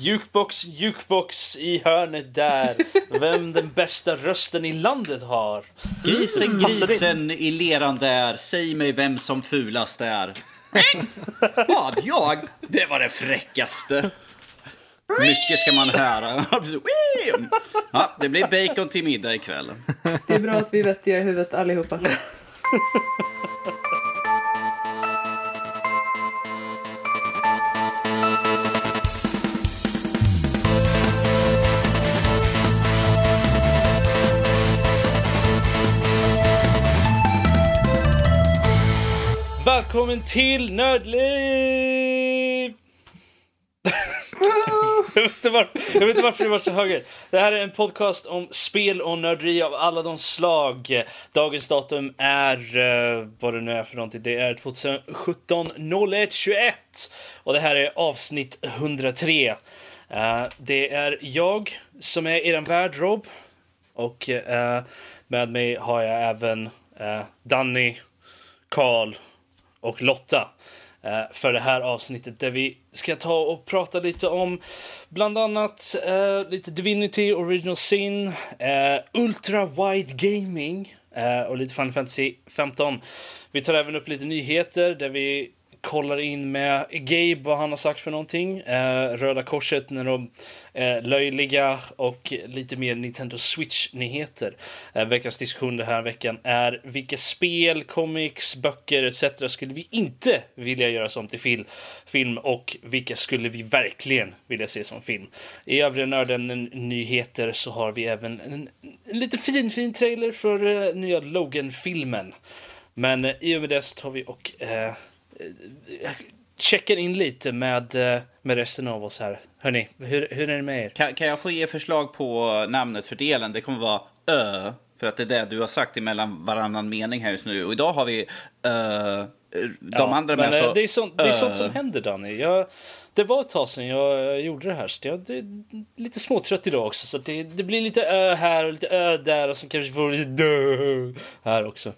Jukebox, jukebox i hörnet där. Vem den bästa rösten i landet har. Grisen, grisen i leran där. Säg mig vem som fulast är. Vad? Jag? Det var det fräckaste. Mycket ska man höra. Ja, det blir bacon till middag ikväll. Det är bra att vi är vettiga i huvudet allihopa. Välkommen till Nördliv! jag, vet varför, jag vet inte varför det var så högt. Det här är en podcast om spel och nörderi av alla de slag. Dagens datum är, uh, vad det nu är för någonting, det är 2017 01 21. Och det här är avsnitt 103. Uh, det är jag som är er värd, Rob. Och uh, med mig har jag även Danny, Karl och Lotta eh, för det här avsnittet där vi ska ta och prata lite om bland annat eh, lite Divinity Original Sin, eh, Ultra Wide Gaming eh, och lite Final Fantasy 15. Vi tar även upp lite nyheter där vi kollar in med Gabe vad han har sagt för någonting. Eh, Röda Korset när de eh, löjliga och lite mer Nintendo Switch-nyheter. Eh, veckans diskussion den här veckan är vilka spel, comics, böcker etc. skulle vi inte vilja göra som till fil film och vilka skulle vi verkligen vilja se som film. I övriga nördämnen nyheter så har vi även en, en lite fin, fin trailer för eh, nya Logan-filmen. Men eh, i och med det så tar vi och eh, checkar in lite med, eh, med resten av oss här. Hörni, hur, hur är det med er? Kan, kan jag få ge förslag på namnet för delen? Det kommer vara Ö. För att det är det du har sagt emellan varannan mening här just nu. Och idag har vi Ö. De ja, andra men så, det, är sånt, det är sånt som händer Danny. Jag, det var ett tag sedan jag gjorde det här så jag är lite småtrött idag också. Så det, det blir lite ö här och lite ö där och så kanske får lite dö här också.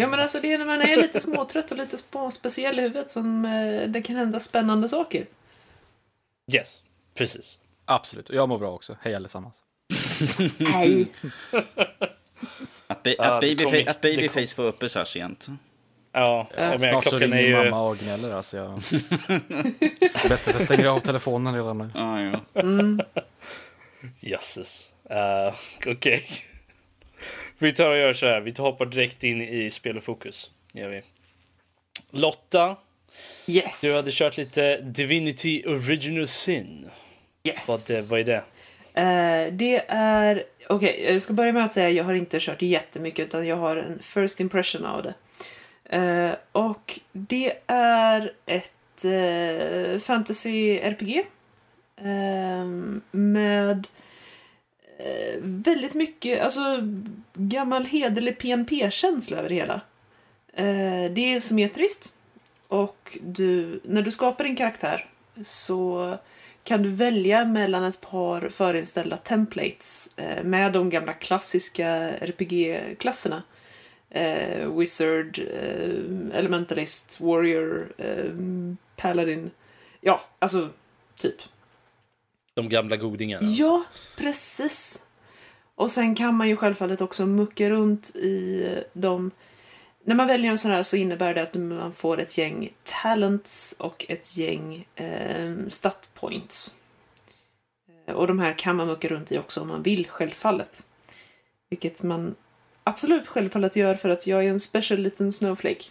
Ja men alltså det är när man är lite småtrött och lite speciell i huvudet som eh, det kan hända spännande saker. Yes, precis. Absolut, och jag mår bra också. Hej allesammans. Hej. Att, be, att, babyface, att babyface får uppe så här sent. Ja, ja. Snart så ringer ju... mamma och gnäller. Alltså jag... Bäst att jag stänger av telefonen redan nu. Ah, ja. mm. Jösses. Uh, Okej. Okay. Vi tar och gör så här. Vi hoppar direkt in i spel och fokus. Gör vi. Lotta. Yes. Du hade kört lite Divinity Original Sin. Yes. Vad, vad är det? Uh, det är... Okej, okay, jag ska börja med att säga att jag har inte kört jättemycket utan jag har en first impression av det. Uh, och det är ett uh, fantasy RPG. med eh, Eh, väldigt mycket, alltså gammal hederlig PNP-känsla över det hela. Eh, det är symmetriskt och du, när du skapar din karaktär så kan du välja mellan ett par förinställda templates eh, med de gamla klassiska RPG-klasserna. Eh, Wizard, eh, Elementalist, Warrior, eh, Paladin. Ja, alltså typ. De gamla godingarna? Alltså. Ja, precis. Och sen kan man ju självfallet också mucka runt i de... När man väljer en sån här så innebär det att man får ett gäng talents och ett gäng eh, stat points. Eh, och de här kan man mucka runt i också om man vill, självfallet. Vilket man absolut självfallet gör för att jag är en special liten snowflake.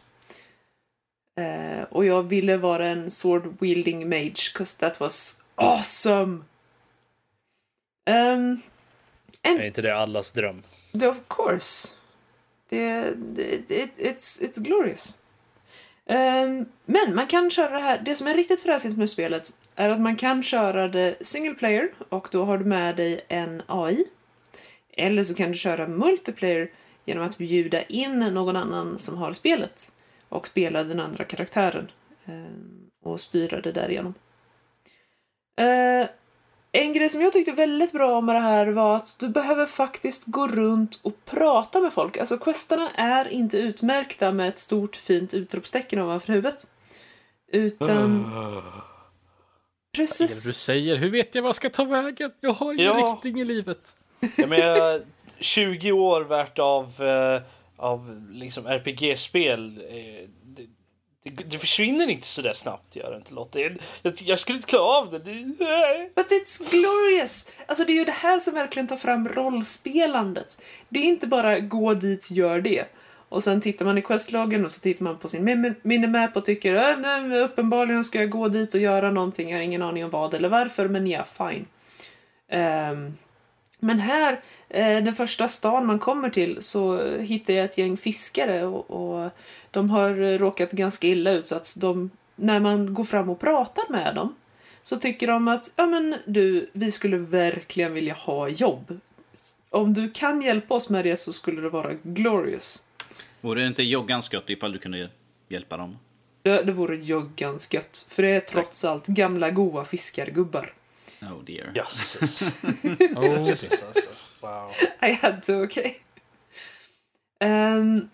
Eh, och jag ville vara en sword wielding mage, cause that was awesome! Um, and, är inte det allas dröm? Of course. Det, det, it, it's, it's glorious. Um, men man kan köra det här, det som är riktigt fräsigt med spelet är att man kan köra det single player och då har du med dig en AI. Eller så kan du köra multiplayer genom att bjuda in någon annan som har spelet och spela den andra karaktären um, och styra det därigenom. Uh, en grej som jag tyckte väldigt bra med det här var att du behöver faktiskt gå runt och prata med folk. Alltså questarna är inte utmärkta med ett stort fint utropstecken ovanför huvudet. Utan... Precis. Du säger, hur vet jag vad jag ska ta vägen? Jag har ingen Ja. riktning i livet. Jag menar, 20 år värt av, eh, av liksom RPG-spel. Det, det, försvinner inte så där snabbt, gör det inte Lotta. Jag, jag, jag skulle inte klara av det. det. But it's glorious! Alltså det är ju det här som verkligen tar fram rollspelandet. Det är inte bara gå dit, gör det. Och sen tittar man i questloggen och så tittar man på sin min- minimap och tycker äh, nej, uppenbarligen ska jag gå dit och göra någonting. Jag har ingen aning om vad eller varför, men ja, fine. Um, men här, uh, den första stan man kommer till, så hittar jag ett gäng fiskare och, och de har eh, råkat ganska illa ut så att de, när man går fram och pratar med dem så tycker de att, ja men du, vi skulle verkligen vilja ha jobb. Om du kan hjälpa oss med det så skulle det vara glorious. Vore det inte joggans gött ifall du kunde hjälpa dem? Det, det vore joggans gött, för det är trots allt gamla goa fiskargubbar. Oh dear. Jösses. Oh, Jösses alltså. Wow. I had to, okej. Ehm,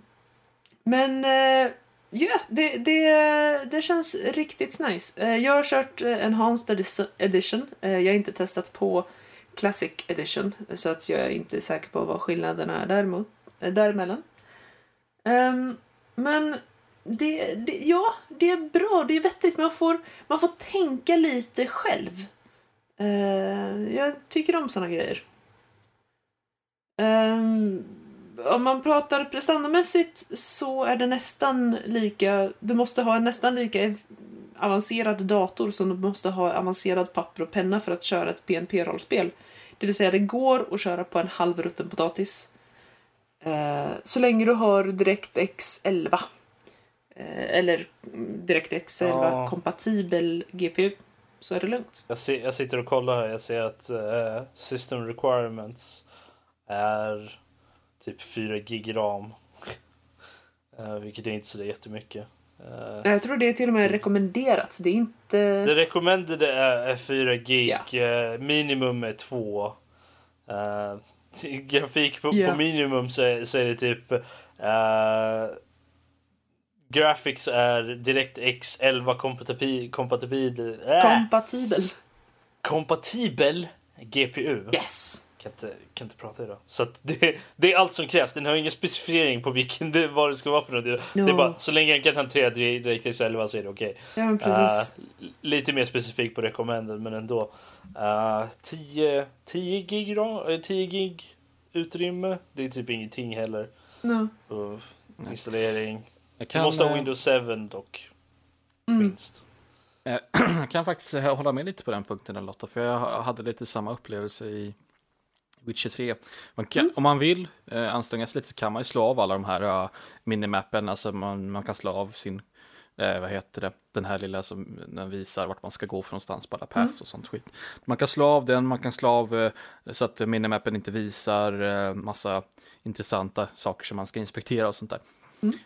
men, eh, ja, det, det, det känns riktigt nice. Eh, jag har kört eh, Enhanced Edition. Eh, jag har inte testat på Classic Edition, så att jag är inte säker på vad skillnaden är däremot, däremellan. Um, men det, det, ja, det är bra, det är vettigt. Man får, man får tänka lite själv. Uh, jag tycker om såna grejer. Um, om man pratar prestandamässigt så är det nästan lika... Du måste ha en nästan lika avancerad dator som du måste ha avancerad papper och penna för att köra ett PNP-rollspel. Det vill säga, det går att köra på en halvrutten potatis. Eh, så länge du har DirectX 11. Eh, eller DirectX 11 Ja. kompatibel GPU. Så är det lugnt. Jag, ser, jag sitter och kollar här. Jag ser att eh, system requirements är typ 4 gig ram. Eh, vilket är inte så jättemycket. Eh, Jag tror det är till och med rekommenderat. Det är inte... det recommended är, är 4 gig. Ja. eh, minimum är 2. Eh, grafik på, Ja. på minimum så är, så är det typ eh, Graphics är DirectX 11 kompatibel, kompatibel, äh, Kompatibel. kompatibel GPU. Yes! Kan inte, kan inte prata idag. Så att det, det är allt som krävs. Den har ingen specificering på vilken det, vad det ska vara för något. Det är Ja. bara så länge jag kan hantera DirectX 11 så är det okej. Ja, men precis. Eh, lite mer specifik på recommended men ändå. Uh, 10, 10 gig ram- eh, 10 gig utrymme. Det är typ ingenting heller. No. Och installering. Jag Du kan, måste ha eh, Windows 7 dock. Mm. Minst. jag kan faktiskt eh, hålla med lite på den punkten Lotta, för jag ha- hade lite samma upplevelse i Witcher 3. Man kan, Om man vill eh, anstränga sig lite så kan man ju slå av alla de här uh, minimappen, alltså man, man kan slå av sin, eh, vad heter det, den här lilla som den visar vart man ska gå för någonstans på alla pass och sånt skit. Man kan slå av den, man kan slå av eh, så att minimappen inte visar eh, massa intressanta saker som man ska inspektera och sånt där.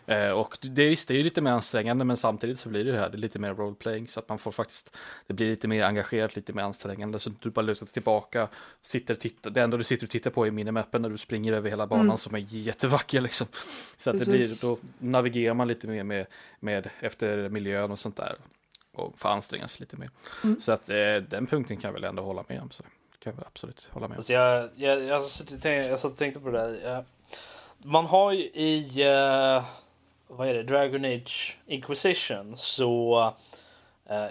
Eh, och det, visst, det är ju lite mer ansträngande men samtidigt så blir det det här, det är lite mer roleplaying så att man får faktiskt, det blir lite mer engagerat, lite mer ansträngande så att du bara lutar dig tillbaka, sitter och tittar, det enda du sitter och tittar på är minimappen när du springer över hela banan som är jättevacker liksom. Så att det blir, då navigerar man lite mer med, med efter miljön och sånt där och får anstränga sig lite mer. Så att eh, den punkten kan jag väl ändå hålla med om. Så kan jag väl absolut hålla med om. Alltså jag, jag, jag, tänkte, jag satt och tänkte på det där. Jag, man har ju i uh, vad är det, Dragon Age Inquisition så uh,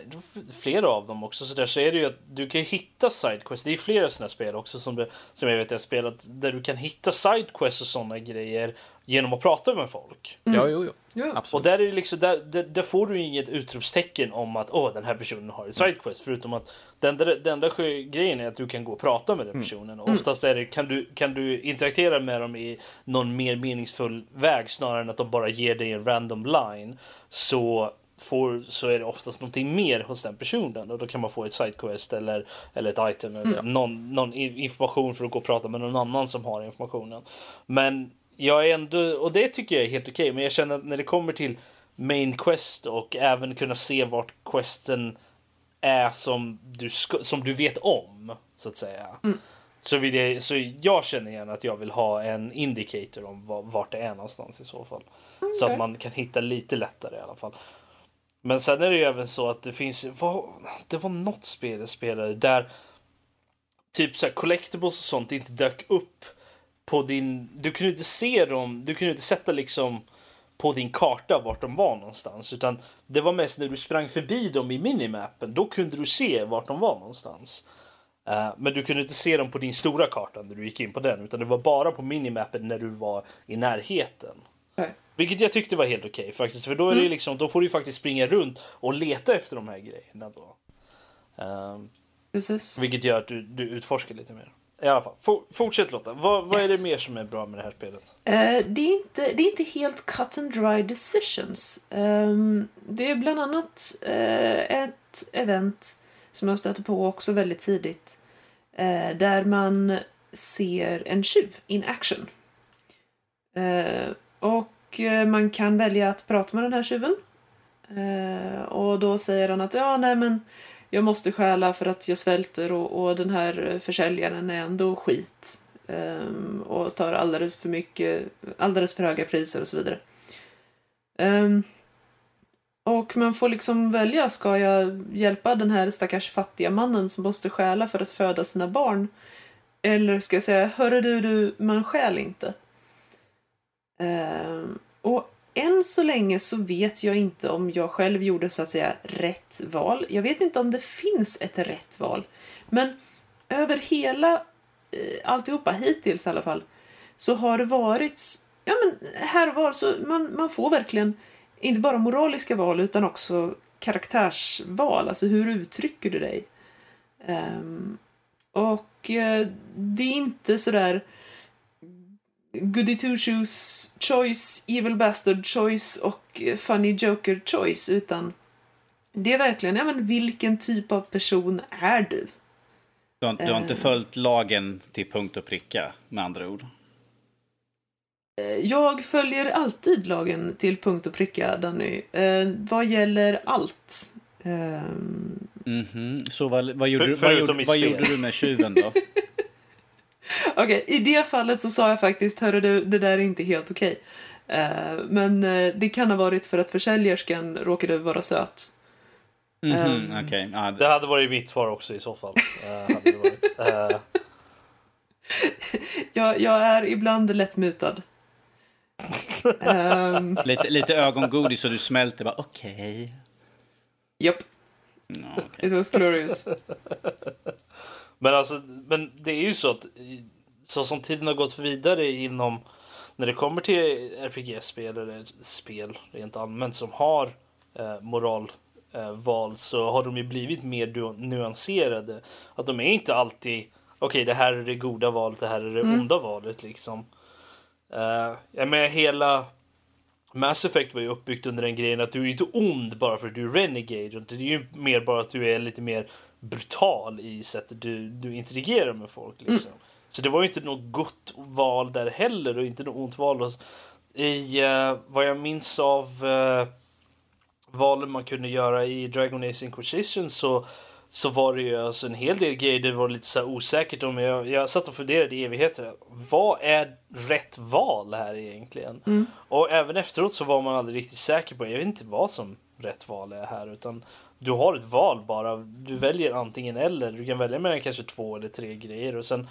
flera av dem också så där så är det ju att du kan hitta sidequests. Det är flera sådana spel också som, som jag vet jag har spelat där du kan hitta sidequests och sådana grejer genom att prata med folk. Ja, jo, jo. Ja. Och Absolut. där, är det liksom, där, där, där får du inget utropstecken om att åh, den här personen har ett sidequest. Förutom att den, enda- den enda grejen är att du kan gå och prata med den personen. Och oftast är det, kan, du, kan du interagera med dem i någon mer meningsfull väg snarare än att de bara ger dig en random line. Så, får, så är det oftast någonting mer hos den personen. Och då kan man få ett sidequest eller, eller ett item. Eller någon, någon i- information för att gå och prata med någon annan som har informationen. Men jag är ändå, och det tycker jag är helt okej, men jag känner att när det kommer till main quest och även kunna se vart questen är som du, som du vet om, så att säga. Så, vill jag, så jag känner gärna att jag vill ha en indicator om va- vart det är någonstans i så fall. Så Okej. att man kan hitta lite lättare i alla fall. Men sen är det ju även så att det finns, vad, det var något spel jag spelade där typ så här collectibles och sånt inte dök upp på din, du kunde inte se dem, du kunde inte sätta liksom på din karta vart de var någonstans utan det var mest när du sprang förbi dem i minimappen, då kunde du se vart de var någonstans. Uh, men du kunde inte se dem på din stora karta när du gick in på den utan det var bara på minimappen när du var i närheten. Nej. Vilket jag tyckte var helt okej okay, faktiskt. För då, är det Mm. liksom, då får du faktiskt springa runt och leta efter de här grejerna. Då. Ehm, Precis. vilket gör att du, du utforskar lite mer. I alla fall, for, fortsätt Lotta. Vad, vad är Yes. det mer som är bra med det här spelet? Eh, det, är inte, det är inte helt cut and dry decisions. Ehm, det är bland annat eh, ett event som jag stöter på också väldigt tidigt. eh, där man ser en tjuv in action. Och man kan välja att prata med den här tjuven. Och då säger han att ja, nej men jag måste stjäla för att jag svälter och, och den här försäljaren är ändå skit. um, och tar alldeles för mycket, alldeles för höga priser och så vidare. Um, och man får liksom välja, ska jag hjälpa den här stackars fattiga mannen som måste stjäla för att föda sina barn? Eller ska jag säga, hörru du, du man stjäl inte. Um, och än så länge så vet jag inte om jag själv gjorde så att säga rätt val. Jag vet inte om det finns ett rätt val. Men över hela eh, alltihopa hittills i alla fall så har det varit ja men här och var så man, man får verkligen inte bara moraliska val utan också karaktärsval. Alltså hur uttrycker du dig? Um, och eh, det är inte sådär Goody Two Shoes choice, Evil Bastard choice och eh, Funny Joker choice utan det är verkligen, ja men vilken typ av person är du? Du har, du har inte Eh. följt lagen till punkt och pricka, med andra ord. Eh, Jag följer alltid lagen till punkt och pricka, Danny. Eh, vad gäller allt. Ehm, Mhm. Så vad, vad, gjorde, För- du, vad, gjorde, vad gjorde du med tjuven då? Okej, i det fallet så sa jag faktiskt, hörru du, det där är inte helt okej. Eh, men eh, det kan ha varit för att försäljerskan råkade vara söt. Mhm, Ehm. Okej, ja, Det hade varit mitt svar också i så fall. Eh, hade det varit. Jag, jag är ibland lätt mutad. Ehm, lite, lite ögongodis så du smälter bara okej. Japp, Ja, okej. it was glorious. Men alltså, men det är ju så att så som tiden har gått vidare inom när det kommer till RPG-spel eller spel rent allmänt som har eh, moralval eh, så har de ju blivit mer nuanserade. Att de är inte alltid okej, det här är det goda valet, det här är det onda valet liksom. Uh, jag menar hela Mass Effect var ju uppbyggt under den grejen att du är inte ond bara för att du är renegade. Det är ju mer bara att du är lite mer brutal i sättet du, du interagerar med folk. Liksom. Så det var ju inte något gott val där heller och inte något ont val. I eh, vad jag minns av uh, valen man kunde göra i Dragon Age Inquisition så, så var det ju alltså en hel del grejer det var lite så osäkert om. Jag, jag satt och funderade i evigheter. Vad är rätt val här egentligen? Och även efteråt så var man aldrig riktigt säker på. Jag vet inte vad som rätt val är här utan du har ett val bara. Du väljer antingen eller. Du kan välja mellan kanske två eller tre grejer och sen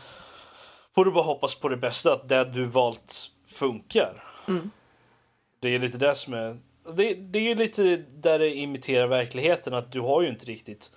får du bara hoppas på det bästa att det du valt funkar. Det är lite det som är det, det är lite där det imiterar verkligheten att du har ju inte riktigt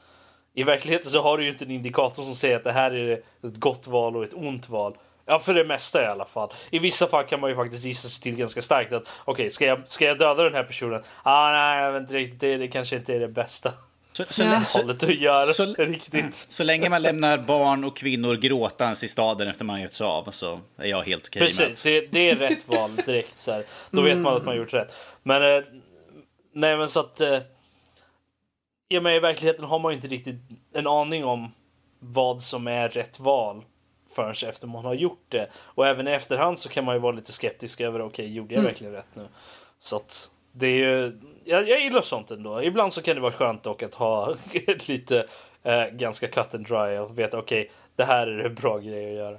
i verkligheten så har du ju inte en indikator som säger att det här är ett gott val och ett ont val. Ja, för det mesta i alla fall. I vissa fall kan man ju faktiskt gissa sig till ganska starkt att okej, ska, jag, ska jag döda den här personen? Ah, nej, jag vet inte riktigt. Det, det kanske inte är det bästa Så, så, Ja. hållet att göra så- riktigt. så länge man lämnar barn och kvinnor gråtans i staden efter man gett sig av så är jag helt okej med Precis, det, det är rätt val direkt. Så här. Då vet man att man gjort rätt. Men eh, nej, men så att. Eh, ja, men i verkligheten har man ju inte riktigt en aning om vad som är rätt val förrän efter man har gjort det. Och även i efterhand så kan man ju vara lite skeptisk över okej, gjorde jag verkligen rätt nu? Så att det är ju. Jag, jag gillar sånt ändå. Ibland så kan det vara skönt dock att ha lite eh, ganska cut and dry och veta okej, det här är en bra grej att göra.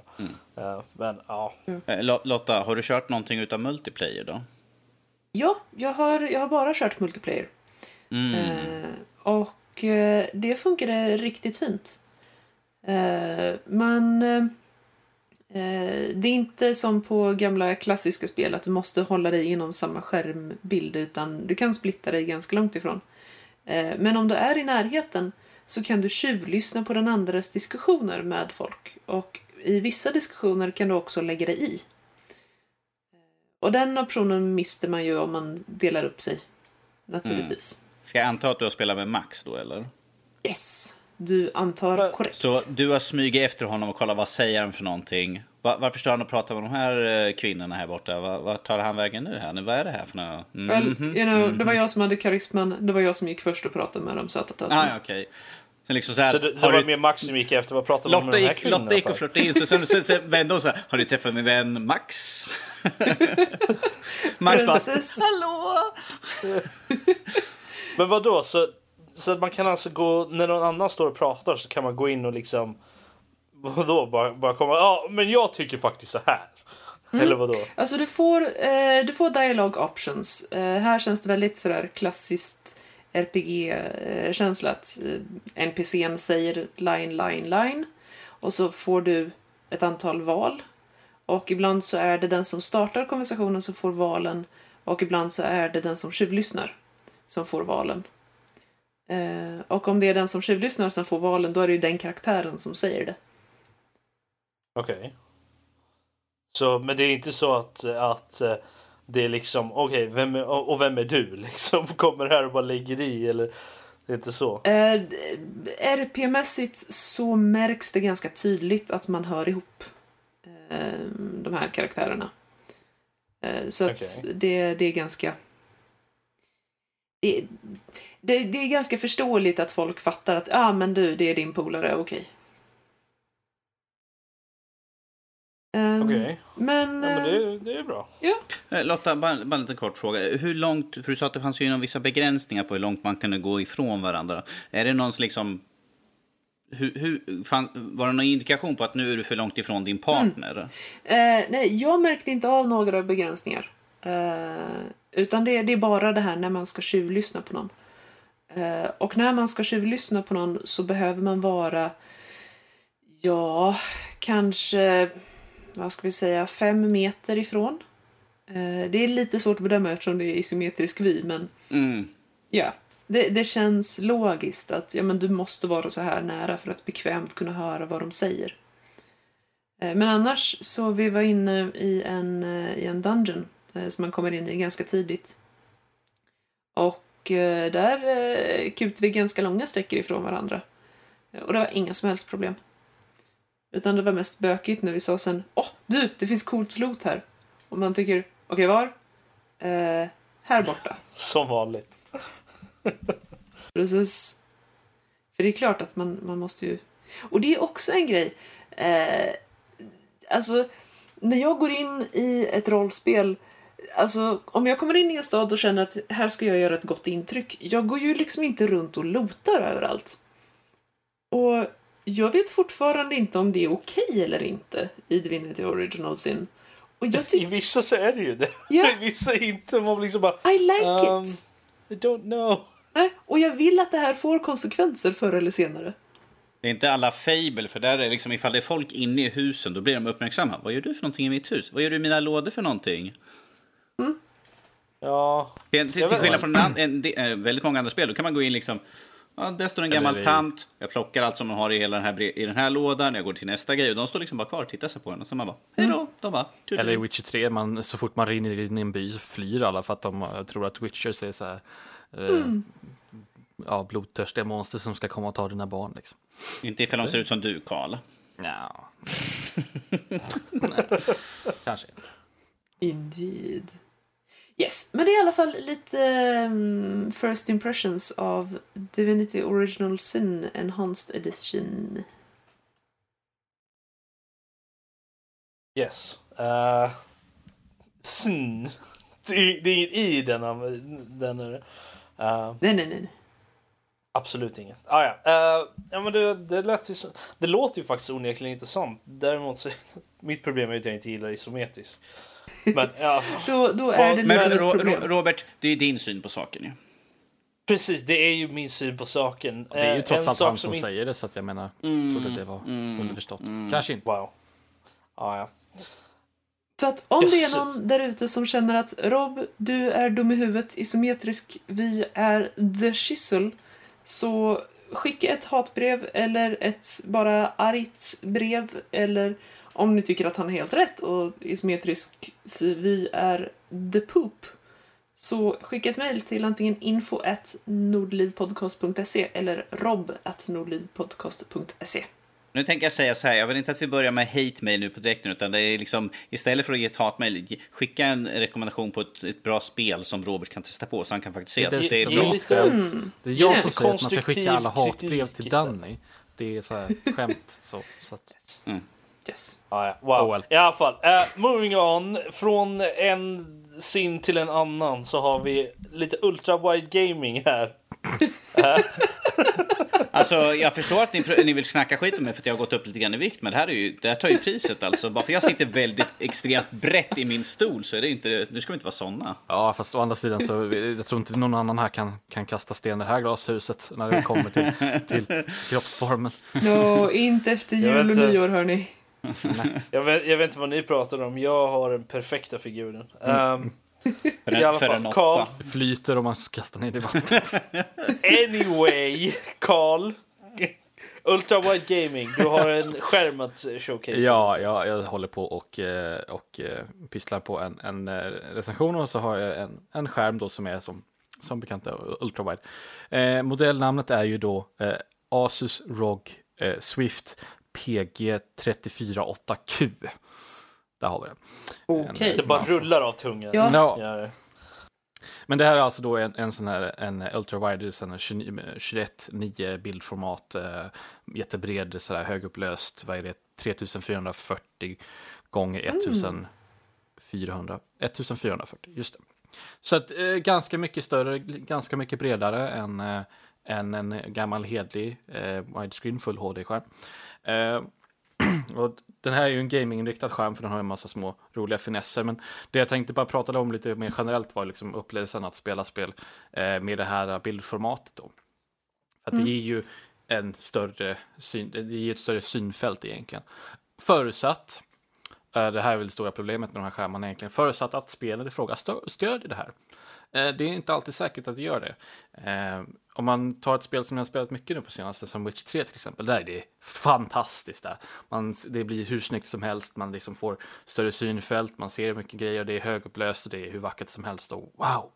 Eh, men ja, Lo- Lotta, har du kört någonting utav multiplayer då? Ja, jag har, jag har bara kört multiplayer. Mm. Eh, och eh, det funkade riktigt fint. Eh, man... Eh, eh, det är inte som på gamla klassiska spel att du måste hålla dig inom samma skärmbild utan du kan splitta dig ganska långt ifrån. Eh, men om du är i närheten så kan du tjuvlyssna på den andres diskussioner med folk. Och i vissa diskussioner kan du också lägga dig i. Och den optionen mister man ju om man delar upp sig. Naturligtvis. Ska jag anta att du har spelat med Max då eller? Yes, du antar korrekt. Så du har smugit efter honom och kollat vad säger han för någonting? Va- varför står han och pratar med de här eh, kvinnorna här borta? Va- Vart tar han vägen nu här? Nu, Vad är det här för något? Mhm, Well, you know, Det var jag som hade karisman, det var jag som gick först och pratade med de söta töserna. Ah, okej. Sen liksom så här, Så det, det har var du- mer Max som gick efter. Vad pratade man med Lotta de här gick, kvinnorna Lotta gick och flörtade in sig, sen, sen, sen vände hon så här. Har du träffat min vän Max? Max bara, hallå? Men vad då? Så, så att man kan alltså gå, när någon annan står och pratar så kan man gå in och liksom Vadå? Bara, bara komma, ja men jag tycker faktiskt så här. Mm. Eller vadå? Alltså du får, eh, du får dialogue options. Eh, här känns det väldigt sådär klassiskt RPG-känsla att eh, NPCn säger line, line, line. Och så får du ett antal val. Och ibland så är det den som startar konversationen som får valen. Och ibland så är det den som tjuvlyssnar som får valen. Eh, och om det är den som tjuvlyssnar som får valen, då är det ju den karaktären som säger det. Okej. Så, men det är inte så att, att eh, det är liksom, okej, vem är, och vem är du liksom? Kommer här och bara lägger i eller? Det är inte så? Eh, RP-mässigt så märks det ganska tydligt att man hör ihop eh, de här karaktärerna. Eh, så att Okej. det, det är ganska... Det, det, det är ganska förståeligt att folk fattar att ah, men du, det är din polare, okej. Ehm, Okej. Men... Ja, men eh, det, det är bra. Eh, Lotta, bara, bara en liten kort fråga. Hur långt, för du sa att det fanns ju någon vissa begränsningar på hur långt man kunde gå ifrån varandra. Är det någon liksom... Hur, hur, fan, var det någon indikation på att nu är du för långt ifrån din partner? Eh, nej, jag märkte inte av några begränsningar. Eh, utan det, det är bara det här när man ska tjuvlyssna på någon. Eh, och när man ska tjuvlyssna på någon så behöver man vara, ja, kanske, vad ska vi säga, fem meter ifrån. Eh, det är lite svårt att bedöma eftersom det är isometrisk vy, men Mm. ja. Det, det känns logiskt att ja, men du måste vara så här nära för att bekvämt kunna höra vad de säger. Eh, Men annars så vi var inne i en, i en dungeon som man kommer in i ganska tidigt. Och eh, där eh, kutade vi ganska långa sträckor ifrån varandra. Eh, Och det var inga som helst problem. Utan det var mest bökigt när vi sa sen Åh, du, det finns coolt loot här. Och man tycker, okej var? Eh, här borta. Som vanligt. Precis. För det är klart att man, man måste ju... Och det är också en grej. Eh, alltså, när jag går in i ett rollspel Alltså, om jag kommer in i en stad och känner att här ska jag göra ett gott intryck. Jag går ju liksom inte runt och lotar överallt. Och jag vet fortfarande inte om det är okej eller inte i Divinity Original Sin. Och jag I vissa så är det ju det. Ja. I vissa inte. Man blir liksom bara, I like Um, it! I don't know. Nej, och jag vill att det här får konsekvenser förr eller senare. Det är inte alla Fable, för där är liksom ifall det är folk inne i husen, då blir de uppmärksamma. Vad gör du för någonting i mitt hus? Vad gör du i mina lådor för någonting? Ja, Till, till, skillnad från en, en, de- eh, väldigt många andra spel, då kan man gå in liksom Ja, där står en gammal tant. Jag plockar allt som man har i hela den här, i den här lådan. Jag går till nästa grej och de står liksom bara kvar och tittar sig på en. Och så man bara, hej då. De bara. Eller i Witcher 3, man, så fort man rinner in i en by så flyr alla för att de eh, tror att Witchers är så här, eh, ja, blodtörstiga monster som ska komma och ta dina barn. Liksom. Inte ifall de ser ut som du, Karl. Ja. Nej, kanske inte. Indeed. Yes, men det är i alla fall lite um, first impressions av Divinity Original Sin Enhanced Edition. yes. Uh, sn. Det är, det är inget i den. den är, uh, Nej, nej, nej. absolut inget. Ah, ja. Uh, ja, men det, det, lät ju så, det låter ju faktiskt onekligen intressant. Däremot så mitt problem är att jag inte gillar isometrisk. Men ja, Då, då är det Men Ro- problem. Ro- Robert, det är din syn på saken ju. Precis, det är ju min syn på saken. Det är ju Eh, trots en allt han som in- säger det så att jag menar, Mm, trodde det var mm, underförstått. mm. Kanske inte. Wow. Ja, ja. Så att om det är någon där ute som känner att Rob, du är dum i huvudet, isometrisk, vi är the chisel, så skicka ett hatbrev eller ett bara argt brev eller om ni tycker att han är helt rätt och isometrisk, vi är the poop. Så skicka ett mejl till antingen info at nordlivpodcast.se eller rob at nordlivpodcast.se. Nu tänker jag säga så här, jag vill inte att vi börjar med hate mail nu på direkten, utan det är liksom istället för att ge ett hatmail, ge- skicka en rekommendation på ett, ett bra spel som Robert kan testa på, så han kan faktiskt se att Det är det är bra. lite- Mm. Det är jag Yes. som säger att man ska skicka alla hatbrev till. Danny. Det är så här skämt. Så, så att. Mm. Yes. Ja, ja. Wow. Oh well. I alla fall. Uh, moving on. Från en sin till en annan så har vi lite ultra wide gaming här. Alltså, jag förstår att ni, ni vill snacka skit om mig för att jag har gått upp lite grann i vikt, men det här, är ju, det här tar ju priset alltså. Bara för jag sitter väldigt extremt brett i min stol så är det inte, nu ska vi inte vara såna. ja, fast å andra sidan så jag tror inte någon annan här kan, kan kasta sten i det här glashuset när det kommer till, till kroppsformen. No, inte efter jul och nyår hörni. Jag vet, jag vet inte vad ni pratar om. Jag har den perfekta figuren. Um, I alla fall. Det flyter om man kastar ner det i vattnet. anyway, Carl. Ultra wide gaming. Du har en skärm att showcase. Ja, ja, jag håller på och, eh, och eh, pysslar på en, en eh, recension och så har jag en, en skärm då som är som, som bekant är ultrawide. Eh, modellnamnet är ju då eh, Asus ROG eh, Swift PG348Q. Där har vi det. Okej. Det bara rullar av tungan. Ja. Ja, men det här är alltså då en, en sån här en ultrawide, sån här 21.9 bildformat, eh, jättebred, sådär högupplöst, vad är det, 3440 gånger 1400, 1440, just det. Så att eh, ganska mycket större, ganska mycket bredare än, eh, än en gammal hedlig eh, widescreen full HD-skärm. Eh, och den här är ju en gaminginriktad skärm för den har en massa små roliga finesser. Men det jag tänkte bara prata om lite mer generellt var liksom upplevelsen att spela spel eh, med det här bildformatet. Då. För att det ger ju en större syn, det ger ett större synfält egentligen. Förutsatt, eh, det här är väl det stora problemet med de här skärmarna egentligen, förutsatt att spelet i fråga stö- stödjer det här. Eh, det är inte alltid säkert att det gör det. Eh, om man tar ett spel som jag har spelat mycket nu på senaste, som Witch 3 till exempel, där är det fantastiskt. Där. Man, det blir hur snyggt som helst, man liksom får större synfält, man ser mycket grejer, det är högupplöst och det är hur vackert som helst. Och wow!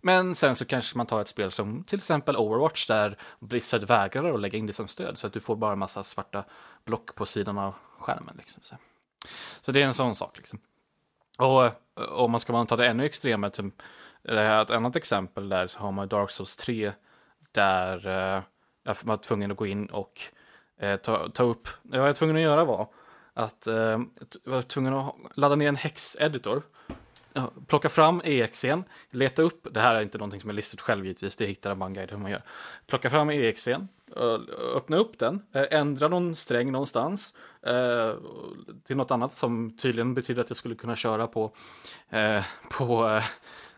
Men sen så kanske man tar ett spel som till exempel Overwatch där Blizzard vägrar att lägga in det som stöd så att du får bara massa svarta block på sidan av skärmen. Liksom. Så. det är en sån sak. Liksom. Och eh, om man ska man ta det ännu extremare, typ, ett annat exempel där så har man Dark Souls 3 där eh, jag var tvungen att gå in och eh, ta, ta upp, det jag var tvungen att göra var att eh, jag var tvungen att ladda ner en häxeditor, plocka fram EXen, leta upp, det här är inte någonting som är listat själv givetvis, det hittar man guide hur man gör. Plocka fram EXen, öppna upp den, eh, ändra någon sträng någonstans eh, till något annat som tydligen betyder att jag skulle kunna köra på, eh, på eh,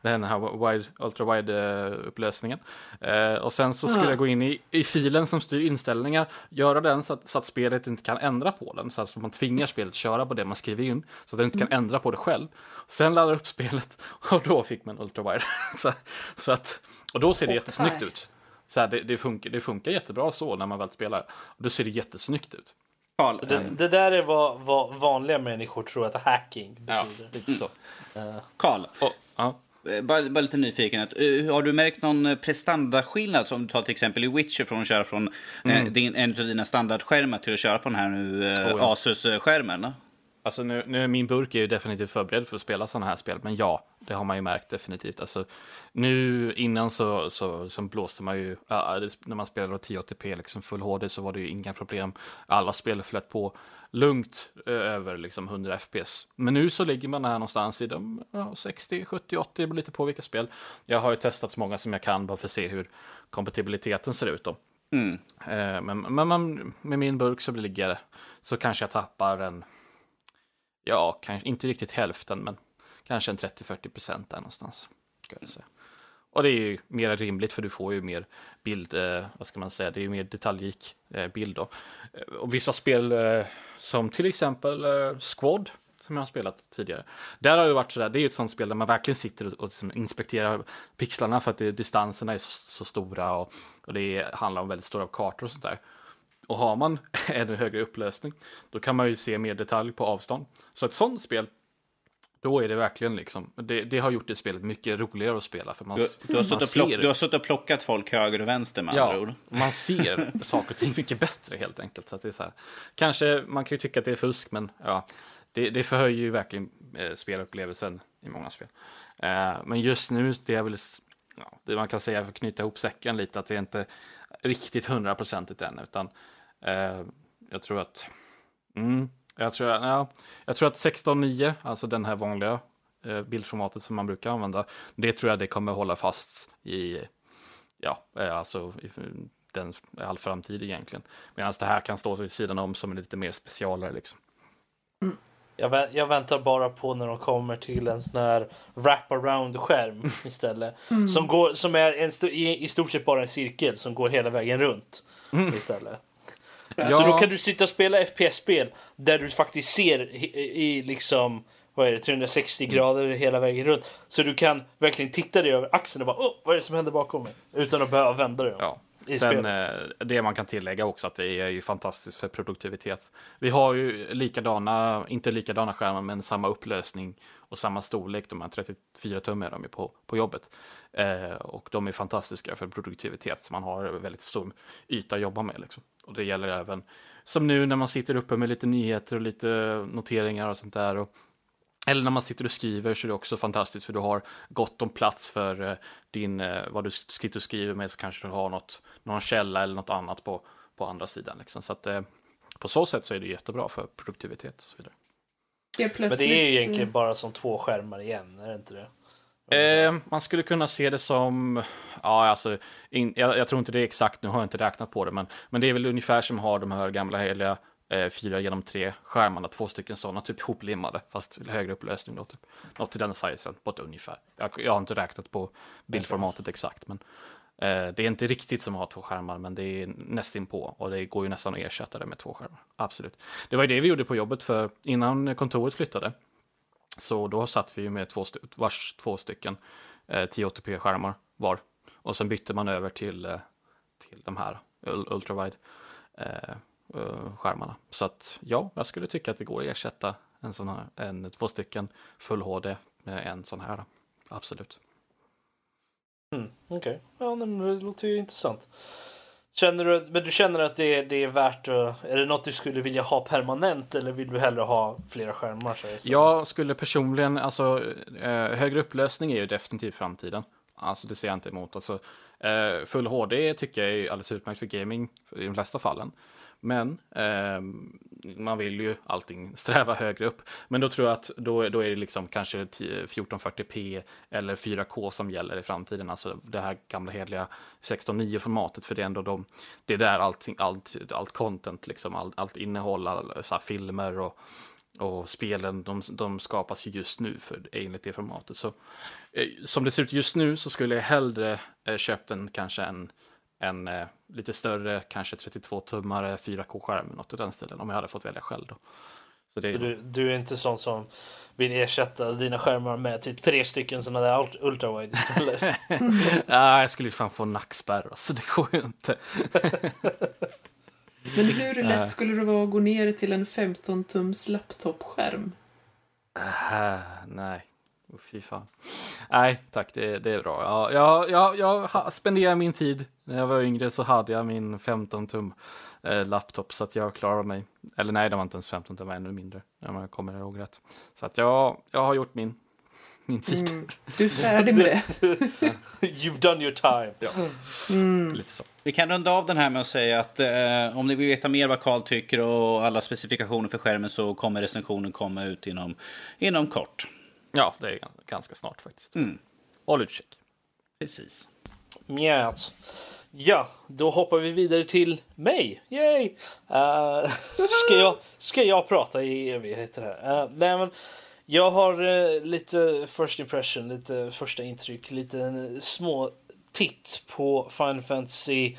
den här wide, ultra wide eh, upplösningen. Eh, och sen så skulle Ah. jag gå in i, i filen som styr inställningar, göra den så att, så att spelet inte kan ändra på den, så att man tvingar spelet att köra på det man skriver in, så att den inte kan ändra på det själv. Sen laddar upp spelet och då fick man ultra wide. så, så att, och då ser det jättesnyggt ut. Så här, det, det, funkar, det funkar jättebra så när man väl spelar. Då ser det jättesnyggt ut. Carl, Det, eh, det där är vad, vad vanliga människor tror att hacking betyder. lite så. Eh, Carl, Och, ja. eh, bara, bara lite nyfiken. Att, har du märkt någon prestandaskillnad som du tar till exempel i Witcher från att köra från eh, din, en av dina standardskärmar till att köra på den här nu Mm. Oh, ja. Asus-skärmen? Alltså nu, nu, min burk är ju definitivt förberedd för att spela sådana här spel, men ja, det har man ju märkt definitivt. Alltså, nu innan så, så, så blåste man ju, det, när man spelade 1080p, liksom full HD, så var det ju inga problem. Alla spel flöt på lugnt över liksom 100 fps. Men nu så ligger man här någonstans i de ja, 60, 70, 80, det beror lite på vilka spel. Jag har ju testat så många som jag kan bara för att se hur kompatibiliteten ser ut då. Mm. Eh, Men, men man, med min burk så ligger det, så kanske jag tappar en, ja, kanske inte riktigt hälften, men kanske en 30-40 procent där någonstans. Ska jag säga. Och det är ju mer rimligt för du får ju mer bild, eh, vad ska man säga, det är ju mer detaljrik eh, bild då. Eh, och vissa spel eh, som till exempel eh, Squad, som jag har spelat tidigare. Där har det varit sådär, det är ju ett sånt spel där man verkligen sitter och, och liksom inspekterar pixlarna för att det, distanserna är så, så stora och, och det handlar om väldigt stora kartor och sånt där. Och har man ännu högre upplösning, då kan man ju se mer detalj på avstånd. Så ett sånt spel, då är det verkligen liksom, det, det har gjort det spelet mycket roligare att spela. För man, Du, du, har man suttit plock, du har suttit och plockat folk höger och vänster med andra Ja, ord. man ser saker och ting mycket bättre helt enkelt. Så att det är så här. Kanske man kan ju tycka att det är fusk, men ja, det, det förhöjer ju verkligen eh, spelupplevelsen i många spel. Eh, men just nu, det vill, s- ja, det man kan säga för att knyta ihop säcken lite, att det är inte riktigt hundraprocentigt än, utan jag tror att Mm, jag, tror, ja, jag tror att 16.9, alltså den här vanliga eh, bildformatet som man brukar använda, det tror jag det kommer hålla fast i, ja, eh, alltså i den, all framtid egentligen. Medan det här kan stå vid sidan om som en lite mer specialare liksom. Jag, vä- jag väntar bara på när de kommer till en sån här wraparound-skärm istället. Som, går, som är en sto- i, i stort sett bara en cirkel som går hela vägen runt istället. Så då kan du sitta och spela FPS-spel där du faktiskt ser i, i liksom vad är det, 360 grader hela vägen runt. Så du kan verkligen titta dig över axeln och bara Åh, vad är det som händer bakom mig? Utan att behöva vända dig om. Ja. I Sen spelet. eh, det man kan tillägga också att det är ju fantastiskt för produktivitet. Vi har ju likadana, inte likadana skärmar men samma upplösning och samma storlek. De här 34 tum är de ju på, på jobbet. Eh, och de är fantastiska för produktivitet så man har väldigt stor yta att jobba med. Liksom. Och det gäller även som nu när man sitter uppe med lite nyheter och lite noteringar och sånt där. Och eller när man sitter och skriver så är det också fantastiskt för du har gott om plats för eh, din, eh, vad du sitter och skriver med så kanske du har något, någon källa eller något annat på, på andra sidan. Liksom. Så att eh, på så sätt så är det jättebra för produktivitet och så vidare. Helt Men det är ju egentligen bara som två skärmar igen, är det inte det? Eh, man skulle kunna se det som, ja alltså, in, jag, jag tror inte det är exakt, nu har jag inte räknat på det, men, men det är väl ungefär som har de här gamla heliga eh, fyra genom tre skärmarna, två stycken sådana, typ hoplimmade, fast högre upplösning då, typ. Något till den sizen, på ett ungefär. Jag, jag har inte räknat på bildformatet exakt, men eh, det är inte riktigt som att ha två skärmar, men det är nästan på och det går ju nästan att ersätta det med två skärmar. Absolut. Det var ju det vi gjorde på jobbet, för innan kontoret flyttade, så då satt vi ju med två, st- vars två stycken eh, 1080p-skärmar var. Och sen bytte man över till, eh, till de här ultrawide eh, eh, skärmarna. Så att ja, jag skulle tycka att det går att ersätta en sån här, en, två stycken full HD med en sån här. Absolut. Mm, Okej, ja men det låter ju intressant. Känner du, men du känner att det, det är värt att, är det något du skulle vilja ha permanent eller vill du hellre ha flera skärmar? Så så? Jag skulle personligen, alltså eh, högre upplösning är ju definitivt framtiden. Alltså det ser jag inte emot. Alltså, eh, full HD tycker jag är alldeles utmärkt för gaming i de flesta fallen. Men eh, man vill ju allting sträva högre upp. Men då tror jag att då, då är det liksom kanske 10 1440p eller 4K som gäller i framtiden. Alltså det här gamla hedliga 16.9 formatet. För det är ändå de, det är där allting, allt, allt content, liksom, allt, allt innehåll, all, så här, filmer och och spelen de, de skapas ju just nu för enligt det formatet. Så, eh, som det ser ut just nu så skulle jag hellre eh, köpt en kanske en, en eh, lite större, kanske 32-tummare 4K-skärm, något i den stilen, om jag hade fått välja själv då. Så det, Du, du är inte sån som vill ersätta dina skärmar med typ tre stycken sådana där ult- ultrawide istället? ah, jag skulle ju fan få nackspärr, så det går ju inte. Men hur lätt skulle det vara att gå ner till en 15-tums laptopskärm? Ah, nej, oh, fy fan. Nej, tack, det, det är bra. Ja, jag, jag, jag ha- spenderar min tid. När jag var yngre så hade jag min 15 tum eh, laptop så att jag klarar mig. Eller nej, det var inte ens 15 tum, det var ännu mindre. Om jag kommer ihåg rätt. Så att jag, jag har gjort min, min tid. Mm. Du är färdig med det? You've done your time. Ja, Mm. lite så. Vi kan runda av den här med att säga att eh, om ni vill veta mer vad Karl tycker och alla specifikationer för skärmen så kommer recensionen komma ut inom, inom kort. Ja, det är gans- ganska snart faktiskt. Mm. Håll utkik. Precis. Yes. Ja, då hoppar vi vidare till mig. Yay! Uh, ska, jag, ska jag prata i evigheter här? Uh, nej, men Jag har eh, lite first impression, lite första intryck, lite en små titt på Final Fantasy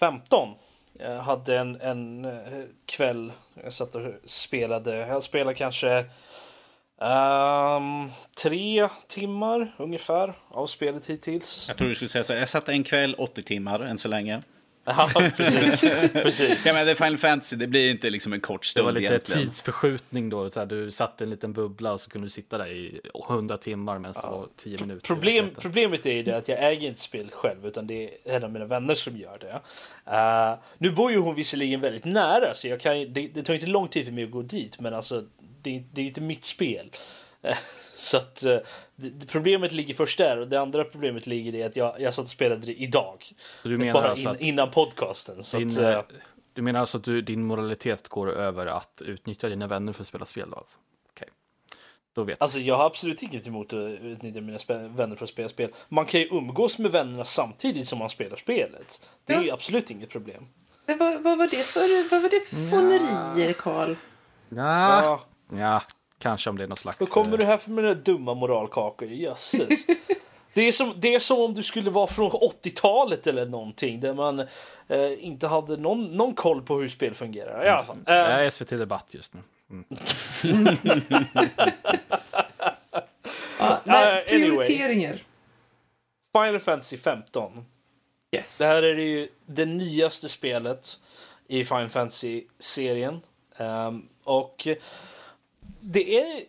15. Jag hade en, en kväll, jag satt och spelade, jag spelade kanske um, tre timmar ungefär av spelet hittills. Jag tror du skulle säga så. Jag satt en kväll, 80 timmar än så länge. Ja, precis. precis. Ja, men det är Final Fantasy, det blir inte liksom en kort stund Det var lite egentligen. tidsförskjutning då. Så här, du satte en liten bubbla och så kunde du sitta där i 100 timmar medan det var 10 minuter. Problem, problemet är ju det att jag äger inte spelet själv utan det är en av mina vänner som gör det. Eh, nu bor ju hon visserligen väldigt nära så jag kan, ju- det, det tar inte lång tid för mig att gå dit men alltså det, det är inte mitt spel. Eh, så att eh, det, problemet ligger först där och det andra problemet ligger i att jag, jag satt och spelade det idag. Så du menar Bara alltså in, att innan podcasten. Så din, att, eh, du menar alltså att du, din moralitet går över att utnyttja dina vänner för att spela spel då alltså? Okej. Då vet jag. Alltså jag har absolut inget emot att utnyttja mina vänner för att spela spel. Man kan ju umgås med vännerna samtidigt som man spelar spelet. Det är Ja. ju absolut inget problem. Men vad, vad var det för, vad var det för fånerier, Karl? Ja. Ja, kanske om det är något slags... då kommer eh, du här för med dina dumma moralkakor. Jösses. Det är, som, det är som om du skulle vara från 80-talet eller någonting där man eh, inte hade någon, någon koll på hur spel fungerar. I alla fall. Eh, Jag är SVT Debatt just nu. Nej, Uh, anyway. prioriteringar. Final Fantasy 15. Yes. Det här är ju det nyaste spelet i Final Fantasy-serien. Ehm, och det är...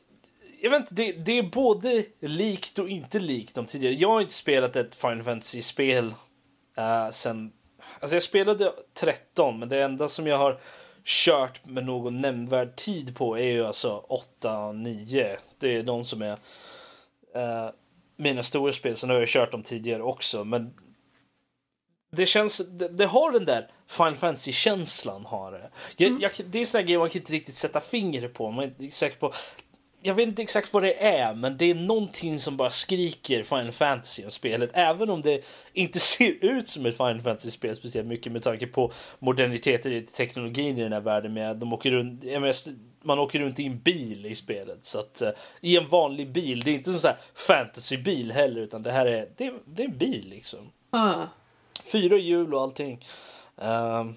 Jag vet inte, det, det är både likt och inte likt de tidigare. Jag har inte spelat ett Final Fantasy-spel uh, sen... Alltså jag spelade 13, men det enda som jag har kört med någon nämnvärd tid på är ju alltså 8, 9. Det är de som är uh, mina stora spel. Sen har jag kört dem tidigare också, men det känns, det, det har den där Final Fantasy-känslan har det. Jag, jag, det är såna grejer man kan inte riktigt sätta fingret på. Man är säker på. Jag vet inte exakt vad det är, men det är någonting som bara skriker Final Fantasy om spelet. Även om det inte ser ut som ett Final Fantasy-spel speciellt mycket med tanke på moderniteter i teknologin i den här världen. Med de åker runt, menar, man åker runt i en bil i spelet. Så att, eh, I en vanlig bil. Det är inte en sån här fantasy-bil heller, utan det här är, det, det är en bil liksom. Ah. Fyra hjul och allting. Uh,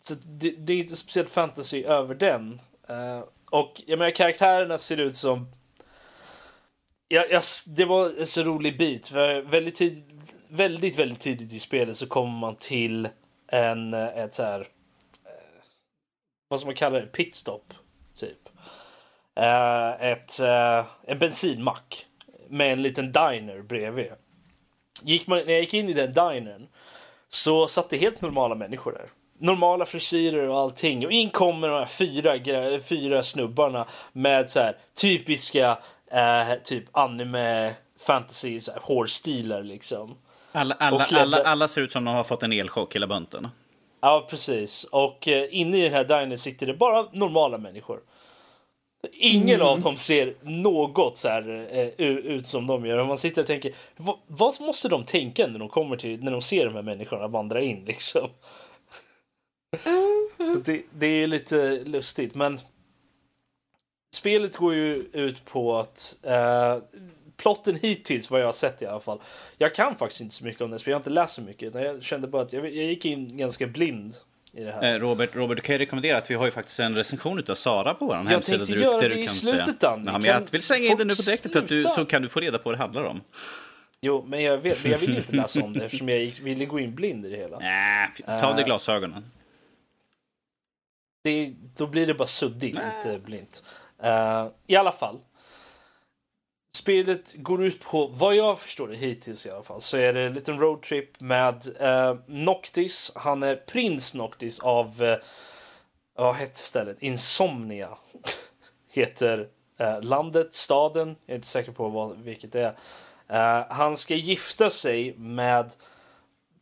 så det, det är inte speciellt fantasy över den. Uh, och jag menar karaktärerna ser ut som... Ja, jag, det var en så rolig bit. För väldigt, tid, väldigt, väldigt tidigt i spelet så kommer man till en, ett så här... Eh, vad ska man kalla det? Pitstop. Typ. Ehm, eh, ett, en bensinmack. Med en liten diner bredvid. Gick man, när jag gick in i den dinern så satt det helt normala människor där. Normala frisyrer och allting. Och in kommer de här fyra, fyra snubbarna med så här typiska eh, typ anime, fantasy, så här, hårstilar liksom. Alla, alla, alla, alla ser ut som de har fått en elchock hela bunten. Ja, precis. Och eh, inne i den här dinern sitter det bara normala människor. Ingen av dem ser något så här eh, ut som de gör. Man sitter och tänker, vad, vad måste de tänka när de kommer till, när de ser de här människorna vandra in liksom? Så det, det är lite lustigt, men spelet går ju ut på att eh, plotten hittills, vad jag har sett i alla fall. Jag kan faktiskt inte så mycket om det, för jag har inte läst så mycket. utan Jag kände bara att jag, jag gick in ganska blind i det här. Eh, Robert, Robert, du kan ju rekommendera att vi har ju faktiskt en recension utav Sara på vår Jag hemsida. tänkte där du, göra det du i slutet. Danny. Ja, men Kan jag vill slänga in det nu på folk direkt för att du, så kan du få reda på vad det handlar om. Jo, men jag, vet, men jag vill ju inte läsa om det eftersom jag ville gå in blind i det hela. Nä, ta av dig Eh. glasögonen. det, då blir det bara suddigt, inte blint. Eh, I alla fall. Spelet går ut på, vad jag förstår det hittills i alla fall, så är det en liten roadtrip med eh, Noctis. Han är prins Noctis av, eh, vad hette stället? Insomnia. Heter eh, landet, staden, jag är inte säker på vad, vilket det är. Eh, han ska gifta sig med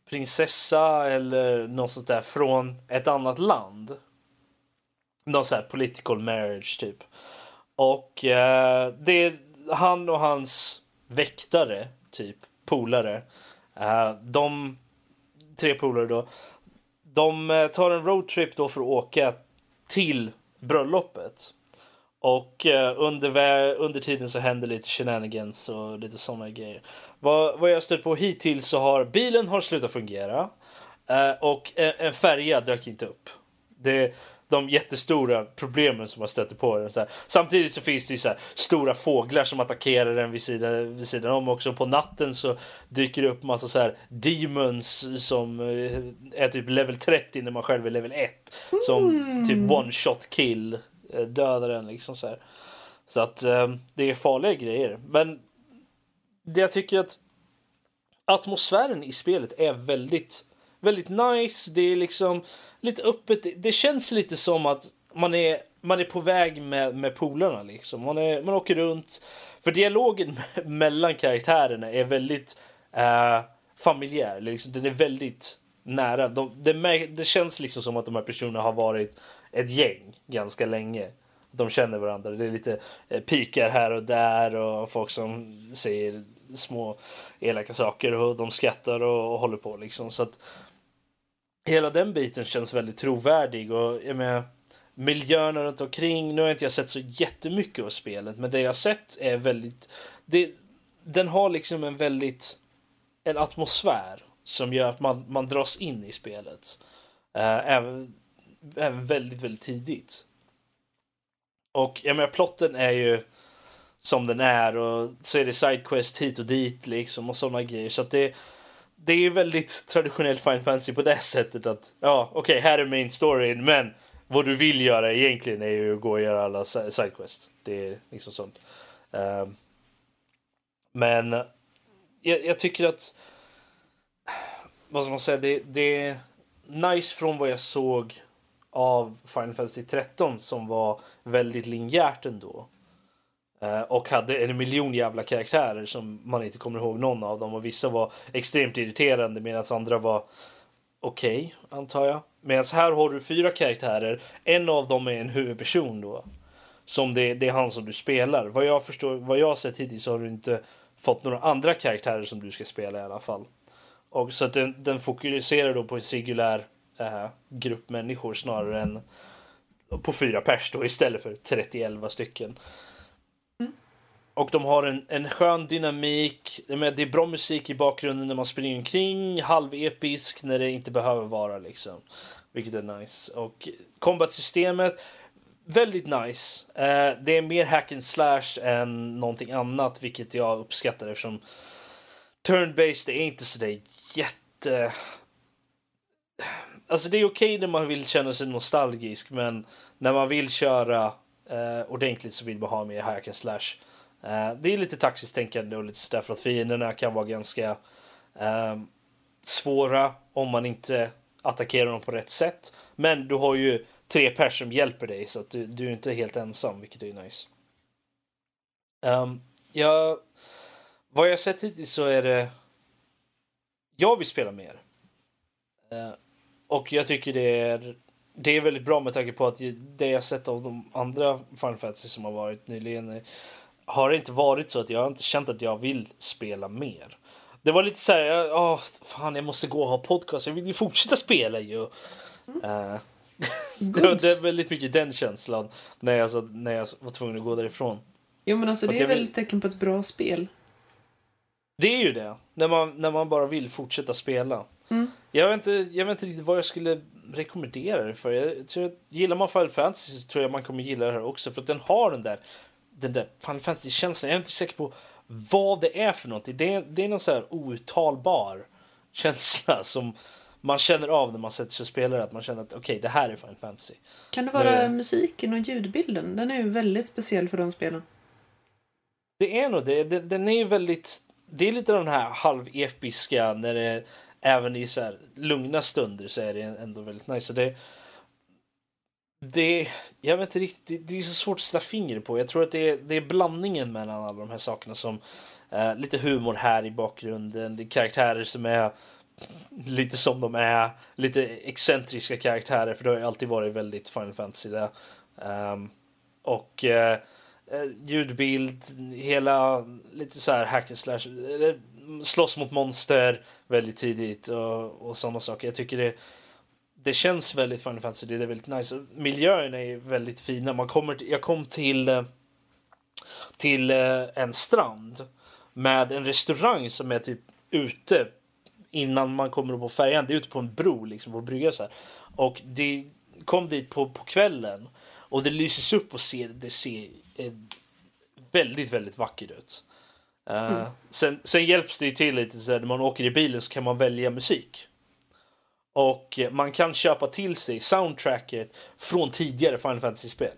prinsessa eller något sånt där från ett annat land någon sån här political marriage typ. Och eh, det är han och hans väktare, typ polare. Eh, de tre polare då. De eh, tar en roadtrip då för att åka till bröllopet. Och eh, under, under tiden så händer lite shenanigans och lite sådana grejer. Vad, vad jag stött på hittills så har bilen har slutat fungera. Och en, en färja dök inte upp. Det, de jättestora problemen som man stöter på den. Så här. Samtidigt så finns det ju så här, stora fåglar som attackerar den vid sidan, vid sidan om också. På natten så dyker det upp massa så här demons som eh, är typ level 30 när man själv är level 1. Som mm. typ one shot kill eh, dödar den liksom så här. Så att eh, det är farliga grejer. Men det jag tycker att atmosfären i spelet är väldigt, väldigt nice. Det är liksom lite öppet. Det känns lite som att man är, man är på väg med, med polarna liksom. Man, är, man åker runt. För dialogen mellan karaktärerna är väldigt eh, familjär. Liksom. Den är väldigt nära. De, det, det känns liksom som att de här personerna har varit ett gäng ganska länge. De känner varandra. Det är lite eh, pikar här och där och folk som säger små elaka saker och de skrattar och, och håller på liksom. Så att hela den biten känns väldigt trovärdig och jag menar miljöerna runt omkring. Nu har inte jag sett så jättemycket av spelet, men det jag sett är väldigt. Det, den har liksom en väldigt en atmosfär som gör att man, man dras in i spelet. Uh, även, även väldigt, väldigt tidigt. Och jag menar, plotten är ju som den är och så är det sidequest hit och dit liksom och sådana grejer. Så att det, det är väldigt traditionellt Final Fantasy på det sättet att ja, okej, okay, här är main storyn, men vad du vill göra egentligen är ju att gå och göra alla sidequest. Det är liksom sånt. Um, men jag, jag, tycker att vad ska man säga, det, det är nice från vad jag såg av Final Fantasy 13 som var väldigt linjärt ändå. Eh, och hade en miljon jävla karaktärer som man inte kommer ihåg någon av dem och vissa var extremt irriterande medan andra var okej, okay, antar jag. Medan här har du fyra karaktärer, en av dem är en huvudperson då. Som det, det är han som du spelar. Vad jag förstår, vad jag har sett hittills så har du inte fått några andra karaktärer som du ska spela i alla fall. Och så att den, den fokuserar då på en singulär äh, grupp människor snarare än på fyra pers då istället för 30 stycken. Och de har en, en skön dynamik. Det är bra musik i bakgrunden när man springer omkring. Halvepisk när det inte behöver vara liksom. Vilket är nice. Och combat-systemet. Väldigt nice. Eh, det är mer hack and slash än någonting annat, vilket jag uppskattar eftersom turn-based är inte sådär jätte... Alltså det är okej okay när man vill känna sig nostalgisk, men när man vill köra eh, ordentligt så vill man ha mer hack and slash. Eh, det är lite taktiskt tänkande och lite sådär för att fienderna kan vara ganska ehm, svåra om man inte attackerar dem på rätt sätt. Men du har ju tre personer som hjälper dig så att du, du är inte helt ensam, vilket är nice. Ehm, um, jag, vad jag sett hittills så är det. Jag vill spela mer. Uh, och jag tycker det är det är väldigt bra med tanke på att det jag sett av de andra Final Fantasy som har varit nyligen eh, har det inte varit så att jag har inte känt att jag vill spela mer. Det var lite så här, ja, fan jag måste gå och ha podcast, jag vill ju fortsätta spela ju. Mm. Uh, det, var, det väldigt mycket den känslan när jag, när jag var tvungen att gå därifrån. Jo men alltså det är väl ett tecken på ett bra spel? Det är ju det, när man, när man bara vill fortsätta spela. Mm. Jag, vet inte, jag vet inte riktigt vad jag skulle rekommendera det för. Jag tror gillar man Final Fantasy så tror jag man kommer gilla det här också för att den har den där den där Final Fantasy-känslan. Jag är inte säker på vad det är för någonting. Det är, det är någon så här outtalbar känsla som man känner av när man sätter sig och spelar att man känner att okej, okay, det här är Final Fantasy. Kan det vara Men, musiken och ljudbilden? Den är ju väldigt speciell för de spelen. Det är nog det. Den är ju väldigt... Det är lite den här halvepiska när det även i så här lugna stunder så är det ändå väldigt nice. Så det, det, jag vet inte riktigt, det, är så svårt att sätta fingret på. Jag tror att det är, det är blandningen mellan alla de här sakerna som eh, lite humor här i bakgrunden, det är karaktärer som är lite som de är, lite excentriska karaktärer för det har ju alltid varit väldigt Final Fantasy det. Um, och eh, eh, ljudbild, hela lite så här hack and slash, mm, slåss mot monster väldigt tidigt och, och sådana saker. Jag tycker det det känns väldigt Final Fantasy. Det är väldigt nice. Miljöerna är väldigt fina. Man kommer, till- jag kom till, eh, till eh, en strand med en restaurang som är typ ute innan man kommer upp på färjan. Det är ute på en bro liksom på brygga så här. Och det kom dit på, på kvällen och det lyses upp och ser, det ser eh, väldigt, väldigt vackert ut. Eh, sen, sen hjälps det till lite så här, när man åker i bilen så kan man välja musik. Och man kan köpa till sig soundtracket från tidigare Final Fantasy-spel.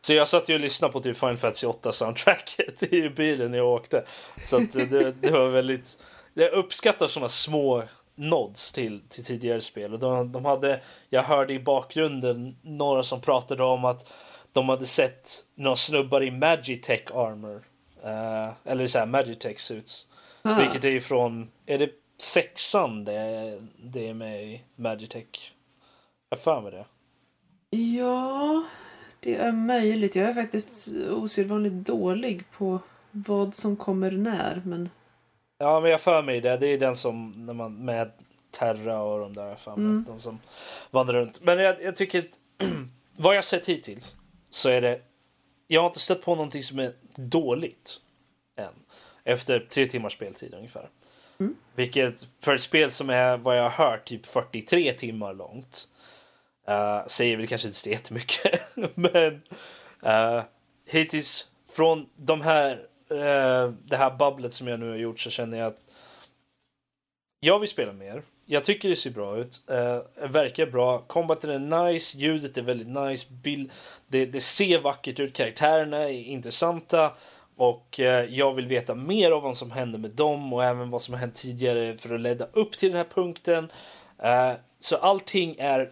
Så jag satt ju och lyssnade på typ Final Fantasy 8 soundtracket i bilen när jag åkte. Så det, det var väldigt... Jag uppskattar sådana små nods till, till tidigare spel. Och de, de hade, jag hörde i bakgrunden några som pratade om att de hade sett några snubbar i Magitech armor. Eh, eller så här Magitech suits. Ah. Vilket är ju från, är det sexan det, det är med i Magitech? Jag för mig det. Ja, det är möjligt. Jag är faktiskt osedvanligt dålig på vad som kommer när, men Ja, men jag för mig det. Det är den som när man med Terra och de där. För mig, Mm. De som vandrar runt. Men jag, jag tycker att vad jag sett hittills så är det. Jag har inte stött på någonting som är dåligt än. Efter tre timmars speltid ungefär. Mm. Vilket för ett spel som är vad jag har hört typ 43 timmar långt. Uh, säger väl kanske inte så jättemycket. Men uh, hittills från de här, uh, det här babblet som jag nu har gjort så känner jag att jag vill spela mer. Jag tycker det ser bra ut. Uh, verkar bra. Combaten är nice. Ljudet är väldigt nice. Bild, det, det ser vackert ut. Karaktärerna är intressanta. Och eh, jag vill veta mer om vad som hände med dem och även vad som har hänt tidigare för att leda upp till den här punkten. Eh, så allting är...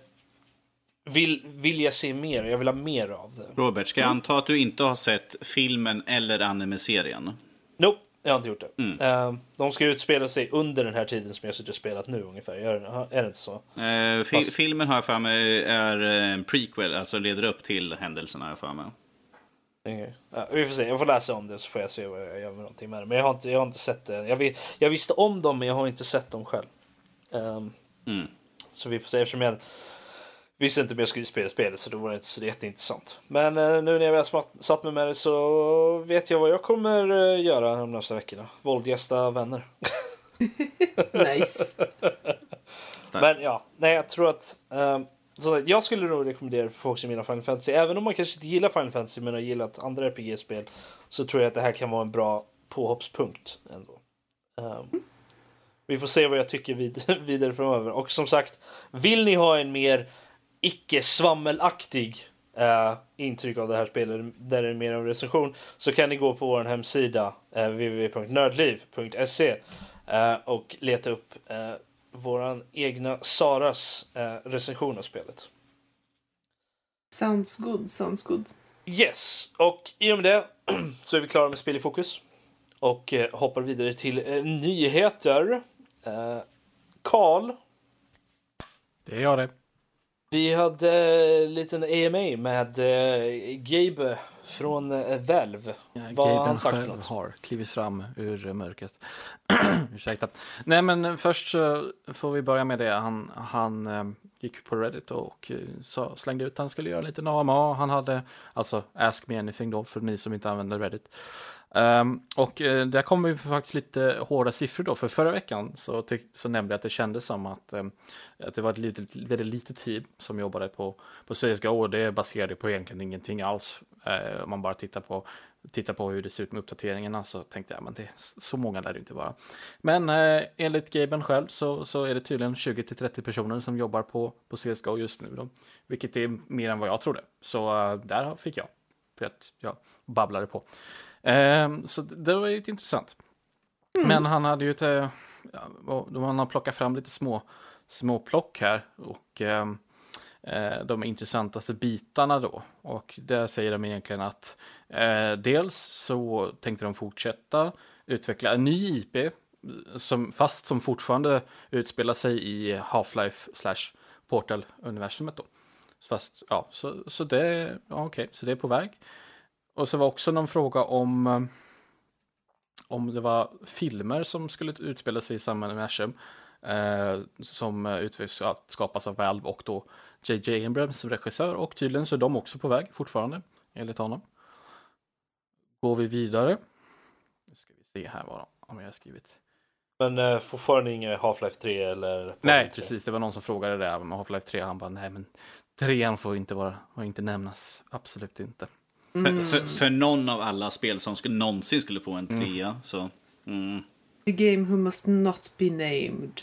Vill, vill jag se mer jag vill ha mer av det. Robert, ska jag anta att du inte har sett filmen eller anime-serien? Nope, jag har inte gjort det. Mm. Eh, de ska utspela sig under den här tiden som jag suttit och spelat nu ungefär. Är, är det inte så? Eh, fi- Fast- Filmen har jag för mig är en prequel, alltså leder upp till händelserna har jag för mig. Okej. Ja, vi får se. Jag får läsa om det så får jag se vad jag gör med någonting med det. Men jag har inte, jag har inte sett det. Jag, vet, jag visste om dem men jag har inte sett dem själv. Ehm, Mm. Så vi får se eftersom jag visste inte om jag skulle spela spelet så då var det inte så jätteintressant. Men eh, nu när jag väl smatt- satt mig med det så vet jag vad jag kommer eh, göra de nästa veckorna. Våldgästa vänner. nice. Men ja, nej jag tror att ehm, så jag skulle nog rekommendera för folk som gillar Final Fantasy. Även om man kanske inte gillar Final Fantasy men har gillat andra RPG-spel så tror jag att det här kan vara en bra påhoppspunkt ändå. Ehm, vi får se vad jag tycker vid, vidare framöver. Och som sagt, vill ni ha en mer icke-svammelaktig eh, intryck av det här spelet, där det är mer en recension, så kan ni gå på vår hemsida uh, www.nördliv.se eh, och leta upp uh, våran egna Saras eh, recension av spelet. Sounds good, sounds good. Yes, och i och med det så är vi klara med Spel i fokus. Och eh, hoppar vidare till eh, nyheter. Eh, Karl, Det är jag det. Vi hade en liten AMA med eh, Gabe från eh, Valve. Ja, Vad Gaben han sagt för något? har klivit fram ur mörkret. Ursäkta. Nej men först så får vi börja med det. Han, han eh, gick på Reddit och eh, sa, slängde ut att han skulle göra lite AMA. Han hade, alltså Ask Me Anything då, för ni som inte använder Reddit. Um, och uh, där kommer vi faktiskt lite hårda siffror då, för förra veckan så, tyck, så nämnde jag att det kändes som att, um, att det var ett litet, väldigt litet team som jobbade på, på CSGO och det baserade på egentligen ingenting alls. Eh, om man bara tittar på, tittar på hur det ser ut med uppdateringarna så tänkte jag, men det, så många lär det inte vara. Men uh, enligt Gaben själv så, så är det tydligen 20-30 personer som jobbar på, på CSGO just nu då, vilket är mer än vad jag trodde. Så eh, där fick jag, för att jag babblade på. Ehm, så det var ju intressant. Men han hade ju ett, eh, ja, han har plockat fram lite små, små plock här och ehm, eh, de intressantaste bitarna då. Och där säger de egentligen att eh, dels så tänkte de fortsätta utveckla en ny IP som, fast som fortfarande utspelar sig i Half-Life slash Portal-universumet då. Fast, ja, så, så det, ja, okej, så det är på väg. Och så var också någon fråga om eh, om det var filmer som skulle utspela sig i samma universum. eh, som utvecklas, skapas av Valve och då JJ Abrams som regissör och tydligen så är de också på väg fortfarande enligt honom. Går vi vidare. Nu ska vi se här vad om jag har skrivit. Men eh, fortfarande inget Half-Life 3 eller? Nej, 3. precis. Det var någon som frågade det med Half-Life 3. Han bara, nej men trean får inte, vara, får inte nämnas. Absolut inte. Mm. För, för, för, någon av alla spel som skulle, någonsin skulle få en mm. trea mm. så... Mm. The game who must not be named.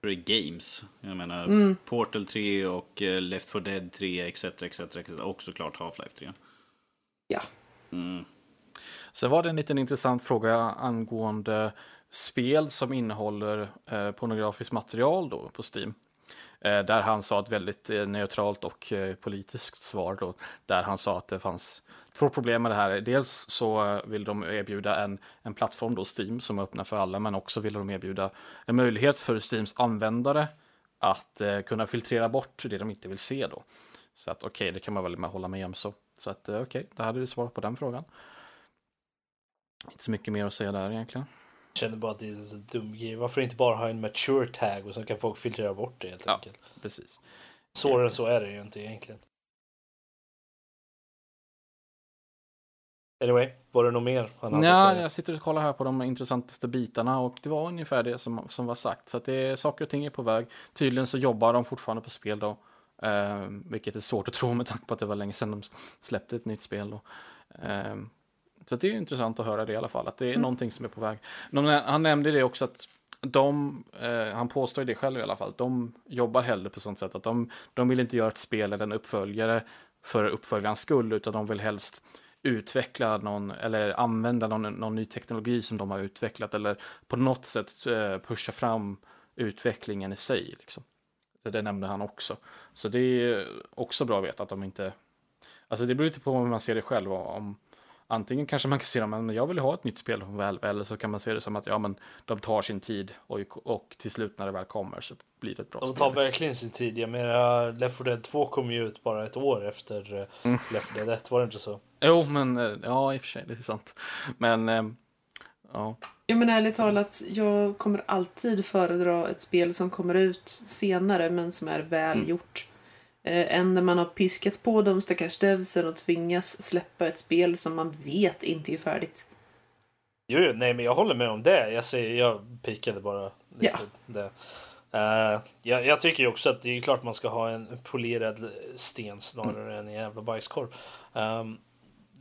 För games. Jag menar mm. Portal 3 och uh, Left 4 Dead 3 etc. etc, etc och såklart Half-Life 3. Ja. Mm. Så var det en liten intressant fråga angående spel som innehåller eh, pornografiskt material då på Steam. Eh, där han sa ett väldigt eh, neutralt och eh, politiskt svar då, där han sa att det fanns två problem med det här. Dels så vill de erbjuda en, en plattform då, Steam, som är öppna för alla, men också vill de erbjuda en möjlighet för Steams användare att eh, kunna filtrera bort det de inte vill se då. Så att okej, okay, det kan man väl hålla med om så. Så att okej, okay, det hade du svar på den frågan. Inte så mycket mer att säga där egentligen känner bara att det är en så dum grej. Varför inte bara ha en mature tag och så kan folk filtrera bort det helt ja, enkelt. precis. Svårare än så är det ju inte egentligen. Anyway, var det något mer? Nej, jag sitter och kollar här på de intressantaste bitarna och det var ungefär det som, som var sagt. Så att det är, saker och ting är på väg. Tydligen så jobbar de fortfarande på spel då. Eh, vilket är svårt att tro med tanke på att det var länge sedan de släppte ett nytt spel då. Eh, så det är intressant att höra det i alla fall, att det är mm. någonting som är på väg. Han nämnde det också att de, eh, han påstår det själv i alla fall, de jobbar hellre på sånt sätt att de, de vill inte göra ett spel eller en uppföljare för uppföljarens skull, utan de vill helst utveckla någon eller använda någon, någon ny teknologi som de har utvecklat eller på något sätt eh, pusha fram utvecklingen i sig. Liksom. Det, det nämnde han också. Så det är också bra att veta att de inte... Alltså det beror lite på hur man ser det själv. Om, antingen kanske man kan se dem, men jag vill ha ett nytt spel från Valve, eller så kan man se det som att ja, men de tar sin tid och, och till slut när det väl kommer så blir det ett bra de spel. De tar verkligen sin tid. Jag menar, Left 4 Dead 2 kom ju ut bara ett år efter eh, mm. Left 4 Dead 1, var det inte så? Jo, men eh, ja, i och för sig, det är sant. Men eh, ja. Ja men ärligt talat, jag kommer alltid föredra ett spel som kommer ut senare men som är välgjort. Mm eh, än när man har piskat på de stackars devsen och tvingas släppa ett spel som man vet inte är färdigt. Jo, jo nej, men jag håller med om det. Jag, säger, jag pikade bara lite ja. det. Uh, jag, jag, tycker ju också att det är klart man ska ha en polerad sten snarare mm. än en jävla bajskorv. Um,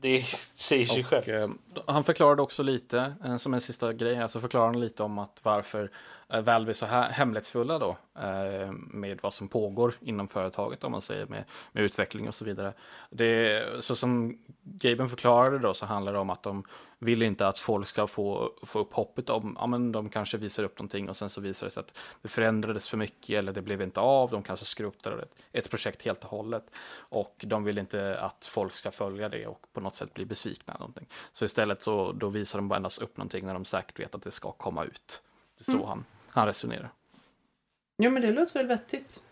det säger sig självt. Eh, han förklarade också lite, eh, som en sista grej så förklarar han lite om att varför Eh, väl blir så här hemlighetsfulla då eh, med vad som pågår inom företaget om man säger med, med utveckling och så vidare. Det, så som Gaben förklarade då så handlar det om att de vill inte att folk ska få, få upp hoppet om, ja men de kanske visar upp någonting och sen så visar det sig att det förändrades för mycket eller det blev inte av, de kanske skrotade ett, ett projekt helt och hållet. Och de vill inte att folk ska följa det och på något sätt bli besvikna. Någonting. Så istället så då visar de bara endast upp någonting när de säkert vet att det ska komma ut. Det är så mm. han, han resonerar. Ja men det låter väl vettigt.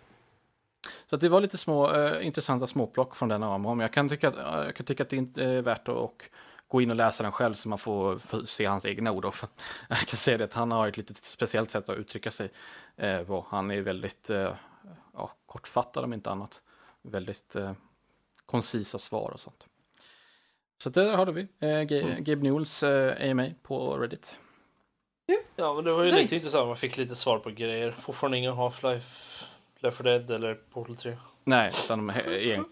Så det var lite små, äh, intressanta småplock från den av Jag kan tycka att, äh, jag kan tycka att det är värt att och gå in och läsa den själv så man får, se hans egna ord. För jag kan säga det att han har ett lite speciellt sätt att uttrycka sig eh, på. Han är väldigt eh, ja, kortfattad om inte annat. Väldigt eh, koncisa svar och sånt. Så där hade vi eh, mm. Gabe Newells eh, AMA på Reddit. Ja, men det var ju nice. lite intressant. Man fick lite svar på grejer. Fortfarande ingen Half-Life, Left 4 Dead eller Portal 3. Nej, utan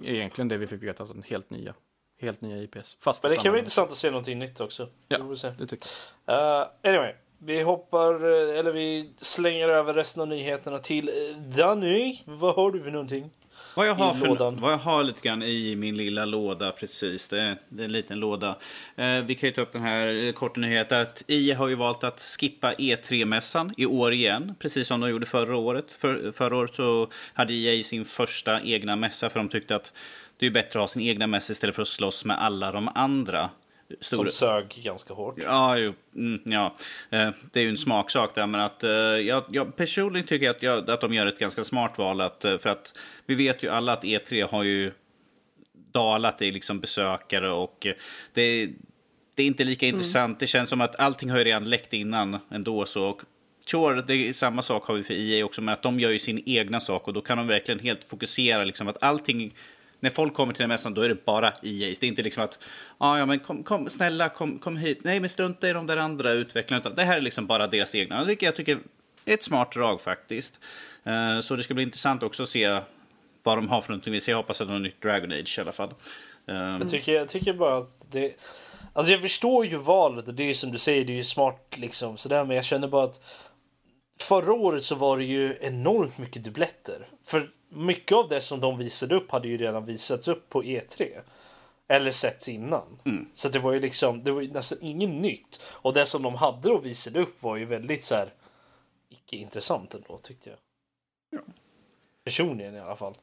egentligen det vi fick veta, den helt nya helt nya IPs. Fast Men det kan vara intressant att se någonting nytt också. Ja, det, se. det tycker jag. Uh, anyway, vi hoppar, eh, eller vi slänger över resten av nyheterna till uh, Danny. Vad har du för någonting? Vad jag, har för, vad jag har lite grann i min lilla låda precis. Det är, det är en liten låda. Eh, vi kan ju ta upp den här korta nyheten att IA har ju valt att skippa E3-mässan i år igen. Precis som de gjorde förra året. För, förra året så hade IA sin första egna mässa för de tyckte att det är bättre att ha sin egna mässa istället för att slåss med alla de andra. Stora... Som sög ganska hårt. Ja, jo, mm, ja. Eh, det är ju en smaksak där. Men att, eh, jag, jag personligen tycker att, jag, att de gör ett ganska smart val. Att, eh, för att vi vet ju alla att E3 har ju dalat i liksom besökare och det, det är inte lika mm. intressant. Det känns som att allting har ju redan läckt innan ändå. Så Sure, det är samma sak har vi för EA också, men att de gör ju sin egna sak och då kan de verkligen helt fokusera liksom att allting när folk kommer till den mässan då är det bara EAs. Det är inte liksom att ah, ja, men kom, kom, snälla kom, kom hit. Nej, men strunta i de där andra utvecklarna. Utan det här är liksom bara deras egna. Det jag tycker är ett smart drag faktiskt. Uh, så det ska bli intressant också att se vad de har för någonting. Jag hoppas att de har nytt Dragon Age i alla fall. Um... Jag, tycker, jag tycker bara att det... Alltså jag förstår ju valet och det är ju som du säger, det är ju smart liksom sådär. Men jag känner bara att förra året så var det ju enormt mycket dubbletter. För mycket av det som de visade upp hade ju redan visats upp på E3. Eller setts innan. Mm. Så det var ju liksom, det var ju nästan inget nytt. Och det som de hade och visade upp var ju väldigt så här icke intressant ändå tyckte jag. Ja. Personligen i alla fall.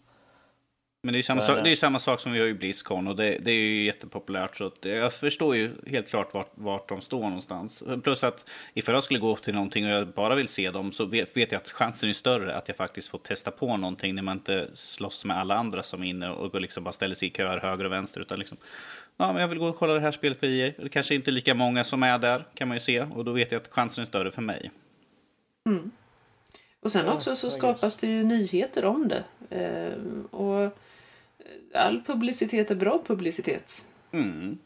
Men det är ju samma, sak, det är samma sak som vi har i Blizzcon och det, det, är ju jättepopulärt. Så jag förstår ju helt klart vart, vart de står någonstans. Plus att ifall jag skulle gå till någonting och jag bara vill se dem så vet, vet jag att chansen är större att jag faktiskt får testa på någonting när man inte slåss med alla andra som är inne och liksom bara ställer sig i köer höger och vänster. Utan liksom, ja, men jag vill gå och kolla det här spelet på EA. Det kanske inte är lika många som är där kan man ju se och då vet jag att chansen är större för mig. Mm. Och sen också så skapas det ju nyheter om det. Ehm, och all publicitet är bra publicitet. Mm.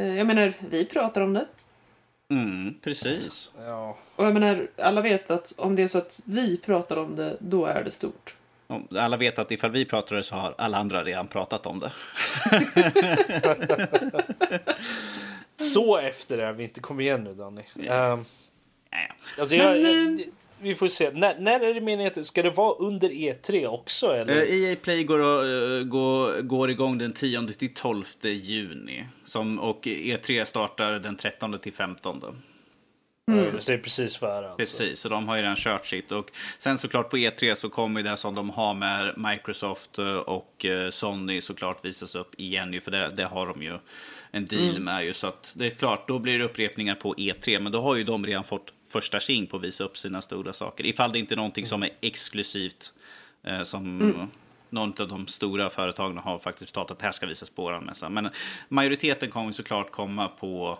Eh, jag menar, vi pratar om det. Mm, precis. Ja. Och jag menar, alla vet att om det är så att vi pratar om det, då är det stort. Alla vet att ifall vi pratar det så har alla andra redan pratat om det. så efter är vi inte. Kom igen nu Danny. Ja. Um, alltså, jag, Men, jag, vi får se. När, när är det meningen ska det vara under E3 också? Eller? Uh, EA Play går, uh, går, går igång den 10 till 12 juni. Som, och E3 startar den 13 till 15. Mm. det är precis före alltså. Precis, så de har ju redan kört sitt. Och sen såklart på E3 så kommer det som de har med Microsoft och eh, Sony såklart visas upp igen för det, det har de ju en deal mm. med ju. Så att det är klart, då blir det upprepningar på E3. Men då har ju de redan fått första tjing på att visa upp sina stora saker. Ifall det inte är någonting som är exklusivt. Eh, som mm. någon av de stora företagen har faktiskt pratat att det här ska visas på våran mässa. Men majoriteten kommer såklart komma på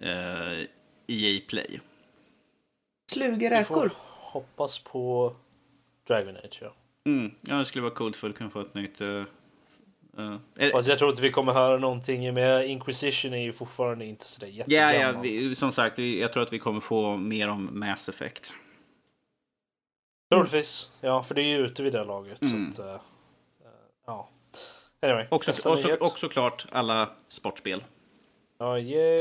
eh, EA Play. Slugeräkor. Hoppas på Dragon Age ja. Mm, ja, det skulle vara coolt för att kunna få ett nytt uh, Fast jag tror inte vi kommer höra någonting med Inquisition är ju fortfarande inte sådär jättegammalt. Ja, ja vi, som sagt, jag tror att vi kommer få mer om Mass Effect. Troligtvis. Ja, för det är ju ute vid det laget. Mm. Så att, uh, ja. Anyway, också, och, så, och såklart alla sportspel. Ja, yay.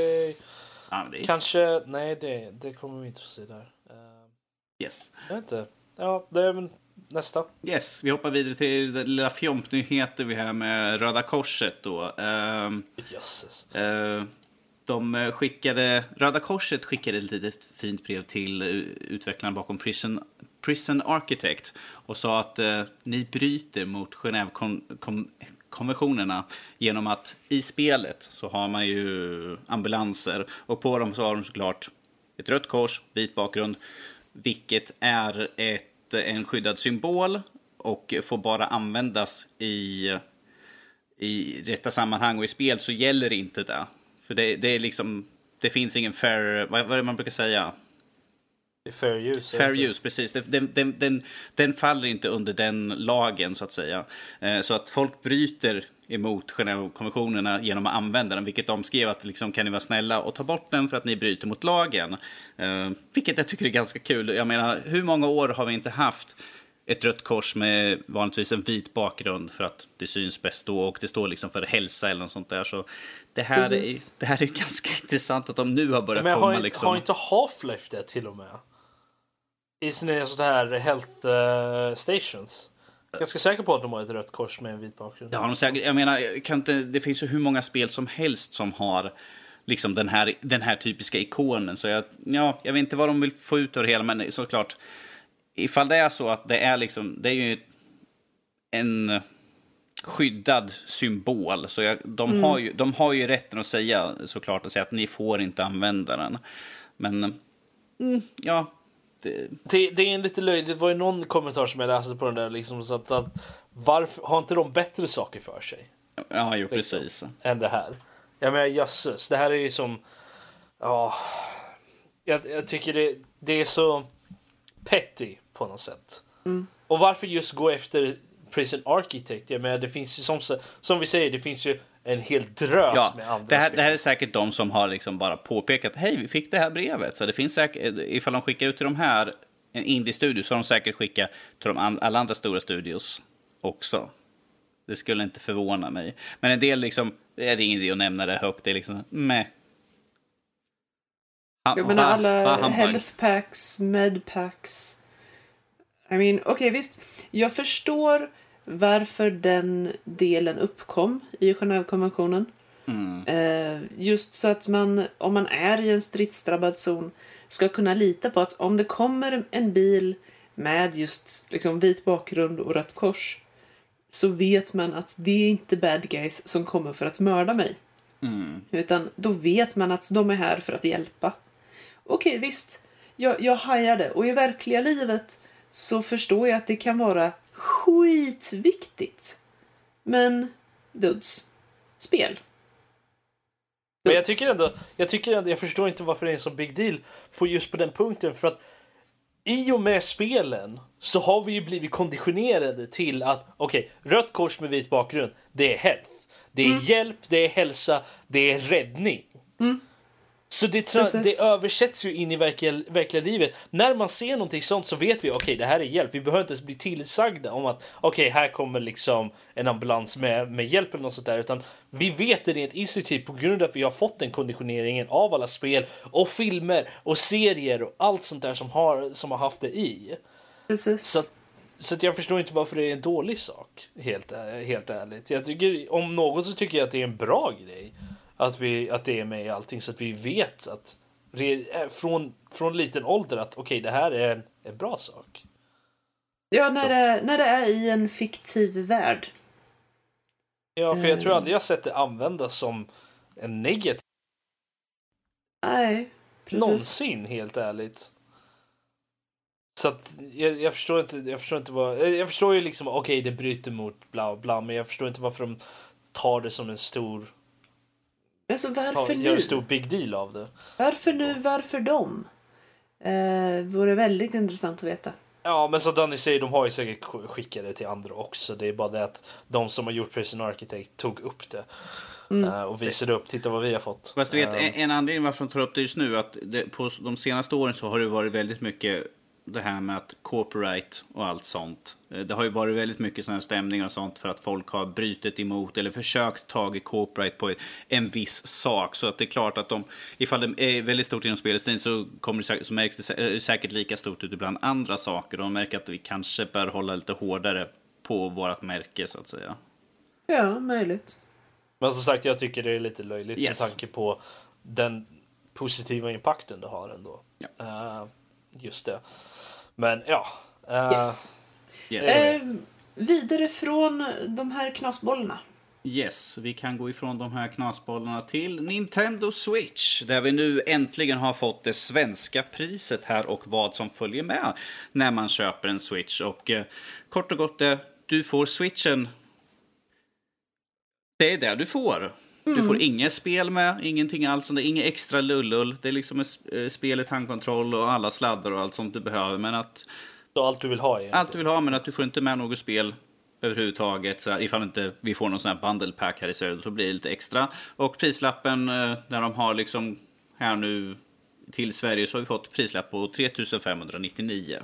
Ja. Kanske, nej det, det kommer vi inte få se där. Uh, yes. Jag vet inte. Ja, det är nästa. Yes, vi hoppar vidare till lilla fjompnyheter vi har med Röda Korset då. Uh, Jösses. Uh, de skickade, Röda Korset skickade ett litet fint brev till utvecklaren bakom Prison, Prison Architect och sa att uh, ni bryter mot Genèvekonventionerna genom att i spelet så har man ju ambulanser och på dem så har de såklart ett rött kors, vit bakgrund, vilket är ett en skyddad symbol och får bara användas i, i rätta sammanhang och i spel så gäller inte det. För det, det är liksom, det finns ingen fair, vad, vad är det man brukar säga? Fair use. Fair use, precis. Den, den, den, den, faller inte under den lagen så att säga. Eh, så att folk bryter emot Genèvekonventionerna genom att använda den. Vilket de skrev att liksom, kan ni vara snälla och ta bort den för att ni bryter mot lagen. Eh, vilket jag tycker är ganska kul. Jag menar, hur många år har vi inte haft ett rött kors med vanligtvis en vit bakgrund för att det syns bäst då och det står liksom för hälsa eller något sånt där. Så det här, är, det här är ganska intressant att de nu har börjat Men komma. Har, liksom. har inte Half-Life det till och med? I sina sådana här health uh, stations. Ganska säker på att de har ett rött kors med en vit bakgrund. Ja, de säkert. Jag menar, kan inte, det finns ju hur många spel som helst som har liksom den här, den här typiska ikonen. Så jag, ja, jag vet inte vad de vill få ut av det hela, men såklart. Ifall det är så att det är liksom, det är ju en skyddad symbol. Så jag, de, mm. har ju, de har ju rätten att säga såklart, att säga att ni får inte använda den. Men mm, ja, det... det... är lite löjligt. Det var ju någon kommentar som jag läste på den där liksom så att, att varför har inte de bättre saker för sig? Ja, jo liksom, precis. Än det här. Jag menar jösses, det här är ju som ja, Jag, jag tycker det, det är så petty på något sätt. Mm. Och varför just gå efter Prison Architect? Jag menar, det finns ju som, som vi säger, det finns ju en hel drös Ja, med andra det här, spel. det här är säkert de som har liksom bara påpekat hej, vi fick det här brevet. Så det finns säkert, ifall de skickar ut till de här, en indie-studio, så har de säkert skickat till de an, alla andra stora studios också. Det skulle inte förvåna mig. Men en del liksom, det är ingen idé att nämna det högt, det är liksom meh. Ha- Jag menar alla humbug. health packs, med packs. I mean, okej visst. Jag förstår varför den delen uppkom i Genèvekonventionen. Mm. Eh, just så att man, om man är i en stridsdrabbad zon, ska kunna lita på att om det kommer en bil med just liksom, vit bakgrund och rött kors så vet man att det är inte bad guys som kommer för att mörda mig. Mm. Utan då vet man att de är här för att hjälpa. Okej, visst. Jag, jag hajar det. Och i verkliga livet så förstår jag att det kan vara skitviktigt. Men, duds. Spel. Men jag Duds. tycker ändå, jag tycker ändå, jag förstår inte varför det är en så big deal på just på den punkten. För att i och med spelen så har vi ju blivit konditionerade till att okej, rött kors med vit bakgrund, det är health. Det är Mm. hjälp, det är hälsa, det är räddning. Så det, det översätts ju in i verkliga, verkliga livet. När man ser någonting sånt så vet vi okej, det här är hjälp. Vi behöver inte ens bli tillsagda om att okej, här kommer liksom en ambulans med, med hjälp eller något sånt där. Utan vi vet det rent instinktivt på grund av att vi har fått den konditioneringen av alla spel och filmer och serier och allt sånt där som har, som har haft det i. Precis. Så, så jag förstår inte varför det är en dålig sak, helt, helt ärligt. Jag tycker, om något så tycker jag att det är en bra grej. Att, vi, att det är med i allting så att vi vet att re, äh, från, från liten ålder att okej, det här är en, en bra sak. Ja, när det, när det är i en fiktiv värld. Ja, för jag tror Mm. aldrig jag sett det användas som en negativ Nej, precis. någonsin, helt ärligt. Så att jag, jag förstår inte, jag förstår inte vad, eh, jag förstår ju liksom okej det bryter mot bla bla, men jag förstår inte varför de tar det som en stor, Alltså varför gör nu? en stor big deal av det. Varför nu? Varför dem? Eh, vore väldigt intressant att veta. Ja, men som Danny säger, de har ju säkert sk- skickat det till andra också. Det är bara det att de som har gjort Prison Architect tog upp det Mm. eh, och visade upp. Titta vad vi har fått. Fast du vet, Eh, en, en anledning varför de tar upp det just nu, att det, på de senaste åren så har det varit väldigt mycket det här med att copyright och allt sånt. Eh, Det har ju varit väldigt mycket sådana stämningar och sånt för att folk har brutit emot eller försökt tagit copyright på en viss sak. Så att det är klart att de, ifall det är väldigt stort inom spelindustrin så, kommer det, säkert- så märks det eh, säkert lika stort ut ibland andra saker. Och de märker att vi kanske bör hålla lite hårdare på vårt märke så att säga. Ja, möjligt. Men som sagt, jag tycker det är lite löjligt Yes. med tanke på den positiva impacten det har ändå. Ja. Eh, just det. Men ja. eh, Yes. Yes. Eh, vidare från de här knasbollarna. Yes, vi kan gå ifrån de här knasbollarna till Nintendo Switch. Där vi nu äntligen har fått det svenska priset här och vad som följer med när man köper en Switch. Och eh, kort och gott, eh, du får Switchen. Det är det du får. Du får inget spel med, ingenting alls. Det är inget extra lullull. Det är liksom ett eh, spelet, handkontroll och alla sladdar och allt sånt du behöver. Men att så allt du vill ha egentligen. allt du vill ha, men att du får inte med något spel överhuvudtaget. Så här, ifall inte vi får någon sån här bundle pack här i söder så blir det lite extra. Och prislappen eh, när de har liksom här nu till Sverige så har vi fått prislapp på 3599.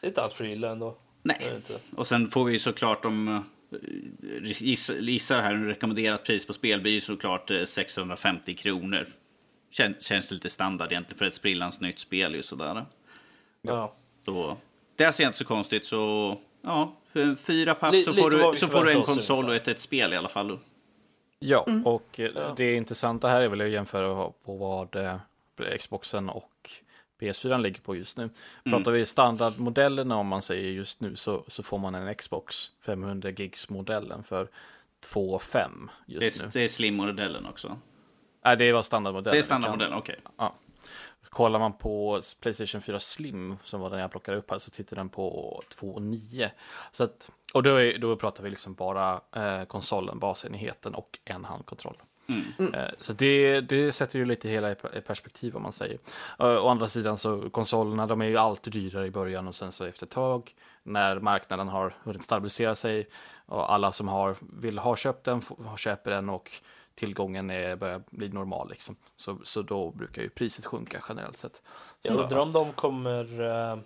Det är inte allt för illa ändå. Nej. Och sen får vi såklart om eh, gissar här, en rekommenderat pris på spel blir ju såklart eh, 650 kronor. Känns, känns lite standard egentligen för ett sprillans nytt spel ju sådär. Ja. Så det ser inte så konstigt så ja, för fyra papp så får du, så får du en konsol ungefär. och ett, ett spel i alla fall. Ja, och eh, det intressanta här är väl att jämföra på vad eh, Xboxen och PS4 ligger på just nu. Pratar vi standardmodellerna om man säger just nu så, så får man en Xbox 500 gigs modellen för 2 5 Det just nu. det är slim-modellen också. Nej, det var standardmodellen. Det är standardmodellen, okej. Ja. Kollar man på Playstation 4 Slim, som var den jag plockade upp här, så tittar den på 2,9. Så att, och då, är, då pratar vi liksom bara eh, konsolen, basenheten och en handkontroll. Mm. Eh, så det, det sätter ju lite hela i perspektiv om man säger. Å andra sidan så konsolerna, de är ju alltid dyrare i början och sen så efter ett tag när marknaden har hunnit stabilisera sig och alla som har, vill ha köpt den köper den och tillgången är, börjar bli normal liksom. Så, så då brukar ju priset sjunka generellt sett. Jag undrar om de kommer uh,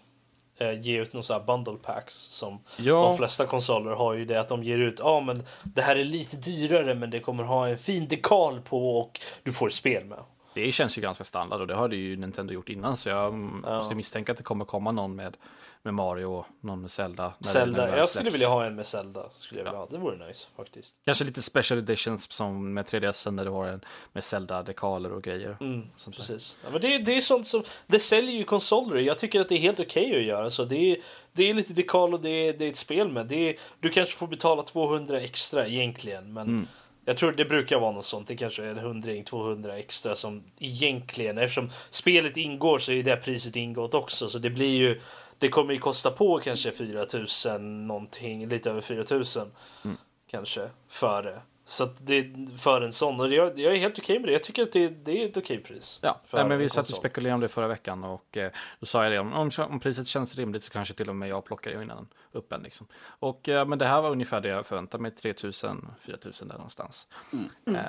ge ut några bundle packs som ja. de flesta konsoler har ju det att de ger ut. Ja, ah, men det här är lite dyrare, men det kommer ha en fin dekal på och du får spel med. Det känns ju ganska standard och det har det ju Nintendo gjort innan så jag ja. måste misstänka att det kommer komma någon med med Mario och någon med Zelda. Zelda, jag skulle vilja ha en med Zelda. Skulle jag vilja ha. Det vore nice faktiskt. Kanske lite special editions som med 3DS när du har en med Zelda-dekaler och grejer. Mm, precis. Ja, men det, det är sånt som, det säljer ju konsoler. Jag tycker att det är helt okej okay att göra så. Det är, det är lite dekal och det är, det är ett spel med. Det är, du kanske får betala 200 extra egentligen men mm. Jag tror det brukar vara något sånt. Det kanske är en hundring, 200 extra som egentligen, eftersom spelet ingår så är det priset ingått också. Så det blir ju det kommer ju kosta på kanske 4000 någonting, lite över 4000 mm. kanske för det. Så det för en sån och jag, jag är helt okej okay med det. Jag tycker att det, det är ett okej okay pris. Ja, Nej, men vi satt och spekulerade om det förra veckan och eh, då sa jag det om, om, om, priset känns rimligt så kanske till och med jag plockar in upp en liksom. Och eh, men det här var ungefär det jag förväntade mig 3000 4000 där någonstans. Mm. Eh,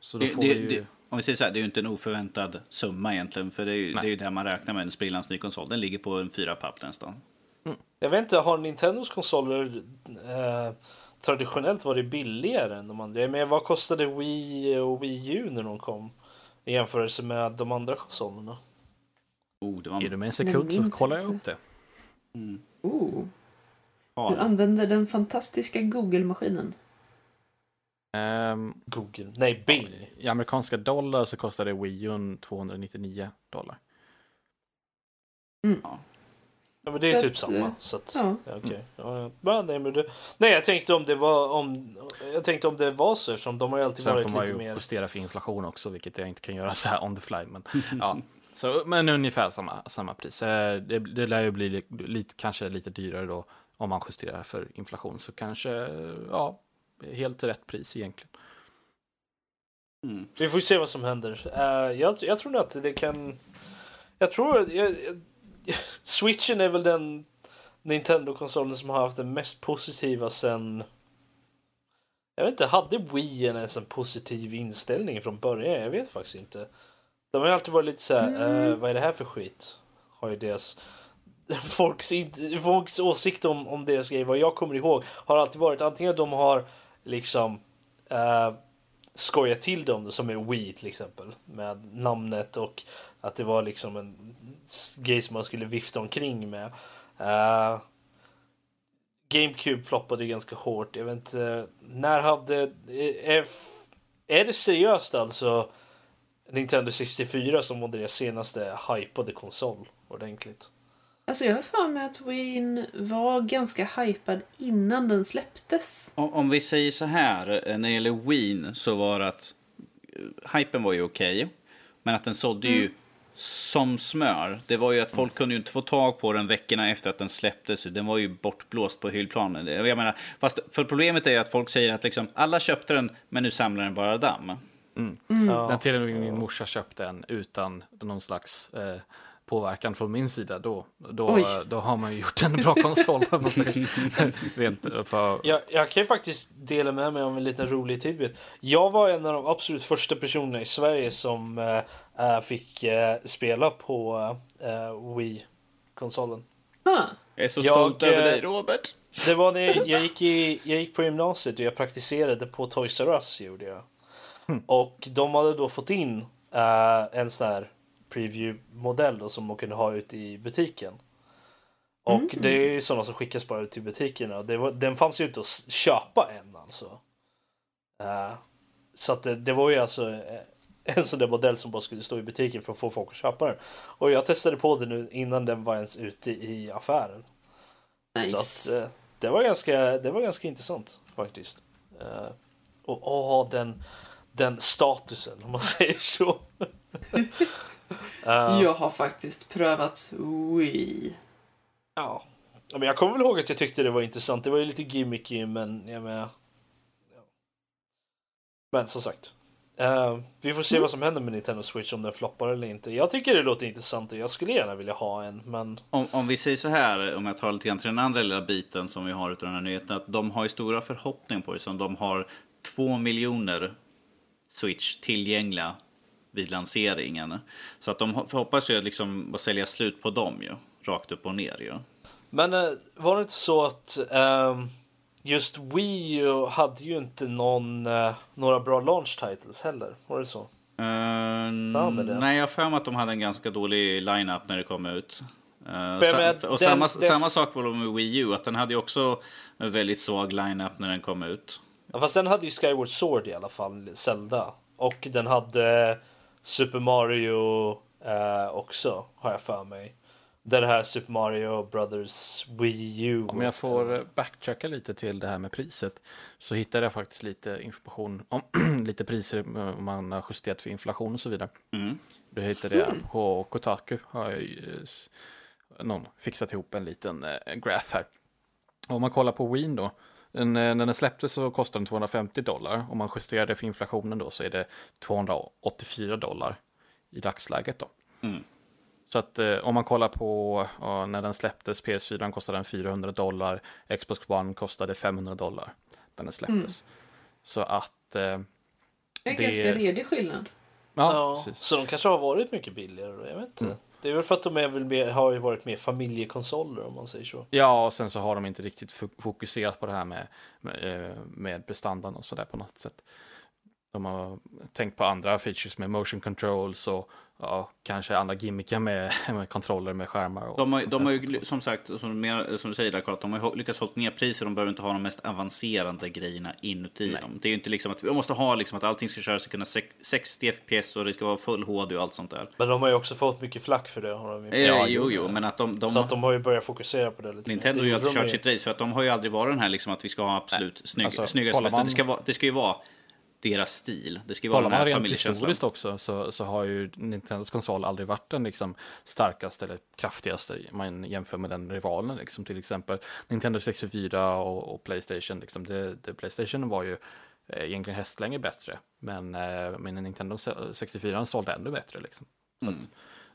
så då det, får det, vi ju... det, om vi säger så här, det är ju inte en oförväntad summa egentligen. För det är ju, det, är ju det man räknar med en sprillans ny konsol. Den ligger på en fyra papp nästan. Mm. Jag vet inte, har Nintendos konsoler eh, traditionellt varit billigare än de andra? Men vad kostade Wii och Wii U när de kom? I jämförelse med de andra konsolerna. Oh, det var... Ge mig en sekund så kollar jag upp det. Mm. Oh. Du använder den fantastiska Google-maskinen. Um, Google. Nej, Bing. I amerikanska dollar så kostade Wii U 299 dollar. Mm. Ja. ja. men det är typ samma. Så att, ja. Ja, okay. ja, ja. nej, men det, nej, jag tänkte om det var om jag tänkte om det var så eftersom de har ju alltid Sen varit lite mer. Sen får man ju justera för inflation också, vilket jag inte kan göra så här on the fly. Men, ja. Så, men ungefär samma, samma pris. Eh, det, det lär ju bli lite, kanske lite dyrare då om man justerar för inflation. Så kanske, ja, helt rätt pris egentligen. Mm. Vi får se vad som händer. Uh, jag, jag tror att det kan... Jag tror... Jag, jag, Switchen är väl den Nintendo-konsolen som har haft det mest positiva sen... Jag vet inte, hade Wii ens en positiv inställning från början? Jag vet faktiskt inte. De har alltid varit lite så här, mm. uh, vad är det här för skit? Har ju deras folks, folks åsikt om, om deras grejer, vad jag kommer ihåg, har alltid varit antingen att de har liksom uh, skoja till dem som är Wii till exempel med namnet och att det var liksom en grej som man skulle vifta omkring med. Uh, GameCube floppade ganska hårt. Jag vet inte, när hade... Eh, är, är det seriöst alltså Nintendo 64 som var deras senaste hypade konsol ordentligt? Alltså jag har för mig att Wien var ganska hypad innan den släpptes. Om, vi säger så här, eh, när det gäller Wien så var det att uh, hypen var ju okej. Okay, men att den sålde mm. ju som smör. Det var ju att folk kunde ju inte få tag på den veckorna efter att den släpptes. Den var ju bortblåst på hyllplanen. Jag menar, fast för problemet är ju att folk säger att liksom, alla köpte den men nu samlar den bara damm. Mm. Mm. Ja. Den till och med min morsa köpte den utan någon slags eh, påverkan från min sida, då, då, då har man ju gjort en bra konsol. Rent för... jag, jag kan ju faktiskt dela med mig av en liten rolig tidbit. Jag var en av de absolut första personerna i Sverige som äh, fick äh, spela på äh, Wii-konsolen. Ah. Jag är så stolt jag, över dig Robert. Det var när jag gick, i, jag gick på gymnasiet och jag praktiserade på Toys R Us gjorde jag. Mm. Och de hade då fått in en sån här preview-modell som man kunde ha ute i butiken. Och mm. det är sådana som skickas bara ut till butikerna. Det var, den fanns ju inte att köpa än alltså. Uh, så att det, det, var ju alltså eh, en sån där modell som bara skulle stå i butiken för att få folk att köpa den. Och jag testade på den nu innan den var ens ute i affären. Nice. Så att, uh, det, var ganska, det var ganska intressant faktiskt. Uh, och, och ha den, den statusen om man säger så. Uh, jag har faktiskt prövat Wii. Ja. Men jag kommer väl ihåg att jag tyckte det var intressant. Det var ju lite gimmicky men jag menar... Ja. Men som sagt. Uh, vi får se mm. vad som händer med Nintendo Switch om den floppar eller inte. Jag tycker det låter intressant och jag skulle gärna vilja ha en. Men... Om, om vi säger så här, om jag tar lite grann till den andra lilla biten som vi har utav den här nyheten. Att de har ju stora förhoppningar på det. Som de har två miljoner Switch tillgängliga vid lanseringen. Så att de hoppas ju liksom att sälja slut på dem ju. Rakt upp och ner ju. Men uh, var det inte så att um just Wii U hade ju inte någon, uh, några bra launch titles heller. Var det så? Uh, det. Nej, jag har för mig att de hade en ganska dålig line-up när det kom ut. Uh, sa och den, samma, dess... samma sak var det med Wii U, att den hade ju också en väldigt svag line-up när den kom ut. Ja, fast den hade ju Skyward Sword i alla fall, Zelda. Och den hade Super Mario uh, också, har jag för mig det här Super Mario Brothers Wii U. Om jag får backtracka lite till det här med priset så hittade jag faktiskt lite information om lite priser om man har justerat för inflation och så vidare. Mm. Du hittade det på Kotaku. Har jag, någon fixat ihop en liten graph här. Om man kollar på Wien då. Den, när den släpptes så kostade den 250 dollar. Om man justerade för inflationen då så är det 284 dollar i dagsläget då. Mm. Så att eh, om man kollar på ja, när den släpptes, PS4 kostade den 400 dollar, Xbox One kostade 500 dollar när den släpptes. Mm. Så att... Eh, det är en ganska redig skillnad. Ja, ja så de kanske har varit mycket billigare, jag vet inte. Mm. Det är väl för att de är väl mer, har ju varit mer familjekonsoler om man säger så. Ja, och sen så har de inte riktigt fokuserat på det här med, med, eh, med prestandan och sådär på något sätt. De har tänkt på andra features med motion controls och ja, kanske andra gimmickar med, med kontroller med skärmar. Och de har, de har ju som sagt, som, mer, som du säger där Carl, de har lyckats hålla ner priser. De behöver inte ha de mest avancerade grejerna inuti Nej. dem. Det är ju inte liksom att vi måste ha liksom att allting ska köras i kunna 60 FPS och det ska vara full HD och allt sånt där. Men de har ju också fått mycket flack för det. Har de ju. Ja, jo, jo, men att de, de Så att de har ju börjat fokusera på det lite Nintendo har ju alltid kört sitt race för att de har ju aldrig varit den här liksom att vi ska ha absolut snygg, alltså, snyggaste man... det, ska vara, det ska ju vara deras stil. Det ska ju vara Kollar man rent historiskt också så, så har ju Nintendos konsol aldrig varit den liksom starkaste eller kraftigaste man jämför med den rivalen. Liksom, till exempel Nintendo 64 och, och Playstation. Liksom, det, det, Playstation var ju eh, egentligen hästlängder bättre. Men, eh, men Nintendo 64 sålde ännu bättre. Liksom. Mm.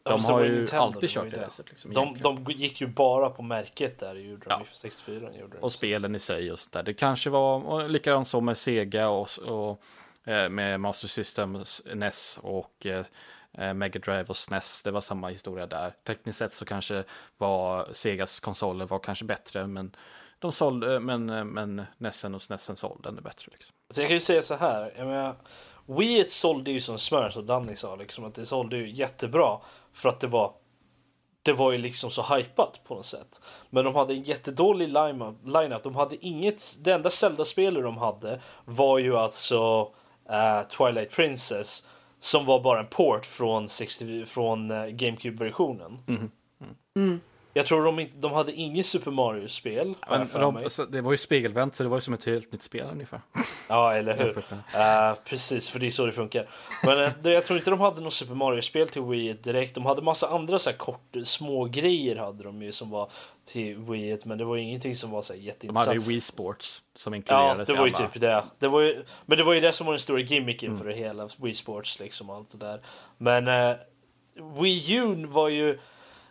De har ju Nintendo, alltid kört det racet. Liksom, de, de, gick ju bara på märket där, gjorde ja. de 64. Gjorde och spelen i sig och sådär. Det kanske var likadant som med Sega och, och eh, med Master Systems NES och eh, eh, Mega Drive och SNES. Det var samma historia där. Tekniskt sett så kanske var Segas konsoler var kanske bättre, men de sålde, men, men NESen och SNESen sålde ännu bättre. Liksom. Så jag kan ju säga så här, jag menar, Wii sålde ju som smör som Danny sa, liksom, att det sålde ju jättebra. För att det var det var ju liksom så hypat på något sätt. Men de hade en jättedålig line-up. De hade inget, det enda Zelda-spelet de hade var ju alltså uh, Twilight Princess. Som var bara en port från, 60, från uh, GameCube-versionen. Mm. Mm. Mm. Jag tror de, de hade inget Super Mario-spel. alltså, det var ju spegelvänt så det var ju som ett helt nytt spel ungefär. Ja, eller hur. Uh, precis, för det är så det funkar. Men uh, jag tror inte de hade något Super Mario-spel till Wii direkt. De hade massa andra så här kort, små grejer hade de ju som var till Wii men det var ingenting som var så här jätteintressant. De hade ju Wii Sports som inkluderades Ja, det var ju typ det. det var ju, men det var ju det som var den stora gimmicken mm. för det hela, Wii Sports liksom och allt det där. Men uh, Wii U var ju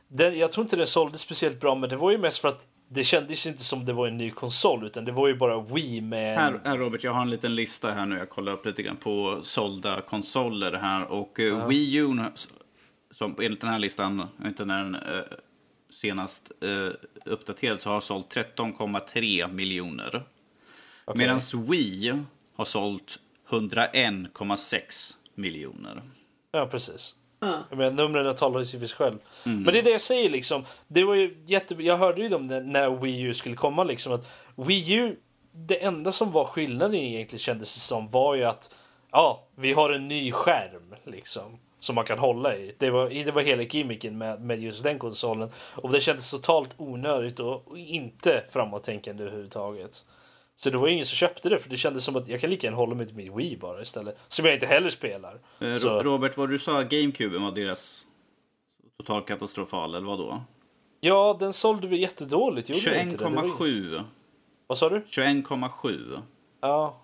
den, jag tror inte den sålde speciellt bra, men det var ju mest för att det kändes inte som det var en ny konsol, utan det var ju bara Wii med... Här, här Robert, jag har en liten lista här nu. Jag kollar upp lite grann på sålda konsoler här. Och uh, Wii U, som enligt den här listan, inte när den uh, senast uh, uppdaterad, så har sålt 13,3 miljoner. Okay. Medan Wii har sålt 101,6 miljoner. Ja, precis. Mm. Men numren talar ju för sig själv. Mm. Men det är det jag säger liksom. Det var ju jätte... Jag hörde ju dem när Wii U skulle komma liksom att Wii U, det enda som var skillnaden egentligen kändes det som var ju att ja, vi har en ny skärm liksom som man kan hålla i. Det var, det var hela gimmicken med, med just den konsolen och det kändes totalt onödigt och inte framåttänkande överhuvudtaget. Så det var ingen som köpte det för det kändes som att jag kan lika gärna hålla mig till min Wii bara istället. Som jag inte heller spelar. Eh, Robert, vad du sa GameCube var deras total katastrofal eller vad då? Ja, den sålde vi jättedåligt. 21,7. Vad sa du? 21,7. Ja.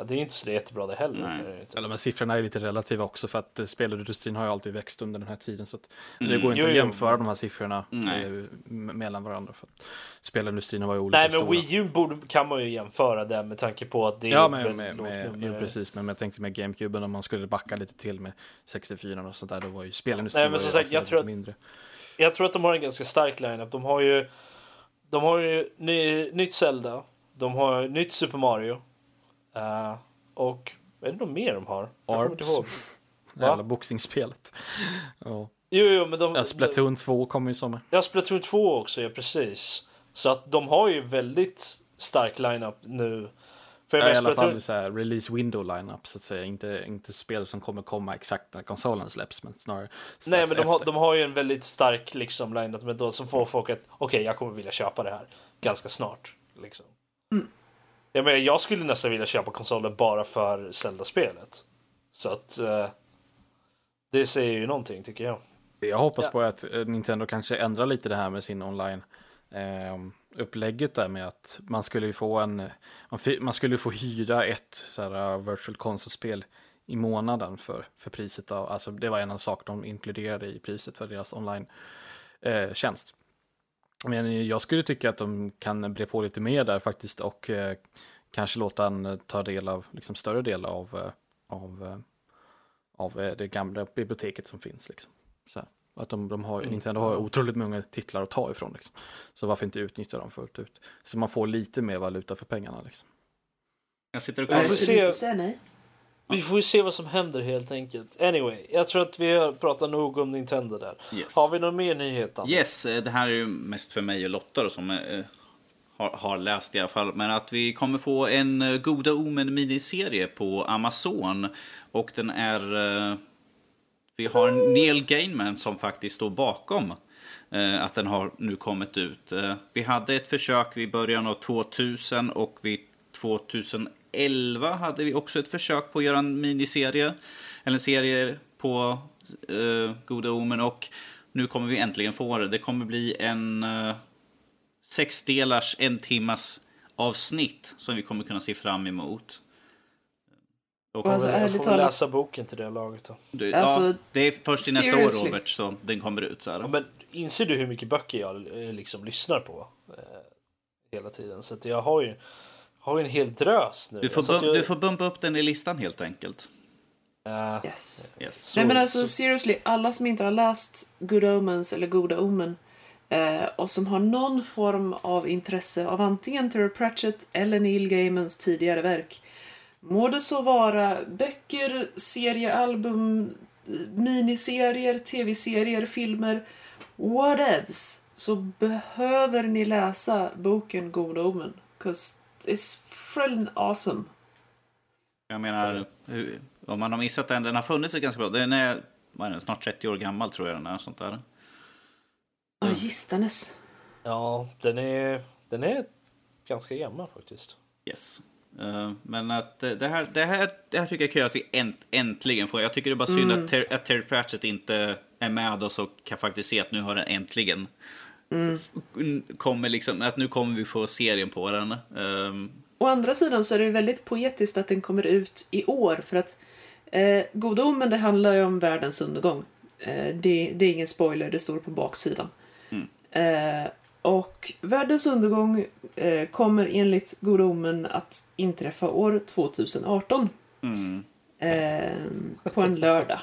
Ja, det är inte så jättebra det heller. Nej. Det är inte. Eller men siffrorna är lite relativa också för att eh, spelindustrin har ju alltid växt under den här tiden. Så att det Mm. går inte Jo, att jo. jämföra de här siffrorna Nej. eh, m- mellan varandra. För att spelindustrin var ju olika Nej, men stora. Wii U borde, kan man ju jämföra det med tanke på att det Ja, är med, med, lågt med, jo, precis, men jag tänkte med GameCube om man skulle backa lite till med 64 och sånt där, då var ju spelindustrin Nej, men som sagt, jag tror att- mindre. Jag tror att de har en ganska stark lineup. De har ju, de har ju ny, nytt Zelda, de har nytt Super Mario eh, och vad är det något mer de har? Arms. Jävla boxningsspelet. Ja. Jo, jo, men de... Ja, Splatoon 2 kommer ju i sommar. Ja, Splatoon 2 också, ja precis. Så att de har ju väldigt stark lineup nu. För jag Ja, I alla fall så här, release window lineup så att säga. Inte, inte spel som kommer komma exakt när konsolen släpps, men snarare Nej, men de har, de har ju en väldigt stark liksom lineup med då som får folk att okej, jag kommer vilja köpa det här ganska snart. Liksom. Jag, menar, jag skulle nästan vilja köpa konsolen bara för Zelda-spelet. Så att eh, det säger ju någonting tycker jag. Jag hoppas Ja. på att eh, Nintendo kanske ändrar lite det här med sin online eh, upplägget där med att man skulle ju få en man, man skulle få hyra ett så här, uh, virtual console-spel i månaden för, för priset av, alltså det var en av sakerna de inkluderade i priset för deras online eh, tjänst. Men jag skulle tycka att de kan bre på lite mer där faktiskt och eh, kanske låta en eh, ta del av, liksom större del av, eh, av, eh, av det gamla biblioteket som finns. Liksom. Så här. Att de, de har, Nintendo har otroligt många titlar att ta ifrån. Liksom. Så varför inte utnyttja dem fullt ut? Så man får lite mer valuta för pengarna. Liksom. Jag sitter och Ja, Jag Vi får ju se vad som händer helt enkelt. Anyway, jag tror att vi har pratat nog om Nintendo där. Yes. Har vi någon mer nyhet? Danne? Yes, eh, det här är ju mest för mig och Lotta då, som eh, har, har läst i alla fall. Men att vi kommer få en eh, Goda Omen miniserie på Amazon. Och den är... Eh, vi har Neil Gaiman som faktiskt står bakom eh, att den har nu kommit ut. Vi hade ett försök vid början av 2000 och vid 2011 hade vi också ett försök på att göra en miniserie. Eller en serie på eh, Goda Omen och nu kommer vi äntligen få det. Det kommer bli en eh, sexdelars, en timmas avsnitt som vi kommer kunna se fram emot. Och, alltså, jag ärligt får väl talat- läsa boken till det laget då. det, alltså, ja, det är först i nästa seriously. år Robert som den kommer ut. Så här. Ja, men inser du hur mycket böcker jag eh, liksom lyssnar på eh, hela tiden? Så att jag har ju, har ju en hel drös nu. Du får, Så att bum- jag, du får bumpa upp den i listan helt enkelt. eh, Yes. Yes. så- Nej men alltså så- seriously, alla som inte har läst Good Omens eller Goda Omen eh, och som har någon form av intresse av antingen Terry Pratchett eller Neil Gaimans tidigare verk. Må det så vara böcker, seriealbum, eh, miniserier, tv-serier, filmer, whatevs, så behöver ni läsa boken Goda Omen. 'Cause it's friggin' awesome. Jag menar, om man har missat den, den har funnits ganska bra. Den är, vad är den, snart 30 år gammal tror jag den är. Sånt där. Ja, gistanes. Ja, den är, den är ganska gammal faktiskt. Yes. Eh, Men att eh, det här, det här, det här tycker jag är kul att vi änt, äntligen får. Jag tycker det är bara synd att, Ter, att Terry Pratchett inte är med oss och kan faktiskt se att nu har den äntligen kommer liksom, att nu kommer vi få serien på den. Ehm, Å andra sidan så är det väldigt poetiskt att den kommer ut i år för att eh, Goda Omen det handlar ju om världens undergång. Eh, det, det är ingen spoiler, det står på baksidan. Eh, och världens undergång eh, kommer enligt Goda Omen att inträffa år 2018. mm. Eh, på en lördag.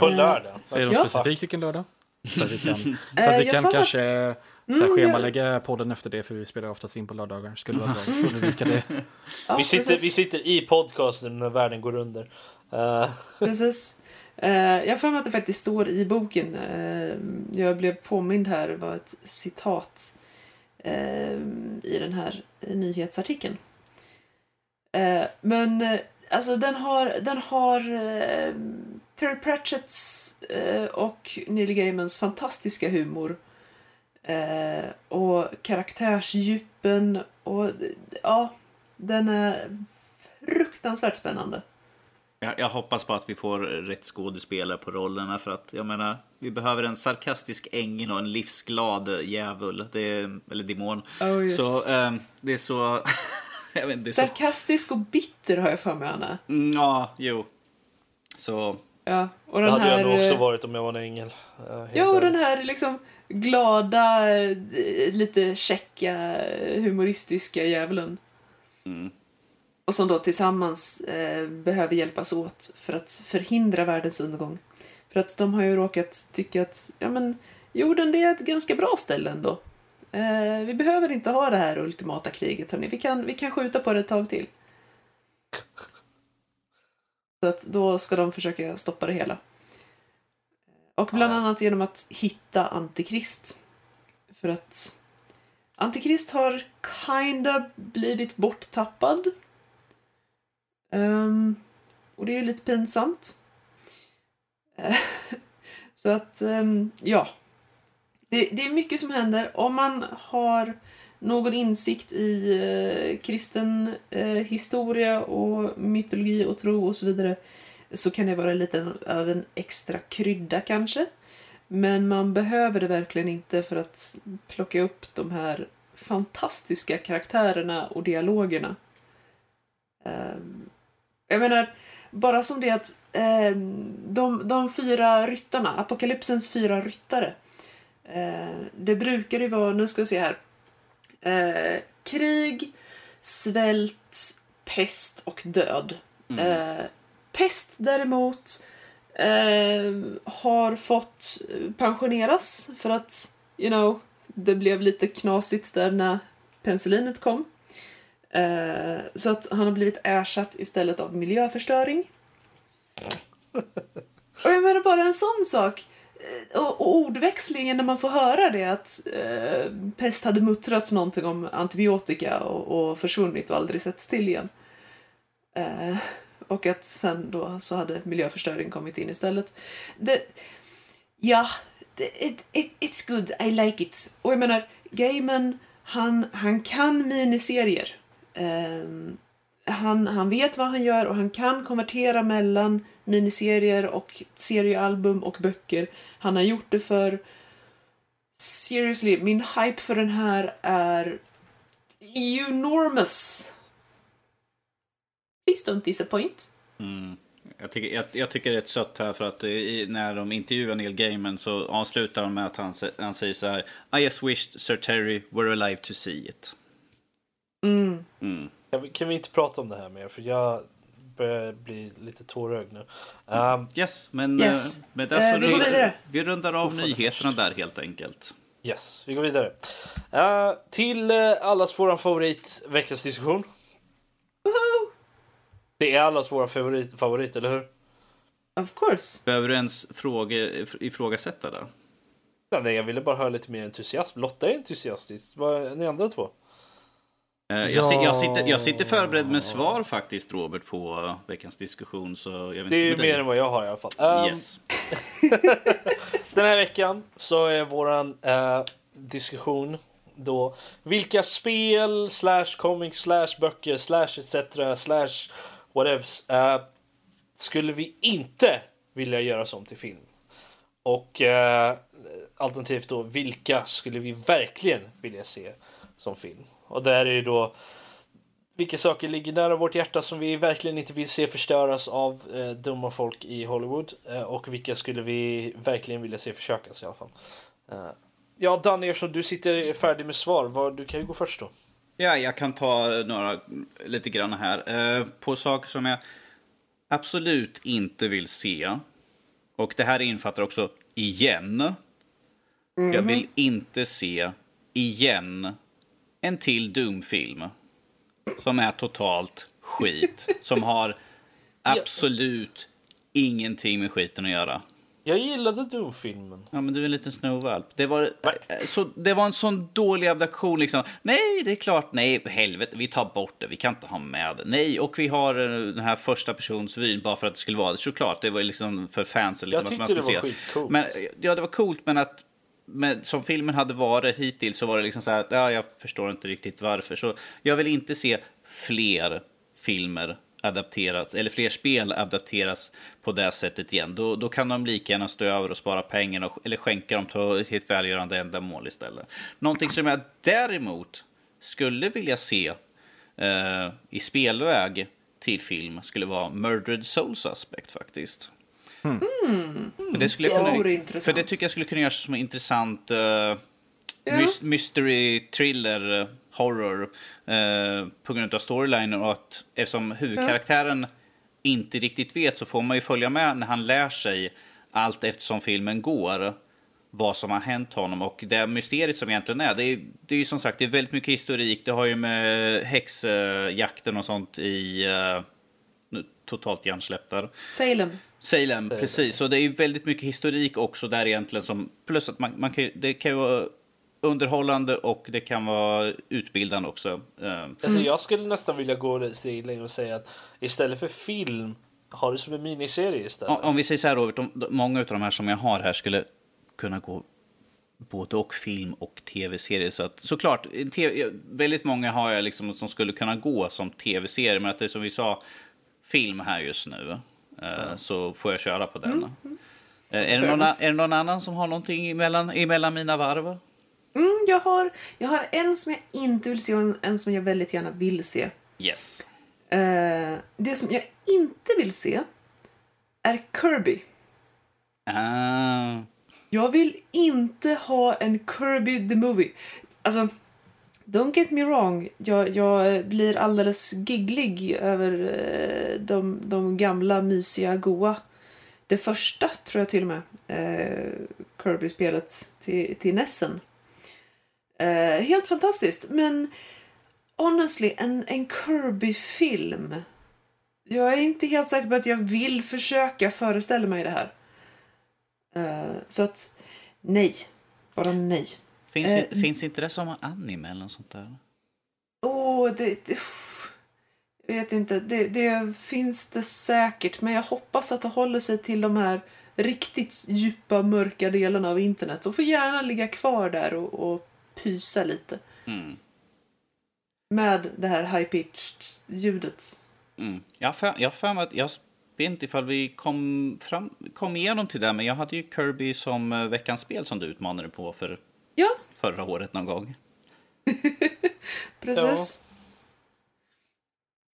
På Ja. lördag. Säger de Ja. specifikt vilken lördag? Så att vi kan, så Eh, att vi jag kan får kanske att- så här, Mm, schemalägga podden efter det, för vi spelar oftast in på lördagar. Skulle vara bra att undvika det. Ja, vi, sitter, precis. vi sitter i podcasten när världen går under. Eh, Precis. Eh, jag har för mig att det faktiskt står i boken. Eh, jag blev påmind här, det var ett citat eh, i den här nyhetsartikeln. Eh, men eh, alltså den har, den har eh, Terry Pratchetts eh, och Neil Gaimans fantastiska humor. Eh, och karaktärsdjupen och ja, den är fruktansvärt spännande. Jag, jag hoppas på att vi får rätt skådespelare på rollerna för att jag menar, vi behöver en sarkastisk ängel och en livsglad djävul, det är, eller demon. Oh, yes. Så ehm, det är så... Vet inte, så... Sarkastisk och bitter har jag för mig är. Mm, ja, jo. Så... Ja, och Det den hade här... jag nog också eh, varit om jag var en ängel. eh, Ja, och den här liksom glada, eh, lite käcka, humoristiska djävulen. Mm. Och som då tillsammans eh, behöver hjälpas åt för att förhindra världens undergång. För att de har ju råkat tycka att ja, men, jorden det är ett ganska bra ställe ändå. Eh, vi behöver inte ha det här ultimata kriget, hörni. Vi kan, vi kan skjuta på det ett tag till. Så att då ska de försöka stoppa det hela. Och bland Ja. annat genom att hitta Antikrist. För att Antikrist har kinda blivit borttappad. Ehm, och det är ju lite pinsamt. Så att, ehm, ja. Det, det är mycket som händer. Om man har någon insikt i eh, kristen eh, historia och mytologi och tro och så vidare så kan det vara lite av en extra krydda kanske. Men man behöver det verkligen inte för att plocka upp de här fantastiska karaktärerna och dialogerna. Eh, jag menar, bara som det att ehm, de, de fyra ryttarna, apokalypsens fyra ryttare. eh, det brukar ju vara, nu ska vi se här. Eh, krig, svält, pest och död. Eh, pest däremot eh, har fått pensioneras för att, you know, det blev lite knasigt där när penicillinet kom. Eh, så att han har blivit ersatt istället av miljöförstöring. Och jag menar bara en sån sak. Eh, och, och ordväxlingen när man får höra det att eh, pest hade muttrat någonting om antibiotika och, och försvunnit och aldrig setts till igen. Eh, och att sen då så hade miljöförstöring kommit in istället. Det, ja, det, it, it, it's good, I like it. Och jag menar, Gaiman, han, han kan miniserier. Eh, han, han vet vad han gör och han kan konvertera mellan miniserier och seriealbum och böcker. Han har gjort det för... Seriously, min hype för den här är enormous. Please don't disappoint. Mm. Jag, tycker, jag, jag tycker det är ett sött här för att i, när de intervjuar Neil Gaiman så avslutar de med att han, han säger så här I just wished Sir Terry were alive to see it. Mm. Mm. Kan vi, kan vi inte prata om det här mer? För jag börjar bli lite tårögd nu. Um, Yes, men Yes. eh, med det Eh, vi går rundar- vidare. vi rundar av nyheterna där helt enkelt. yes, vi går vidare. Uh, till uh, allas våran favorit, veckans diskussion. Det är allas våra favorit, favorit, eller hur? Of course. Behöver du ens fråga, ifrågasätta det? Nej, jag ville bara höra lite mer entusiasm. Lotta är entusiastisk. Vad är ni andra två? Eh, Jag, si- jag, sitter, jag sitter förberedd med svar faktiskt Robert på veckans diskussion. Så jag vet Det är inte mer än vad jag har i alla fall. Um, Yes. Den här veckan så är våran eh, diskussion då vilka spel, slash comics, slash böcker, slash etc, slash whatevs eh, skulle vi inte vilja göra som till film? Och eh, alternativt då, vilka skulle vi verkligen vilja se som film? Och där är ju då vilka saker ligger nära vårt hjärta som vi verkligen inte vill se förstöras av eh, dumma folk i Hollywood eh, och vilka skulle vi verkligen vilja se försökas i alla fall. Eh, ja, Danny, eftersom du sitter färdig med svar, vad, du kan ju gå först då. Ja, jag kan ta några lite grann här. Eh, på saker som jag absolut inte vill se. Och det här infattar också igen. Jag vill inte se igen en till Doom-film. Som är totalt skit. Som har absolut ingenting med skiten att göra. Jag gillade Doom-filmen. Ja, men du är en liten snowvalp. Det var, eh, så, det var en sån dålig abduktion liksom. Nej, det är klart. Nej, helvete, vi tar bort det. Vi kan inte ha med det. Nej, och vi har eh, den här första persons vyn bara för att det skulle vara det. Såklart, det var liksom för fansen. Liksom, Jag att tyckte man det var se. skitcoolt. Men, ja, det var coolt, men att men som filmen hade varit hittills så var det liksom så här, ja, jag förstår inte riktigt varför. Så jag vill inte se fler filmer adapterats, eller fler spel adapteras på det sättet igen. Då, då kan de lika gärna stå över och spara pengarna och, eller skänka dem till ett välgörande ändamål istället. Någonting som jag däremot skulle vilja se eh, i spelväg till film skulle vara Murdered Soul Suspect faktiskt. Mm. För det, skulle det kunna, intressant. För det tycker jag skulle kunna göras som en intressant uh, mys- mystery, thriller, uh, horror uh, på grund av storylinen och att eftersom huvudkaraktären inte riktigt vet så får man ju följa med när han lär sig allt eftersom filmen går vad som har hänt honom och det mysteriet som egentligen är. Det är, det är ju som sagt det är väldigt mycket historik. Det har ju med häxjakten och sånt i uh, totalt hjärnsläppt där. Salem. Salem, precis. Och det är ju väldigt mycket historik också där egentligen som plus att man, man kan, det kan ju vara underhållande och det kan vara utbildande också. Uh, Alltså jag skulle nästan vilja gå ett steg längre och säga att istället för film, ha det som en miniserie istället. om, om vi säger så här Robert, de, många av de här som jag har här skulle kunna gå både och film och tv-serie. Så att, såklart, TV, väldigt många har jag liksom som skulle kunna gå som tv-serie. Men att det är som vi sa, film här just nu. Uh, så får jag köra på den. Mm. Uh, är, det någon, är det någon annan som har någonting emellan, emellan mina varv? Mm, jag, har, jag har en som jag inte vill se och en, en som jag väldigt gärna vill se. Yes. Uh, det som jag inte vill se är Kirby. Ah. Jag vill inte ha en Kirby the Movie. Alltså, don't get me wrong. Jag, jag blir alldeles gigglig över eh, de, de gamla, mysiga, goa. Det första, tror jag till och med, eh, Kirby-spelet till, till Nessen. Eh, helt fantastiskt, men honestly, en, en Kirby-film. Jag är inte helt säker på att jag vill försöka föreställa mig det här. Eh, så att, nej. Bara nej. Finns, Eh, finns inte det som anime eller något sånt där? Åh, oh, det... jag vet inte. Det, det finns det säkert. Men jag hoppas att det håller sig till de här riktigt djupa, mörka delarna av internet. Och får gärna ligga kvar där och, och pysa lite. Mm. Med det här high-pitched ljudet. Mm. Jag har för, jag för mig att jag vet inte ifall vi kom, fram, kom igenom till det, men jag hade ju Kirby som eh, veckans spel som du utmanade på för Ja, förra året någon gång. precis.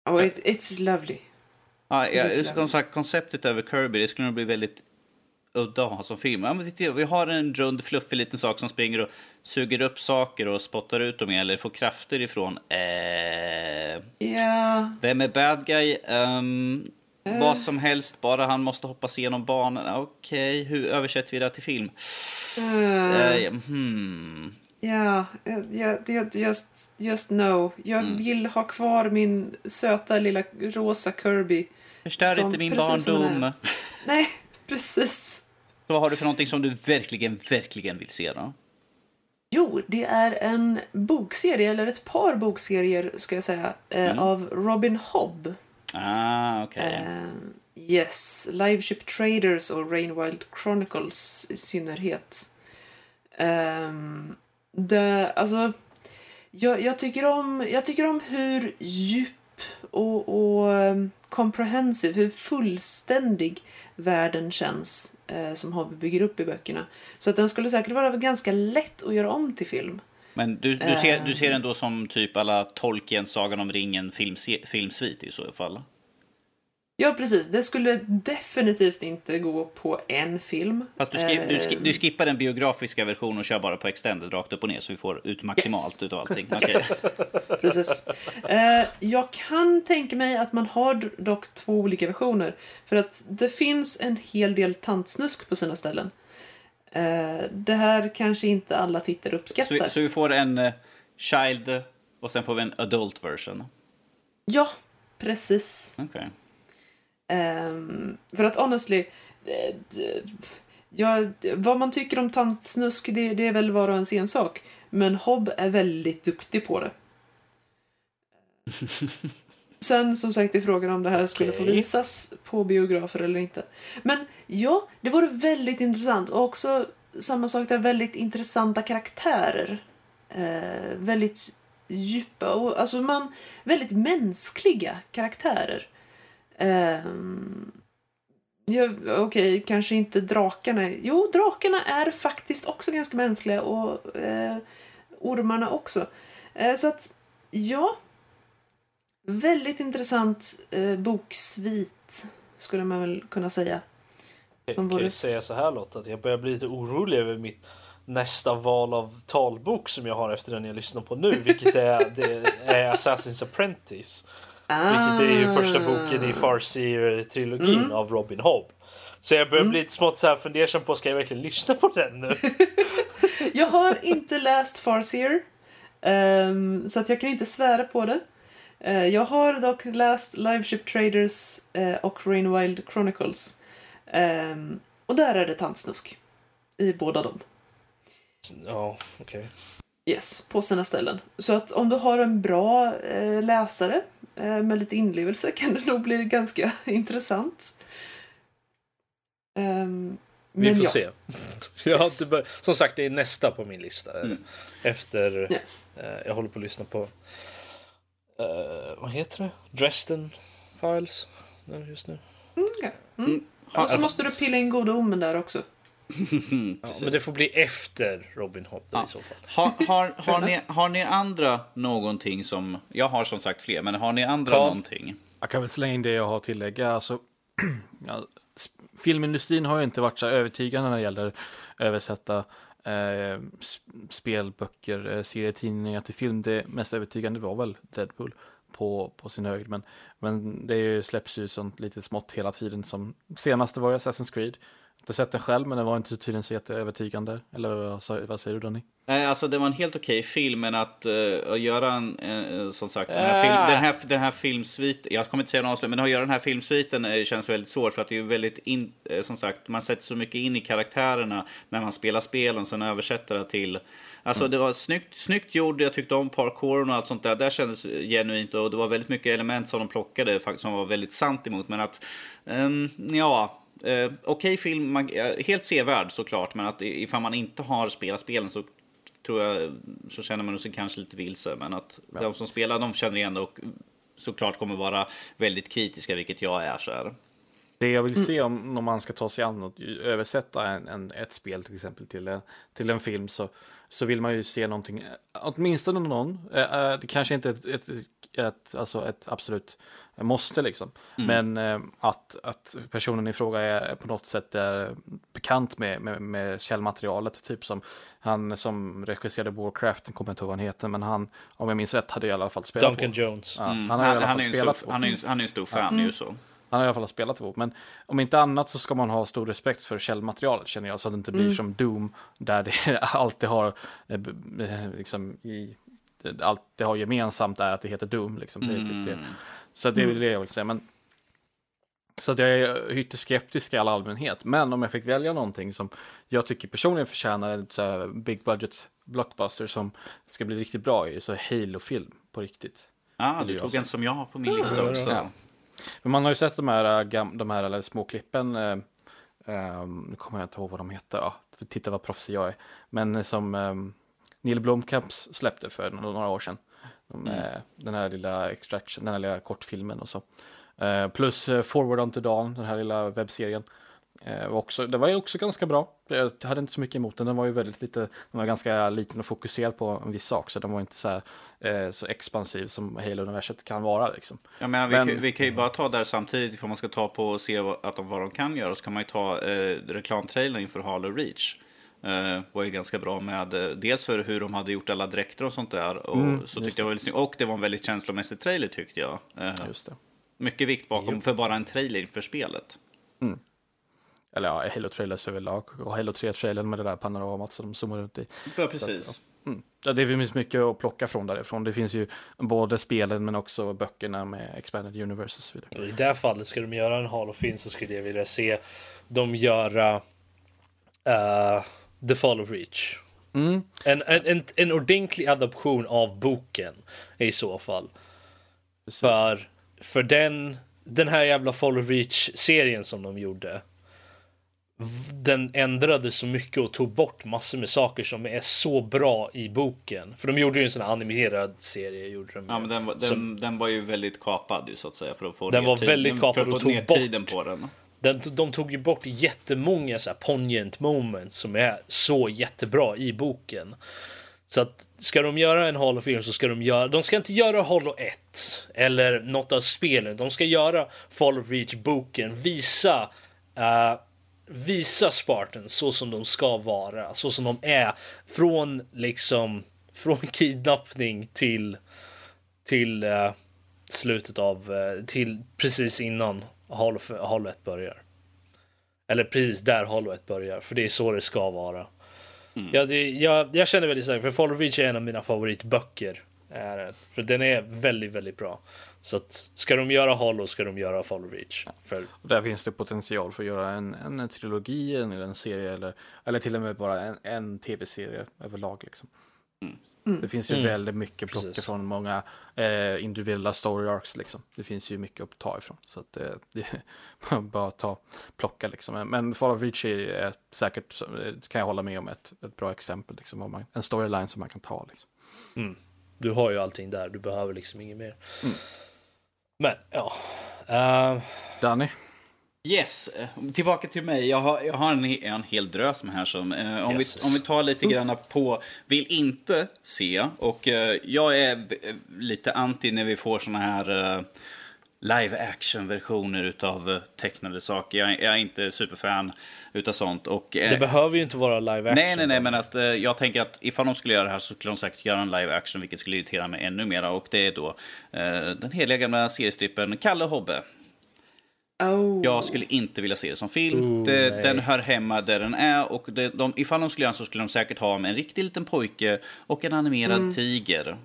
Oh, it, it's lovely. Ja, jag, jävla- som sagt, konceptet över Kirby, det skulle nog bli väldigt udda att ha som film. Ja, men titta, vi har en rund, fluffig liten sak som springer och suger upp saker och spottar ut dem eller får krafter ifrån. Eh, Ja, vem är bad guy? Ehm, Eh. Vad som helst, bara han måste hoppa sig igenom banan. Okej, hur översätter vi det till film? Eh, hmm. ja, det- just, just no. Jag vill ha kvar min söta lilla rosa Kirby. Förstör inte min barndom. Nej, precis. Så vad har du för någonting som du verkligen, verkligen vill se då? Jo, det är en bokserie, eller ett par bokserier ska jag säga, eh, av Robin Hobb. Ah, okej. Eh, yes, Liveship Traders och Rainwild Chronicles i synnerhet. Um, det, alltså, jag, jag, tycker om, jag tycker om hur djup och, och um, comprehensive, hur fullständig världen känns eh, som Hobby bygger upp i böckerna. Så att den skulle säkert vara ganska lätt att göra om till film. Men du, du, ser, Eh. du ser den då som typ alla Tolkien, Sagan om ringen filmse- filmsvit i så fall? Ja, precis. Det skulle definitivt inte gå på en film. Fast du, skip, du, Eh, du skippar den biografiska versionen och kör bara på extended rakt upp och ner så vi får ut maximalt Yes. utav allting. Okej. Yes. Precis. Eh, jag kan tänka mig att man har dock två olika versioner. För att det finns en hel del tantsnusk på sina ställen. Eh, det här kanske inte alla tittare Så, uppskattar. vi, så vi får en eh, child och sen får vi en adult version. Ja, precis. Okej. Ehm, för att honestly, eh, ja, vad man tycker om tantsnusk det, det är väl var och ens ensak. Men Hobb är väldigt duktig på det. Sen som sagt är frågan om det här skulle få visas på biografer eller inte. Men ja, det vore väldigt intressant. Och också samma sak där, väldigt intressanta karaktärer. Eh, väldigt djupa och alltså man, väldigt mänskliga karaktärer. Ehm, ja, Okej, kanske inte drakarna. Jo, drakarna är faktiskt också ganska mänskliga och eh, ormarna också. Eh, så att, ja. Väldigt intressant eh, boksvit, skulle man väl kunna säga. Jag Som kan ju vore- säga så här Lotta, att jag börjar bli lite orolig över mitt nästa val av talbok som jag har efter den jag lyssnar på nu, vilket är, det är Assassin's Apprentice. Ah. Vilket är ju första boken i Farseer-trilogin Mm. av Robin Hobb. Så jag börjar bli lite smått så här fundersam på, ska jag verkligen lyssna på den nu? Jag har inte läst Farseer, ehm, så att jag kan inte svära på det. Eh, jag har dock läst Live Ship Traders eh, och Rain Wild Chronicles. Ehm, och där är det tantsnusk. I båda dem. Ja, okej. Yes, på sina ställen. Så att om du har en bra eh, läsare med lite inlevelse kan det nog bli ganska intressant. Ehm, Vi men får ja. se. Jag Yes. inte bör... Som sagt, det är nästa på min lista. Mm. Efter... Eh, jag håller på att lyssna på... eh, vad heter det? Dresden Files? Just nu. Mm, okej. mm. Mm. Och så alltså- måste du pilla in goda omen där också. Ja, men det får bli efter Robin Hood Ja. i så fall. Har, har, har, ni, har ni andra någonting som... Jag har som sagt fler, men har ni andra Carl? någonting? Jag kan väl slänga in det jag har att tillägga. Alltså, ja, filmindustrin har ju inte varit så övertygande när det gäller översätta eh, spelböcker, eh, serietidningar till film. Det mest övertygande var väl Deadpool på, på sin höjd. Men, men det är ju, släpps ju sånt lite smått hela tiden. Som, senaste var ju Assassin's Creed. Inte sett den själv, men den var inte tydligen så jätteövertygande. Eller vad, vad säger du Danny? Nej, alltså det var en helt okej film, men att, uh, göra en, eh, som sagt, den här, film, Äh. den här, den här filmsviten, jag kommer inte säga någon avslut, men att göra den här filmsviten eh, känns väldigt svårt för att det är ju väldigt, in, eh, som sagt, man sätter så mycket in i karaktärerna när man spelar spelen, sen översätter det till Alltså det var snyggt, snyggt gjort, jag tyckte om parkouren och allt sånt där. Där kändes genuint och det var väldigt mycket element som de plockade faktiskt som var väldigt sant emot. Men att, ehm, ja, eh, okej film, man, eh, helt sevärd såklart. Men att ifall man inte har spelat spelen så tror jag så känner man sig kanske lite vilse. Men att de som spelar de känner igen det och såklart kommer vara väldigt kritiska, vilket jag är så här. Det jag vill se om, om man ska ta sig an och översätta en, en, ett spel till exempel till en, till en film så, så vill man ju se någonting, eh, åtminstone någon, eh, eh, det kanske inte är ett, ett, ett, alltså ett absolut måste liksom, men eh, att, att personen i fråga är på något sätt är bekant med, med, med källmaterialet, typ som han som regisserade Warcraft, jag kommer inte ihåg vad han heter, men han, om jag minns rätt, hade i alla fall spelat Duncan på. Jones. Ja, Mm. han har i alla fall är ju en spelat stor, han, är han är en stor fan ju så. Han har i alla fall spelat ihop. Men om inte annat så ska man ha stor respekt för källmaterialet känner jag. Så att det inte blir Mm. som Doom. Där det alltid har eh, b- liksom i allt det har gemensamt är att det heter Doom. Liksom. Det typ det. Mm. Så det är väl det jag vill säga. Men, så att jag är ytterst skeptisk i all allmänhet. Men om jag fick välja någonting som jag tycker personligen förtjänar en så big budget blockbuster som ska bli riktigt bra i så är Halo-film på riktigt. Ja, Eller du tog en som jag har på min lista också. ja. Men man har ju sett de här, äh, de här eller, små klippen. Eh, ehm, nu kommer jag inte ihåg vad de heter. Ja, titta vad proffsig jag är. Men eh, som um, Neil Blomkamp släppte för några år sedan. De, eh, Den här lilla extraction, den här lilla kortfilmen och så. Eh, plus eh, Forward Unto Dawn, den här lilla webbserien. Var också, det var ju också ganska bra. Jag hade inte så mycket emot den. Den var ju väldigt lite, den var ganska liten och fokuserad på en viss sak. Så den var inte så, här, så expansiv som Halo-universet kan vara. Liksom. Jag menar, vi, Men- kan, vi kan ju bara ta där samtidigt, ifall man ska ta på och se vad, att de, vad de kan göra, så kan man ju ta eh, reklamtrailern inför Halo Reach. Eh, var ju ganska bra med, eh, dels för hur de hade gjort alla dräkter och sånt där. Och, Mm, så tyckte jag var väldigt. Och det var en väldigt känslomässig trailer tyckte jag. Eh, Just det. mycket vikt bakom för bara en trailer inför spelet. Eller ja, Halo Trailers överlag. Och Halo 3-trailern med det där panoramat som de zoomar runt i. Ja, precis. Mm. Ja, det finns mycket att plocka från därifrån. Det finns ju både spelen men också böckerna med Expanded Universe och så vidare. I det här fallet, ska de göra en Halo-film så skulle jag vilja se dem göra eh, The Fall of Reach. Mm. En, en, en, en ordentlig adaption av boken i så fall. Precis. För, för den, den här jävla Fall of Reach-serien som de gjorde. Den ändrade så mycket och tog bort massor med saker som är så bra i boken. För de gjorde ju en sån här animerad serie. Gjorde de Ja, men den, var- den, Som- den var ju väldigt kapad ju, så att säga. För att få Den ner var väldigt kapad för att och tog ner bort- tiden på den. Den, de tog ju bort jättemånga så här poignant moments som är så jättebra i boken. Så att ska de göra en Halo-film så ska de göra, de ska inte göra Halo 1 eller något av spelen. De ska göra Fall of Reach-boken, visa uh, visa Spartans så som de ska vara, så som de är från liksom från kidnappning till till uh, slutet av uh, till precis innan Halo 1 börjar. Eller precis där Halo 1 börjar, för det är så det ska vara. Mm. Ja, det, jag, jag känner väldigt starkt, för Fall of Reach är en av mina favoritböcker. Är För den är väldigt, väldigt bra. Så att ska de göra Halo ska de göra Fall of Reach. För... Och där finns det potential för att göra en, en, en trilogi eller en serie eller, eller till och med bara en, en tv-serie överlag. Liksom. Mm. Mm. Det finns ju mm. väldigt mycket plocka från många eh, individuella story arcs. Liksom. Det finns ju mycket att ta ifrån. Så att, eh, det är bara att ta, plocka liksom. Men Fall of Reach är säkert, kan jag hålla med om, ett, ett bra exempel. Liksom, man, en storyline som man kan ta. Liksom. Mm. Du har ju allting där, du behöver liksom inget mer. Mm. Men ja. Uh... Danny? Yes, tillbaka till mig. Jag har, jag har en, en hel drös med här som, eh, om, yes. vi, om vi tar lite grann på, vill inte se, och eh, jag är lite anti när vi får såna här eh, live action versioner utav eh, tecknade saker. Jag, jag, är inte superfan utav sånt. Och, eh, det behöver ju inte vara live action. Nej, nej, nej, men att eh, jag tänker att ifall de skulle göra det här så skulle de säkert göra en live action, vilket skulle irritera mig ännu mer. Och det är då eh, den heliga gamla seriestrippen Kalle Hobbe. Oh. Jag skulle inte vilja se det som film. Oh, det, den hör hemma där den är. Och det, de, ifall de skulle göra så skulle de säkert ha med en riktig liten pojke och en animerad mm. tiger.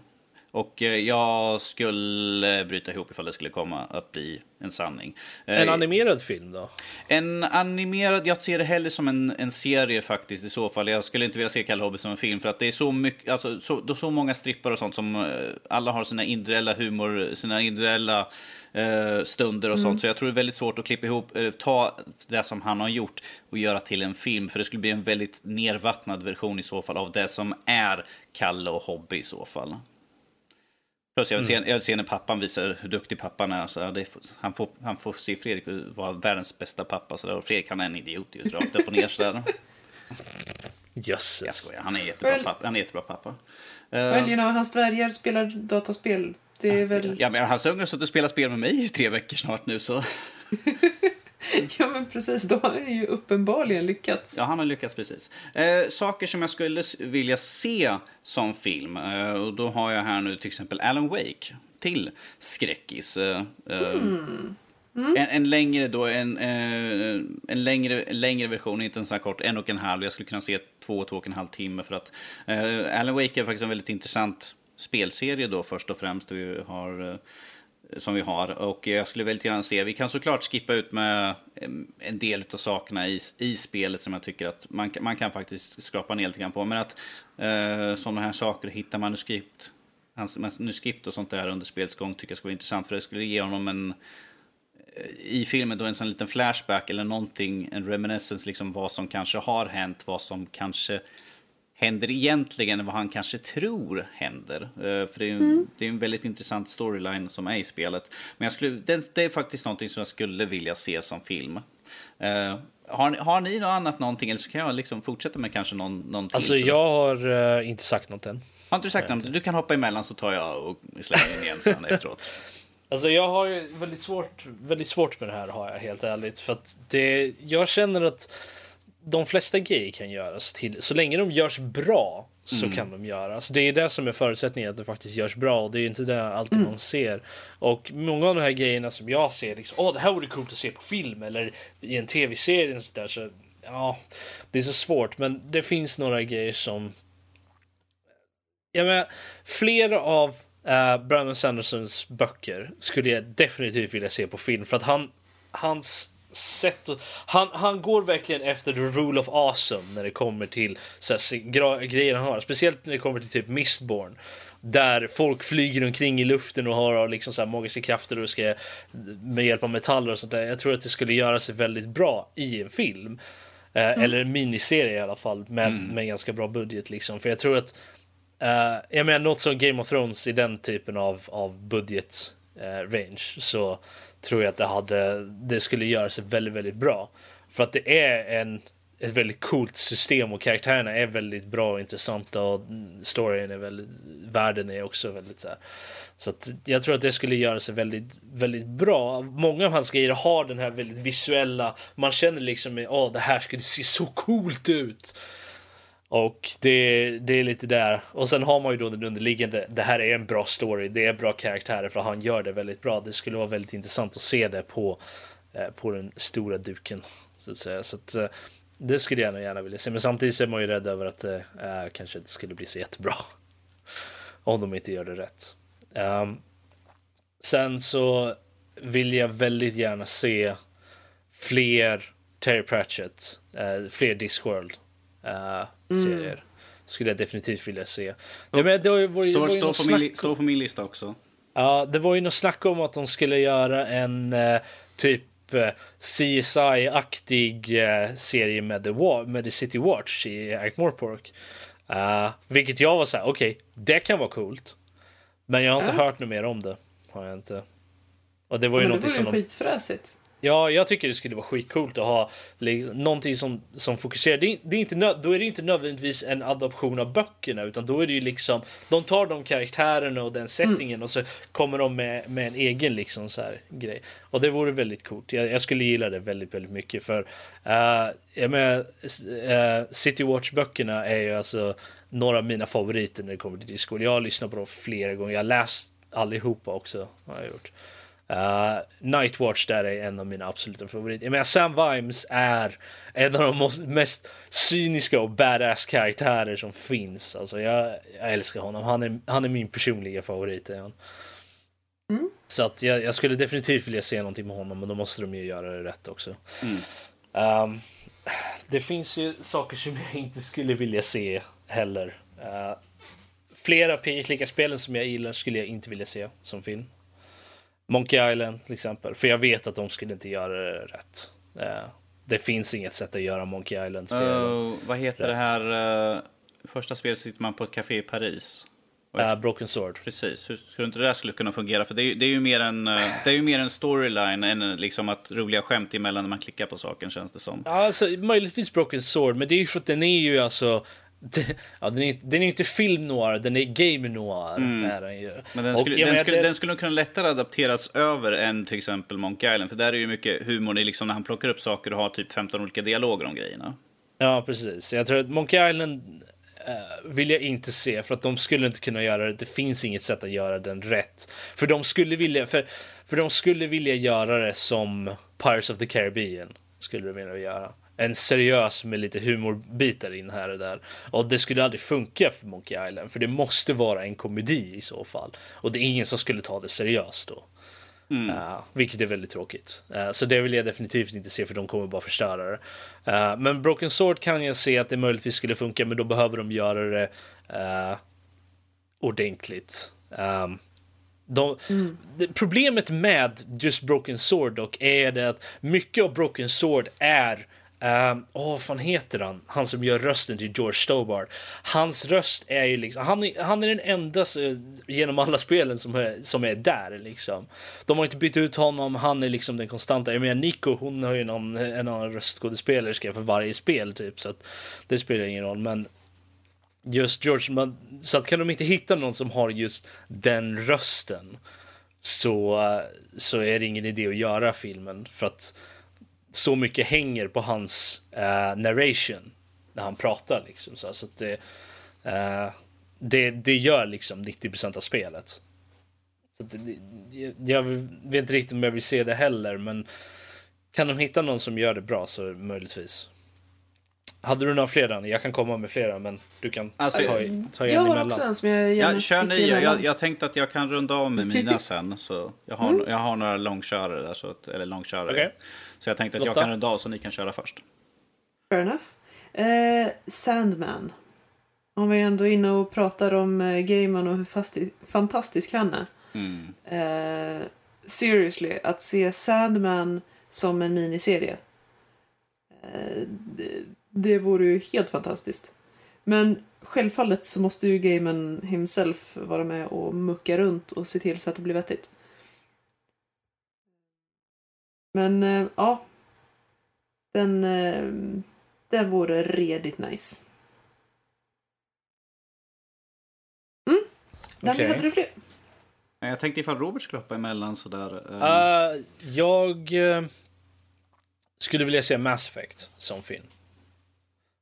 Och eh, jag skulle bryta ihop ifall det skulle komma att bli en sanning. En eh, animerad film då? En animerad, jag ser det hellre som en, en serie faktiskt i så fall. Jag skulle inte vilja se Kalle Hobby som en film för att det är så mycket, alltså så, det är så många strippar och sånt som eh, alla har sina individuella humor, sina individuella eh, stunder och mm. sånt. Så jag tror det är väldigt svårt att klippa ihop, eh, ta det som han har gjort och göra till en film. För det skulle bli en väldigt nervattnad version i så fall av det som är Kalle och Hobby i så fall. Plus jag vill, mm. se, jag vill se när pappan visar hur duktig pappan är. Så det, han, får, han får se Fredrik vara världens bästa pappa. Så där, Fredrik han är en idiot just rakt upp och ner sådär. Jösses. Jag skojar, han är jättebra well, pappa. Han är jättebra pappa. Well, you know, hans dvärgar spelar dataspel. Det är väl... Ja, men ungar har suttit och spelat spel med mig i tre veckor snart nu så... ja, men precis. Då har han ju uppenbarligen lyckats. Ja, han har lyckats precis. Eh, saker som jag skulle vilja se som film. Eh, och då har jag här nu till exempel Alan Wake till skräckis. Eh, mm. Mm. En, en, längre då, en, eh, en längre, längre version, inte en sån här kort, en och en halv. Jag skulle kunna se två, två och en halv timme för att eh, Alan Wake är faktiskt en väldigt intressant spelserie då först och främst. Vi har eh, som vi har. Och jag skulle väldigt gärna se, vi kan såklart skippa ut med en del av sakerna i, i spelet som jag tycker att man, man kan faktiskt skrapa ner lite grann på. Men att eh, sådana här saker, hitta manuskript, manuskript och sånt där under spelets gång tycker jag skulle vara intressant. För det skulle ge honom en, eh, i filmen då en sån liten flashback eller någonting, en reminiscence liksom vad som kanske har hänt, vad som kanske händer egentligen vad han kanske tror händer. Uh, för det är, mm. det är en väldigt intressant storyline som är i spelet. Men jag skulle, det, det är faktiskt någonting som jag skulle vilja se som film. Uh, har, har ni något annat någonting eller så kan jag liksom fortsätta med kanske någon, någonting? Alltså jag har uh, inte sagt något än. Har inte du sagt något? Du kan hoppa emellan så tar jag och slänger in igen sen efteråt. Alltså jag har ju väldigt svårt, väldigt svårt med det här har jag helt ärligt. För att det, jag känner att de flesta grejer kan göras till, så länge de görs bra så mm. kan de göras. Det är det som är förutsättningen att det faktiskt görs bra och det är inte det alltid mm. man ser. Och många av de här grejerna som jag ser, liksom, åh det här vore coolt att se på film eller i en tv-serie så där så ja, det är så svårt. Men det finns några grejer som jag menar, flera av uh, Brandon Sandersons böcker skulle jag definitivt vilja se på film för att han hans sätt han, han går verkligen efter the rule of awesome när det kommer till så här, grejer han har. Speciellt när det kommer till typ Mistborn. Där folk flyger omkring i luften och har liksom så magiska krafter och ska med hjälp av metaller och sånt där. Jag tror att det skulle göra sig väldigt bra i en film. Eh, mm. Eller en miniserie i alla fall med, mm. med ganska bra budget liksom. För jag tror att Uh, jag menar något som Game of Thrones i den typen av, av budget uh, range så tror jag att det, hade, det skulle göra sig väldigt, väldigt bra. För att det är en ett väldigt coolt system och karaktärerna är väldigt bra och intressanta och storyn är väldigt, världen är också väldigt så här. Så att jag tror att det skulle göra sig väldigt, väldigt bra. Många av hans grejer har den här väldigt visuella, man känner liksom att oh, det här skulle se så coolt ut. Och det, det är lite där. Och sen har man ju då den underliggande, det här är en bra story, det är bra karaktärer för han gör det väldigt bra. Det skulle vara väldigt intressant att se det på, eh, på den stora duken. Så att säga. Så att, eh, det skulle jag gärna vilja se. Men samtidigt är man ju rädd över att det äh, kanske inte skulle bli så jättebra. Om de inte gör det rätt. Um, sen så vill jag väldigt gärna se fler Terry Pratchett, uh, fler Discworld uh, serier. Mm. Skulle jag definitivt vilja se. Ja, men det var, var, står, på min, står på min lista också. Ja, det var ju något snack om att de skulle göra en uh, typ CSI-aktig serie med The, War med The City Watch i Ankh-Morpork. Uh, vilket jag var så här, okej, okay, det kan vara coolt. Men jag har inte ja. hört något mer om det. Har jag inte. Och det var ju Men det vore ju skitfräsigt. Ja, jag tycker det skulle vara skitcoolt att ha liksom, någonting som, som fokuserar. Det är, det är inte då är det inte nödvändigtvis en adaption av böckerna utan då är det ju liksom de tar de karaktärerna och den settingen mm. och så kommer de med, med en egen liksom så här grej. Och det vore väldigt coolt. Jag, jag skulle gilla det väldigt, väldigt mycket för uh, jag menar, uh, City Watch böckerna är ju alltså några av mina favoriter när det kommer till Discord. Jag har lyssnat på dem flera gånger. Jag har läst allihopa också. Har jag gjort. Uh, Nightwatch där är en av mina absoluta favoriter. Jag menar, Sam Vimes är en av de mest cyniska och badass karaktärer som finns. Alltså, jag, jag älskar honom. Han är, han är min personliga favorit. Är han. Mm. Så att jag, jag, skulle definitivt vilja se någonting med honom, men då måste de ju göra det rätt också. Mm. Um, det finns ju saker som jag inte skulle vilja se heller. Uh, flera PG-klicka-spelen som jag gillar skulle jag inte vilja se som film. Monkey Island till exempel, för jag vet att de skulle inte göra det rätt. Uh, det finns inget sätt att göra Monkey Island-spel uh, Vad heter rätt. det här uh, första spelet sitter man på ett café i Paris? Uh, Broken Sword. Precis, hur skulle inte det där skulle kunna fungera? För det är, det är ju mer en, det är ju mer en storyline än liksom att roliga skämt emellan när man klickar på saken känns det som. Ja, alltså, möjligtvis Broken Sword, men det är ju för att den är ju alltså ja, den, är, den är inte film noir, den är game noir. Mm. Är den, ju. Men den skulle, och, den, skulle, det... den skulle kunna lättare adapteras över än till exempel Monkey Island. För där är ju mycket humor, liksom när han plockar upp saker och har typ 15 olika dialoger om grejerna. Ja, precis. Jag tror att Monkey Island uh, vill jag inte se för att de skulle inte kunna göra det. Det finns inget sätt att göra den rätt. För de skulle vilja, för, för de skulle vilja göra det som Pirates of the Caribbean. Skulle de vilja göra en seriös med lite humorbitar in här och där. Och det skulle aldrig funka för Monkey Island, för det måste vara en komedi i så fall. Och det är ingen som skulle ta det seriöst då. Mm. Uh, vilket är väldigt tråkigt. Uh, så det vill jag definitivt inte se för de kommer bara förstöra det. Uh, men Broken Sword kan jag se att det möjligtvis skulle funka men då behöver de göra det ordentligt. Um, de, mm. det, problemet med just Broken Sword dock är det att mycket av Broken Sword är Um, oh, vad fan heter han? Han som gör rösten till George Stobart. Hans röst är ju liksom, han är, han är den enda genom alla spelen som är, som är där liksom. De har inte bytt ut honom, han är liksom den konstanta. Jag menar Nico, hon har ju någon, en annan röstskådespelerska för varje spel typ, så att det spelar ingen roll. Men just George, man, så att kan de inte hitta någon som har just den rösten så, så är det ingen idé att göra filmen för att så mycket hänger på hans uh, narration när han pratar liksom. Så, så att det, uh, det, det gör liksom 90% av spelet. Så det, jag vet inte riktigt om jag vill se det heller, men kan de hitta någon som gör det bra så möjligtvis. Hade du några fler Jag kan komma med flera men du kan alltså, ta, ta en Jag har emellan. också en som jag gärna ja, kör ni, jag, jag, tänkte att jag kan runda av med mina sen. Så jag, har, mm. jag har några långkörare där, så att, eller långkörare. Okay. Så jag tänkte att Lotta. jag kan runda av så ni kan köra först. Fair enough. Eh, Sandman. Om vi ändå är inne och pratar om eh, Gaiman och hur fasti- fantastisk han är. Mm. Eh, seriously, att se Sandman som en miniserie. Eh, det, det vore ju helt fantastiskt. Men självfallet så måste ju Gaiman himself vara med och mucka runt och se till så att det blir vettigt. Men äh, ja. Den, äh, Det vore redigt nice. Mm. Danny, Okej. hade du fler? Jag tänkte ifall Robert skulle hoppa emellan sådär. eh, Uh, jag eh, skulle vilja se Mass Effect som film.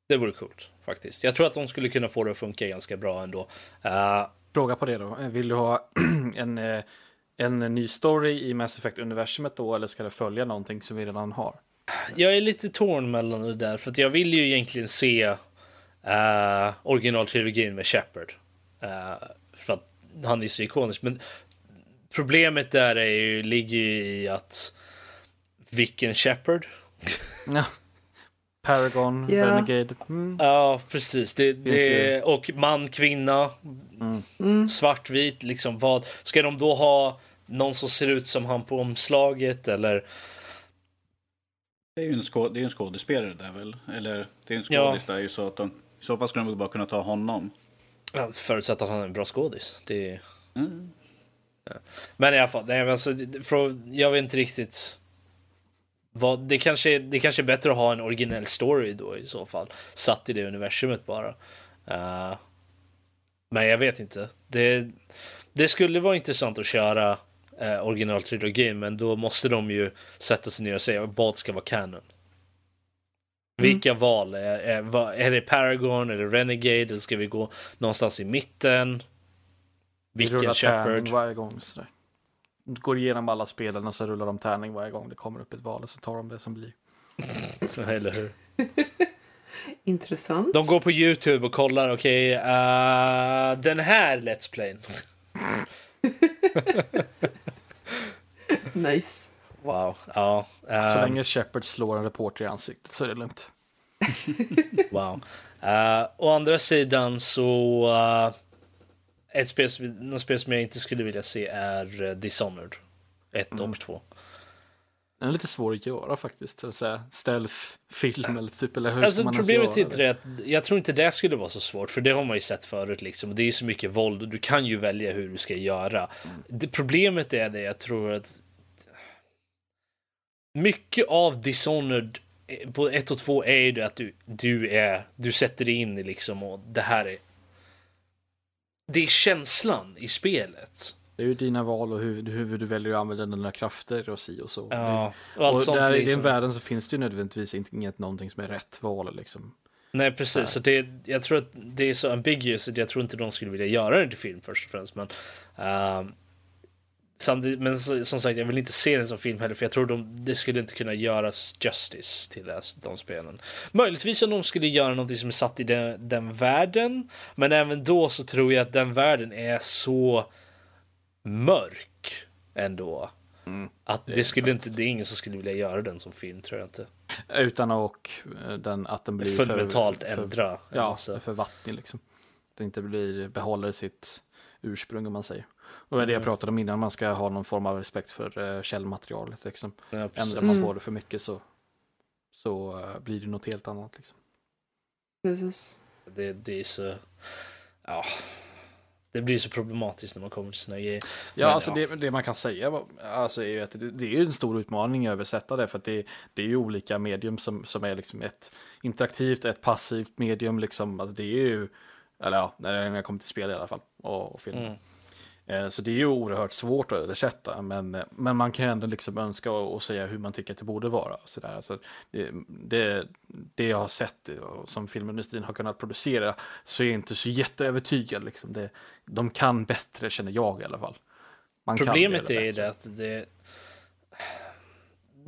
Det vore coolt faktiskt. Jag tror att de skulle kunna få det att funka ganska bra ändå. Uh, Fråga på det då. Vill du ha en, eh, en ny story i Mass Effect-universumet då, eller ska det följa någonting som vi redan har? jag är lite torn mellan det där för att jag vill ju egentligen se uh, originaltrilogin med Shepard. Uh, för att han är så ikonisk. Men problemet där är ju, ligger ju i att vilken Shepard? Ja. Paragon, Ja. Renegade. Mm. Ja, precis. Det, det, och man, kvinna, Mm. svartvit. Liksom vad Ska de då ha någon som ser ut som han på omslaget? Eller Det är ju en, skå- det är en skådespelare där väl? Eller det är en Ja. skådis där ju så att de... I så fall skulle de väl bara kunna ta honom. ja, förutsatt att han är en bra skådis. Det, Mm. Men i alla fall, nej, men alltså, jag vet inte riktigt. Vad, det, kanske, är- det kanske är bättre att ha en originell story då i så fall. Satt i det universumet bara. Eh, men jag vet inte. Det, det skulle vara intressant att köra uh, originaltrilogin men då måste de ju sätta sig ner och säga vad ska vara canon. Vilka val? Är, är, är det Paragon eller Renegade? Eller ska vi gå någonstans i mitten? Vi Vilken Shepard? varje gång. Sådär. Går igenom alla spelen och så rullar de tärning varje gång det kommer upp ett val och så tar de det som blir. Eller hur? Intressant. De går på Youtube och kollar, okej, eh, den här Let's Playen. Nice. Wow, ja. Så eh, länge Shepard slår en reporter i ansiktet så är det lugnt. Wow. Uh, å andra sidan så... eh, ett spel, något spel som jag inte skulle vilja se är uh, Dishonored. 1 Mm. och 2. Den är lite svår att göra faktiskt. Så att säga, stealth-film eller typ. Eller hur Alltså man problemet är det att jag tror inte det skulle vara så svårt för det har man ju sett förut liksom. Det är ju så mycket våld och du kan ju välja hur du ska göra. Det, problemet är det jag tror att mycket av Dishonored eh, på 1 och 2 är ju det att du, du är, du sätter dig in i liksom och det här är det är känslan i spelet. Det är ju dina val och hur, hur du väljer att använda dina krafter och si och så. Ja, och och där, i liksom. den världen så finns det ju nödvändigtvis inget, någonting som är rätt val liksom. Nej, precis. Så det, jag tror att det är så ambiguous att jag tror inte de skulle vilja göra det till film först och främst. Men, ehm, samtidigt, men som sagt, jag vill inte se den som film heller för jag tror de, det skulle inte kunna göras justice till det, de spelen. Möjligtvis om de skulle göra någonting som är satt i den, den världen. Men även då så tror jag att den världen är så mörk ändå. att det, skulle inte, det är ingen som skulle vilja göra den som film tror jag inte. Utan och eh, den, att den blir Fundamentalt för, för, ändra. Ja, massa. för vattnig liksom. Det inte blir, behåller sitt ursprung om man säger. Och det jag pratade om innan, man ska ha någon form av respekt för uh, källmaterialet. Liksom. Ja. Ändrar man Mm. på det för mycket så, så eh, blir det något helt annat. Liksom. Precis. Det, det är så... Ja. Det blir så problematiskt när man kommer till såna grejer. Ja, Men, alltså ja. Det, det man kan säga alltså, är ju att det, det är en stor utmaning att översätta det. För att det, det är ju olika medium som, som är liksom ett interaktivt, ett passivt medium. Liksom. Alltså, det är ju, eller ja, när jag kommer till spel i alla fall. Och, och film. Mm. Eh, Så det är ju oerhört svårt att översätta, men, eh, men man kan ju ändå liksom önska och, och säga hur man tycker att det borde vara. Så där. Alltså, det, det, det jag har sett eh, och som filmindustrin har kunnat producera så är jag inte så jätteövertygad. Liksom. Det, de kan bättre, känner jag i alla fall. Man Problemet är det att det...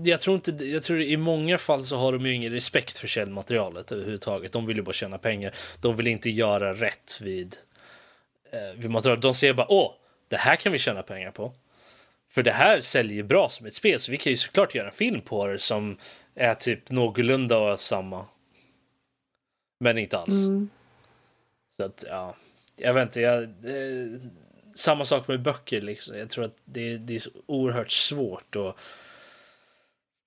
Jag tror inte, jag tror i många fall så har de ju ingen respekt för källmaterialet överhuvudtaget. De vill ju bara tjäna pengar. De vill inte göra rätt vid, eh, vid materialet. De säger bara åh, det här kan vi tjäna pengar på. För det här säljer bra som ett spel, så vi kan ju såklart göra en film på det som är typ någorlunda samma. Men inte alls. Mm. Så att, ja. Jag vet inte, jag, eh, samma sak med böcker liksom. Jag tror att det, det är så oerhört svårt att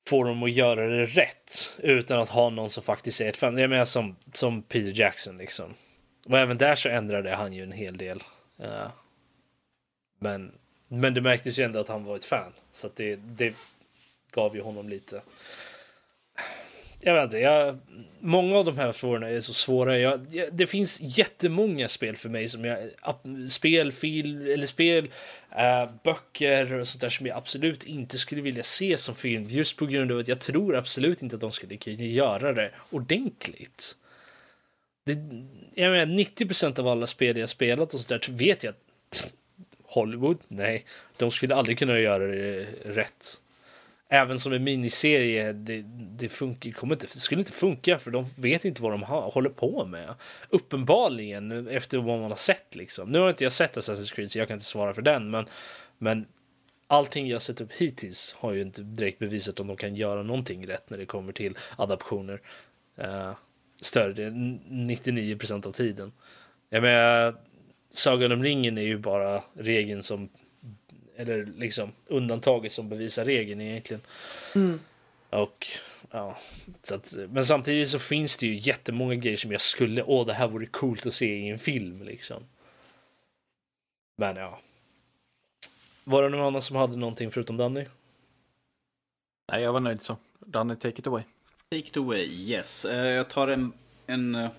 få dem att göra det rätt utan att ha någon som faktiskt är ett fan. Jag menar som, som Peter Jackson liksom. Och även där så ändrade han ju en hel del. Eh, men, men det märktes ju ändå att han var ett fan. Så att det, det gav ju honom lite jag vet inte, jag, många av de här frågorna är så svåra. Jag, jag, det finns jättemånga spel för mig som jag, spel, film, eller spel, äh, böcker och sånt där som jag absolut inte skulle vilja se som film. Just på grund av att jag tror absolut inte att de skulle kunna göra det ordentligt. Det, jag menar, 90% av alla spel jag spelat och sånt där vet jag att Hollywood, nej, de skulle aldrig kunna göra det rätt även som en miniserie, det, det, funkar, kommer inte, det skulle inte funka för de vet inte vad de har, håller på med. Uppenbarligen efter vad man har sett liksom. Nu har inte jag sett Assassin's Creed så jag kan inte svara för den men, men allting jag sett upp hittills har ju inte direkt bevisat om de kan göra någonting rätt när det kommer till adaptioner. Uh, större 99 procent av tiden. Jag menar, Sagan om ringen är ju bara regeln som eller liksom undantaget som bevisar regeln egentligen. Mm. Och ja, så att, men samtidigt så finns det ju jättemånga grejer som jag skulle, åh det här vore coolt att se i en film liksom. Men ja. Var det någon annan som hade någonting förutom Danny? Nej, jag var nöjd så. Danny, take it away. Take it away, yes. Uh, jag tar en, en uh,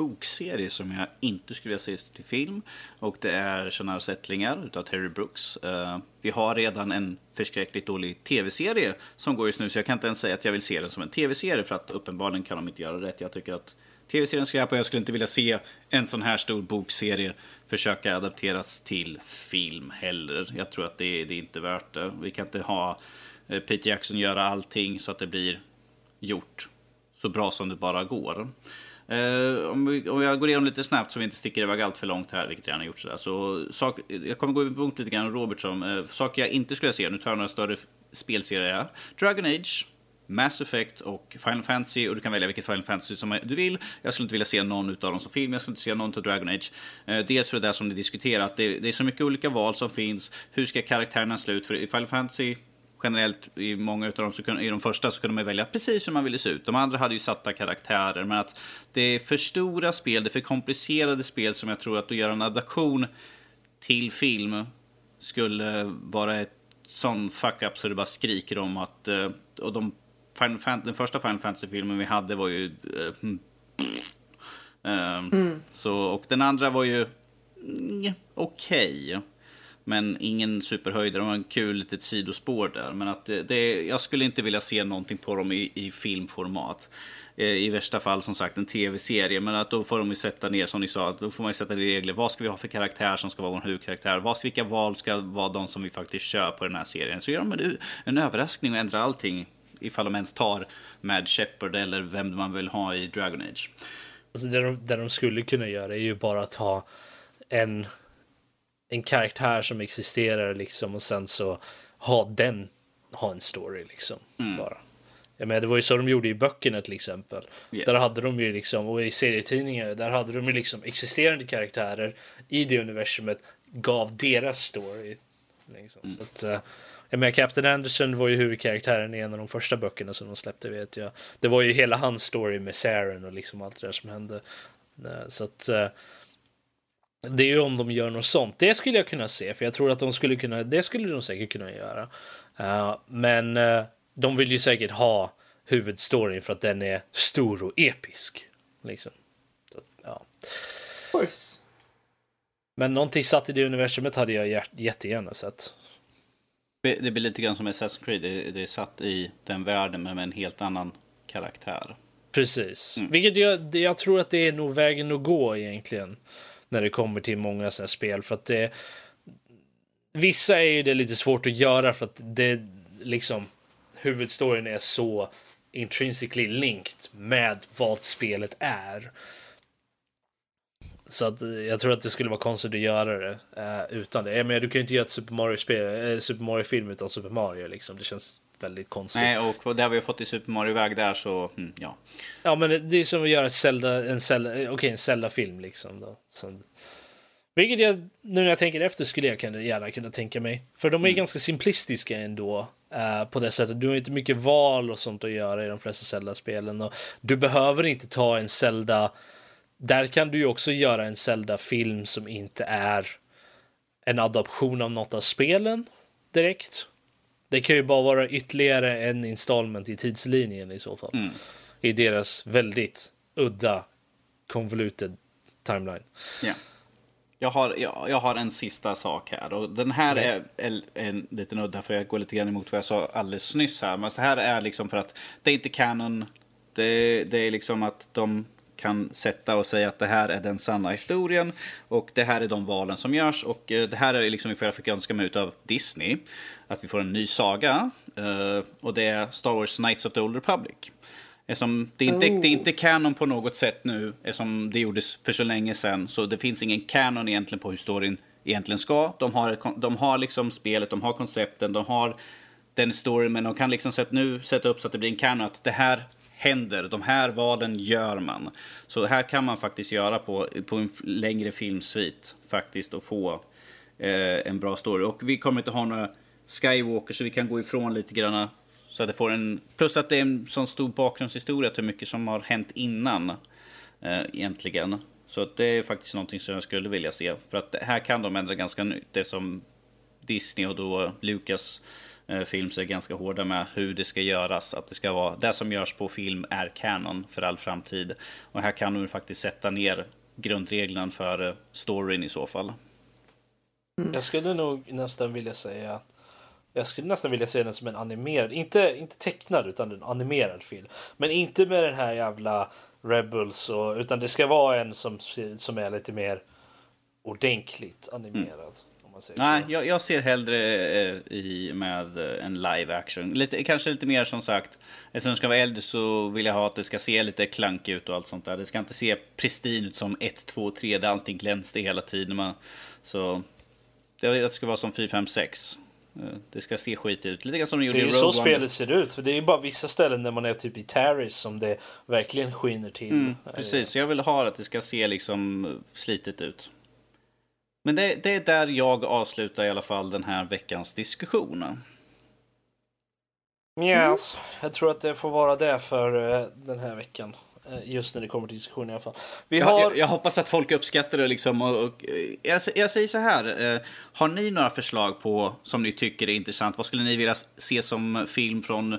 bokserie som jag inte skulle vilja se till film. Och det är Shannars sättlingar utav Terry Brooks. Eh, vi har redan en förskräckligt dålig tv-serie som går just nu så jag kan inte ens säga att jag vill se den som en tv-serie för att uppenbarligen kan de inte göra rätt. Jag tycker att tv-serien skräp och jag skulle inte vilja se en sån här stor bokserie försöka adapteras till film heller. Jag tror att det, det är inte värt det. Vi kan inte ha eh, Peter Jackson göra allting så att det blir gjort så bra som det bara går. Eh, om, vi, om jag går igenom lite snabbt så vi inte sticker iväg allt för långt här, vilket jag redan har gjort sådär. Så sak, jag kommer gå in på punkt lite grann Robert som eh, saker jag inte skulle se. Nu tar jag några större spelserier här. Dragon Age, Mass Effect och Final Fantasy och du kan välja vilket Final Fantasy som du vill. Jag skulle inte vilja se någon av dem som film, jag skulle inte se någon av Dragon Age. Eh, dels för det där som ni diskuterat, det, det är så mycket olika val som finns. Hur ska karaktärerna se ut? För i Final Fantasy generellt i många av dem, så kunde, i de första så kunde man välja precis hur man ville se ut. De andra hade ju satta karaktärer, men att det är för stora spel, det är för komplicerade spel som jag tror att att göra en adaption till film skulle vara ett sån fuck-up så det bara skriker om att... Eh, och de, den första Final Fantasy-filmen vi hade var ju... Uh, mm. Så, och den andra var ju mm, okej. Okay. Men ingen superhöjdare. De har en kul litet sidospår där. Men att det, det, jag skulle inte vilja se någonting på dem i, i filmformat. Eh, I värsta fall som sagt en tv-serie. Men att då får de ju sätta ner, som ni sa, då får man ju sätta regler. Vad ska vi ha för karaktär som ska vara vår huvudkaraktär? vilka val ska vara de som vi faktiskt kör på den här serien? Så gör de en, en överraskning och ändrar allting. Ifall de ens tar Mad Shepard eller vem man vill ha i Dragon Age. Alltså det, de, det de skulle kunna göra är ju bara att ha en en karaktär som existerar liksom och sen så ha den ha en story liksom. Mm. Bara. Jag menar, det var ju så de gjorde i böckerna till exempel. Yes. Där hade de ju liksom, och i serietidningar, där hade de ju liksom existerande karaktärer i det universumet, gav deras story. Liksom. Mm. Så att, uh, jag menar, Captain Anderson var ju huvudkaraktären i en av de första böckerna som de släppte vet jag. Det var ju hela hans story med Saren och liksom allt det där som hände. Uh, så att uh, det är ju om de gör något sånt. Det skulle jag kunna se, för jag tror att de skulle kunna, det skulle de säkert kunna göra. Uh, men uh, de vill ju säkert ha huvudstoryn för att den är stor och episk. Liksom. Så, ja. Men någonting satt i det universumet hade jag jättegärna sett. Det blir lite grann som Assassin's Creed. Det, det är satt i den världen men med en helt annan karaktär. Precis. Mm. Vilket jag, jag tror att det är nog vägen att gå egentligen när det kommer till många sådana spel. För att det, vissa är ju det lite svårt att göra för att det liksom huvudstoryn är så intrinsically linked med vad spelet är. Så att eh, jag tror att det skulle vara konstigt att göra det eh, utan det. Jag menar, du kan ju inte göra ett Super Mario-spel, eh, Super Mario-film utan Super Mario liksom. Det känns väldigt konstigt. Nej, och det har vi fått i Super Mario-väg där så, mm, ja. Ja, men det är som att göra ett Zelda, en Zelda, okej, okay, en Zelda-film liksom då. Så, vilket jag, nu när jag tänker efter, skulle jag kunna, gärna kunna tänka mig. För de är mm. ganska simplistiska ändå. Uh, på det sättet. Du har inte mycket val och sånt att göra i de flesta Zelda-spelen. Och du behöver inte ta en Zelda... Där kan du ju också göra en Zelda-film som inte är en adoption av något av spelen direkt. Det kan ju bara vara ytterligare en installment i tidslinjen i så fall. Mm. I deras väldigt udda convoluted timeline. Ja. Jag har, jag, jag har en sista sak här och den här är, är en liten udda för jag går lite grann emot vad jag sa alldeles nyss här. Men det här är liksom för att det är inte canon. Det, det är liksom att de kan sätta och säga att det här är den sanna historien och det här är de valen som görs och eh, det här är liksom för jag fick önska mig av Disney att vi får en ny saga eh, och det är Star Wars Knights of the Old Republic. Eftersom det, inte, det är inte kanon på något sätt nu, eftersom det gjordes för så länge sedan. Så det finns ingen kanon egentligen på hur storyn egentligen ska. De har, de har liksom spelet, de har koncepten, de har den storyn, men de kan liksom sätt, nu sätta upp så att det blir en kanon att det här händer, de här valen gör man. Så här kan man faktiskt göra på, på en längre filmsvit faktiskt och få eh, en bra story. Och vi kommer inte ha några Skywalker så vi kan gå ifrån lite grann så att det får en, plus att det är en sån stor bakgrundshistoria till mycket som har hänt innan. Eh, egentligen. Så att det är faktiskt någonting som jag skulle vilja se. För att här kan de ändra ganska nytt. Det som Disney och då Lucas eh, Films är ganska hårda med hur det ska göras. Att det ska vara, det som görs på film är kanon för all framtid. Och här kan de faktiskt sätta ner grundreglerna för eh, storyn i så fall. Jag skulle nog nästan vilja säga jag skulle nästan vilja se den som en animerad, inte, inte tecknad utan en animerad film. Men inte med den här jävla Rebels och, utan det ska vara en som, som är lite mer ordentligt animerad. Mm. Nej, jag, jag, ser hellre eh, i, med en live action. Lite, kanske lite mer som sagt, eftersom det ska vara äldre så vill jag ha att det ska se lite klank ut och allt sånt där. Det ska inte se pristin ut som 1, 2, 3 där allting glänste hela tiden. Man, så det ska vara som 4, 5, 6. Eh, det ska se skit ut. Lite grann som de gjorde Det är ju så One. spelet ser ut. För det är bara vissa ställen där man är typ i Taris som det verkligen skiner till. Mm, precis, jag vill ha att det ska se liksom slitet ut. Men det, det, är där jag avslutar i alla fall den här veckans diskussion. Yes, mm. jag tror att det får vara det för den här veckan. Uh, just när det kommer till diskussion i alla fall. Vi har... jag, jag, hoppas att folk uppskattar det liksom. Och, och jag, jag, säger så här. Uh, har ni några förslag på som ni tycker är intressant? Vad skulle ni vilja se som film från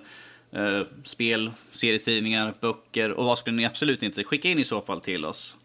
spel, serietidningar, böcker? Och vad skulle ni absolut inte skicka in i så fall till oss?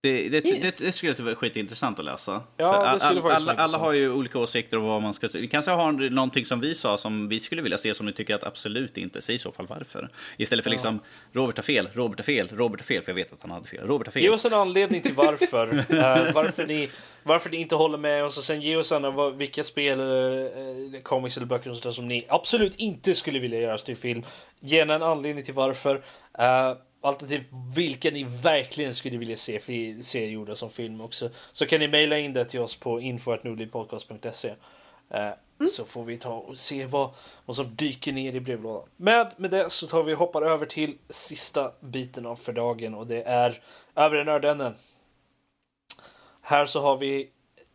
Det, det, yes. det, det skulle vara skitintressant att läsa. Ja, det skulle all, alla, alla har ju olika åsikter om vad man ska. Vi kanske har någonting som vi sa som vi skulle vilja se som ni tycker att absolut inte. Säg i så fall varför. Istället för ja. liksom Robert har fel, Robert har fel, Robert har fel. För jag vet att han hade fel. Robert har fel. Ge oss en anledning till varför. uh, varför, ni, varför ni inte håller med oss och sen ge oss en, vilka spel, uh, comics eller böcker och sånt som ni absolut inte skulle vilja göra till film. Ge en anledning till varför. Uh, Alternativt vilka ni verkligen skulle vilja se, se gjorda som film också. Så kan ni mejla in det till oss på info.nordlivpodcast.se. Eh, mm. Så får vi ta och se vad, vad som dyker ner i brevlådan. Med, med det så tar vi och hoppar över till sista biten av för dagen och det är övre nördänden. Här så har vi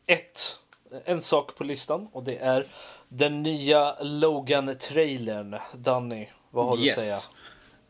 ett, en sak på listan och det är den nya Logan-trailern. Danny, vad har du yes. att säga?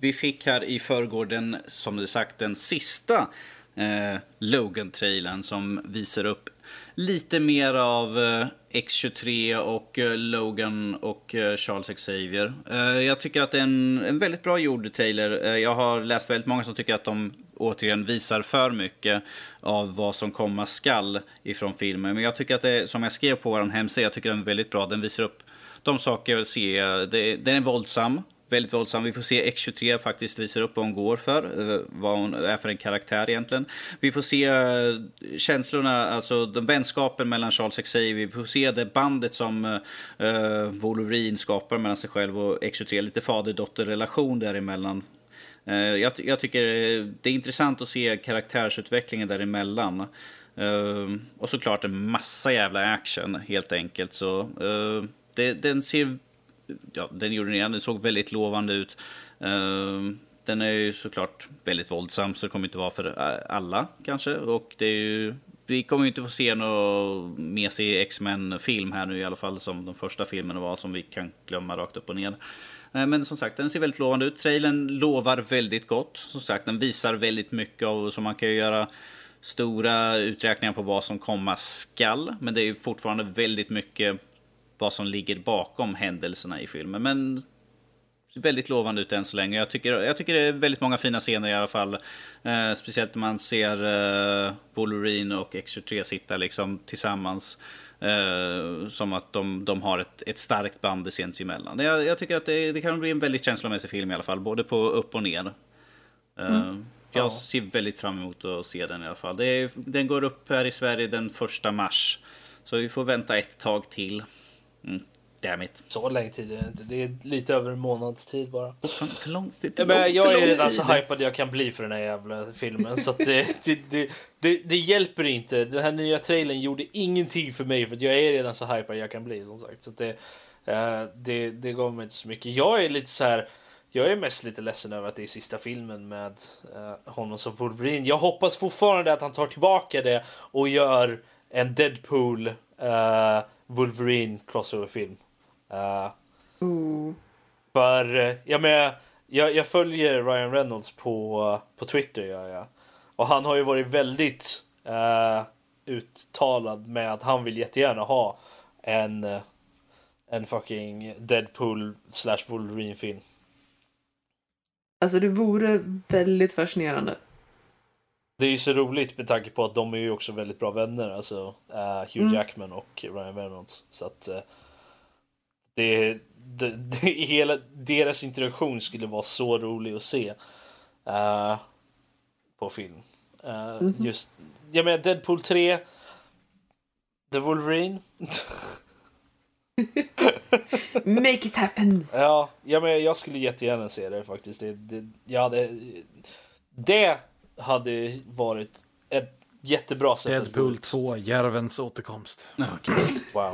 Vi fick här i förrgår den, som det sagt, den sista eh, Logan-trailern som visar upp lite mer av eh, X23 och eh, Logan och eh, Charles Xavier. Eh, jag tycker att det är en, en väldigt bra gjord trailer. Eh, jag har läst väldigt många som tycker att de återigen visar för mycket av vad som komma skall ifrån filmen. Men jag tycker att det, som jag skrev på vår hemsida, jag tycker den är väldigt bra. Den visar upp de saker jag vill se. Det, den är våldsam väldigt våldsam. Vi får se X23 faktiskt visar upp vad hon går för, eh, vad hon är för en karaktär egentligen. Vi får se eh, känslorna, alltså den vänskapen mellan Charles Xavier. Vi får se det bandet som eh, Wolverine skapar mellan sig själv och X23. Lite fader-dotter-relation däremellan. Jag, jag tycker det är intressant att se karaktärsutvecklingen däremellan. Uh, och såklart en massa jävla action helt enkelt. Så, uh, det, den ser ja, den gjorde den igen. Den såg väldigt lovande ut. Ehm, den är ju såklart väldigt våldsam så det kommer inte vara för eh, alla kanske. Och det är ju, vi kommer ju inte få se någon mesig X-Men-film här nu i alla fall som de första filmerna var som vi kan glömma rakt upp och ner. Eh, men som sagt, den ser väldigt lovande ut. Trailern lovar väldigt gott. Som sagt, den visar väldigt mycket av, så man kan ju göra stora uträkningar på vad som komma skall. Men det är ju fortfarande väldigt mycket vad som ligger bakom händelserna i filmen. Men väldigt lovande ut än så länge. Jag tycker, jag tycker det är väldigt många fina scener i alla fall. Eh, speciellt när man ser eh, Wolverine och X23 sitta liksom tillsammans. Eh, som att de, de har ett, ett starkt band sinsemellan. Jag, jag tycker att det, det, kan bli en väldigt känslomässig film i alla fall. Både på upp och ner. Eh, mm. Jag ja. ser väldigt fram emot att se den i alla fall. Den går upp här i Sverige den första mars. Så vi får vänta ett tag till. Mm. Damn it. Så länge tid är det inte. Det är lite över en månads tid bara. För, för lång, för, för men jag är redan så hypad jag kan bli för den här jävla filmen. så det, det, det, det, det hjälper inte. Den här nya trailern gjorde ingenting för mig för jag är redan så hypad jag kan bli som sagt. Så det, uh, det, det gav mig inte så mycket. Jag är lite så här. Jag är mest lite ledsen över att det är sista filmen med uh, honom som Wolverine. Jag hoppas fortfarande att han tar tillbaka det och gör en Deadpool uh, Wolverine crossover film. Uh, För uh, jag, med, jag, jag, följer Ryan Reynolds på, på Twitter. Gör jag. Och han har ju varit väldigt uh, uttalad med att han vill jättegärna ha en, en fucking Deadpool slash Wolverine film. Alltså det vore väldigt fascinerande. Det är ju så roligt med tanke på att de är ju också väldigt bra vänner, alltså uh, Hugh mm. Jackman och Ryan Reynolds. Så att uh, det, det, det, hela deras interaktion skulle vara så rolig att se uh, på film. Mm. Just, jag menar Deadpool 3, The Wolverine. Make it happen! Ja, jag, menar, jag skulle jättegärna se det faktiskt. Det, det, ja, det, det hade varit ett jättebra sätt Deadpool 2, Järvens återkomst. Okay. Wow.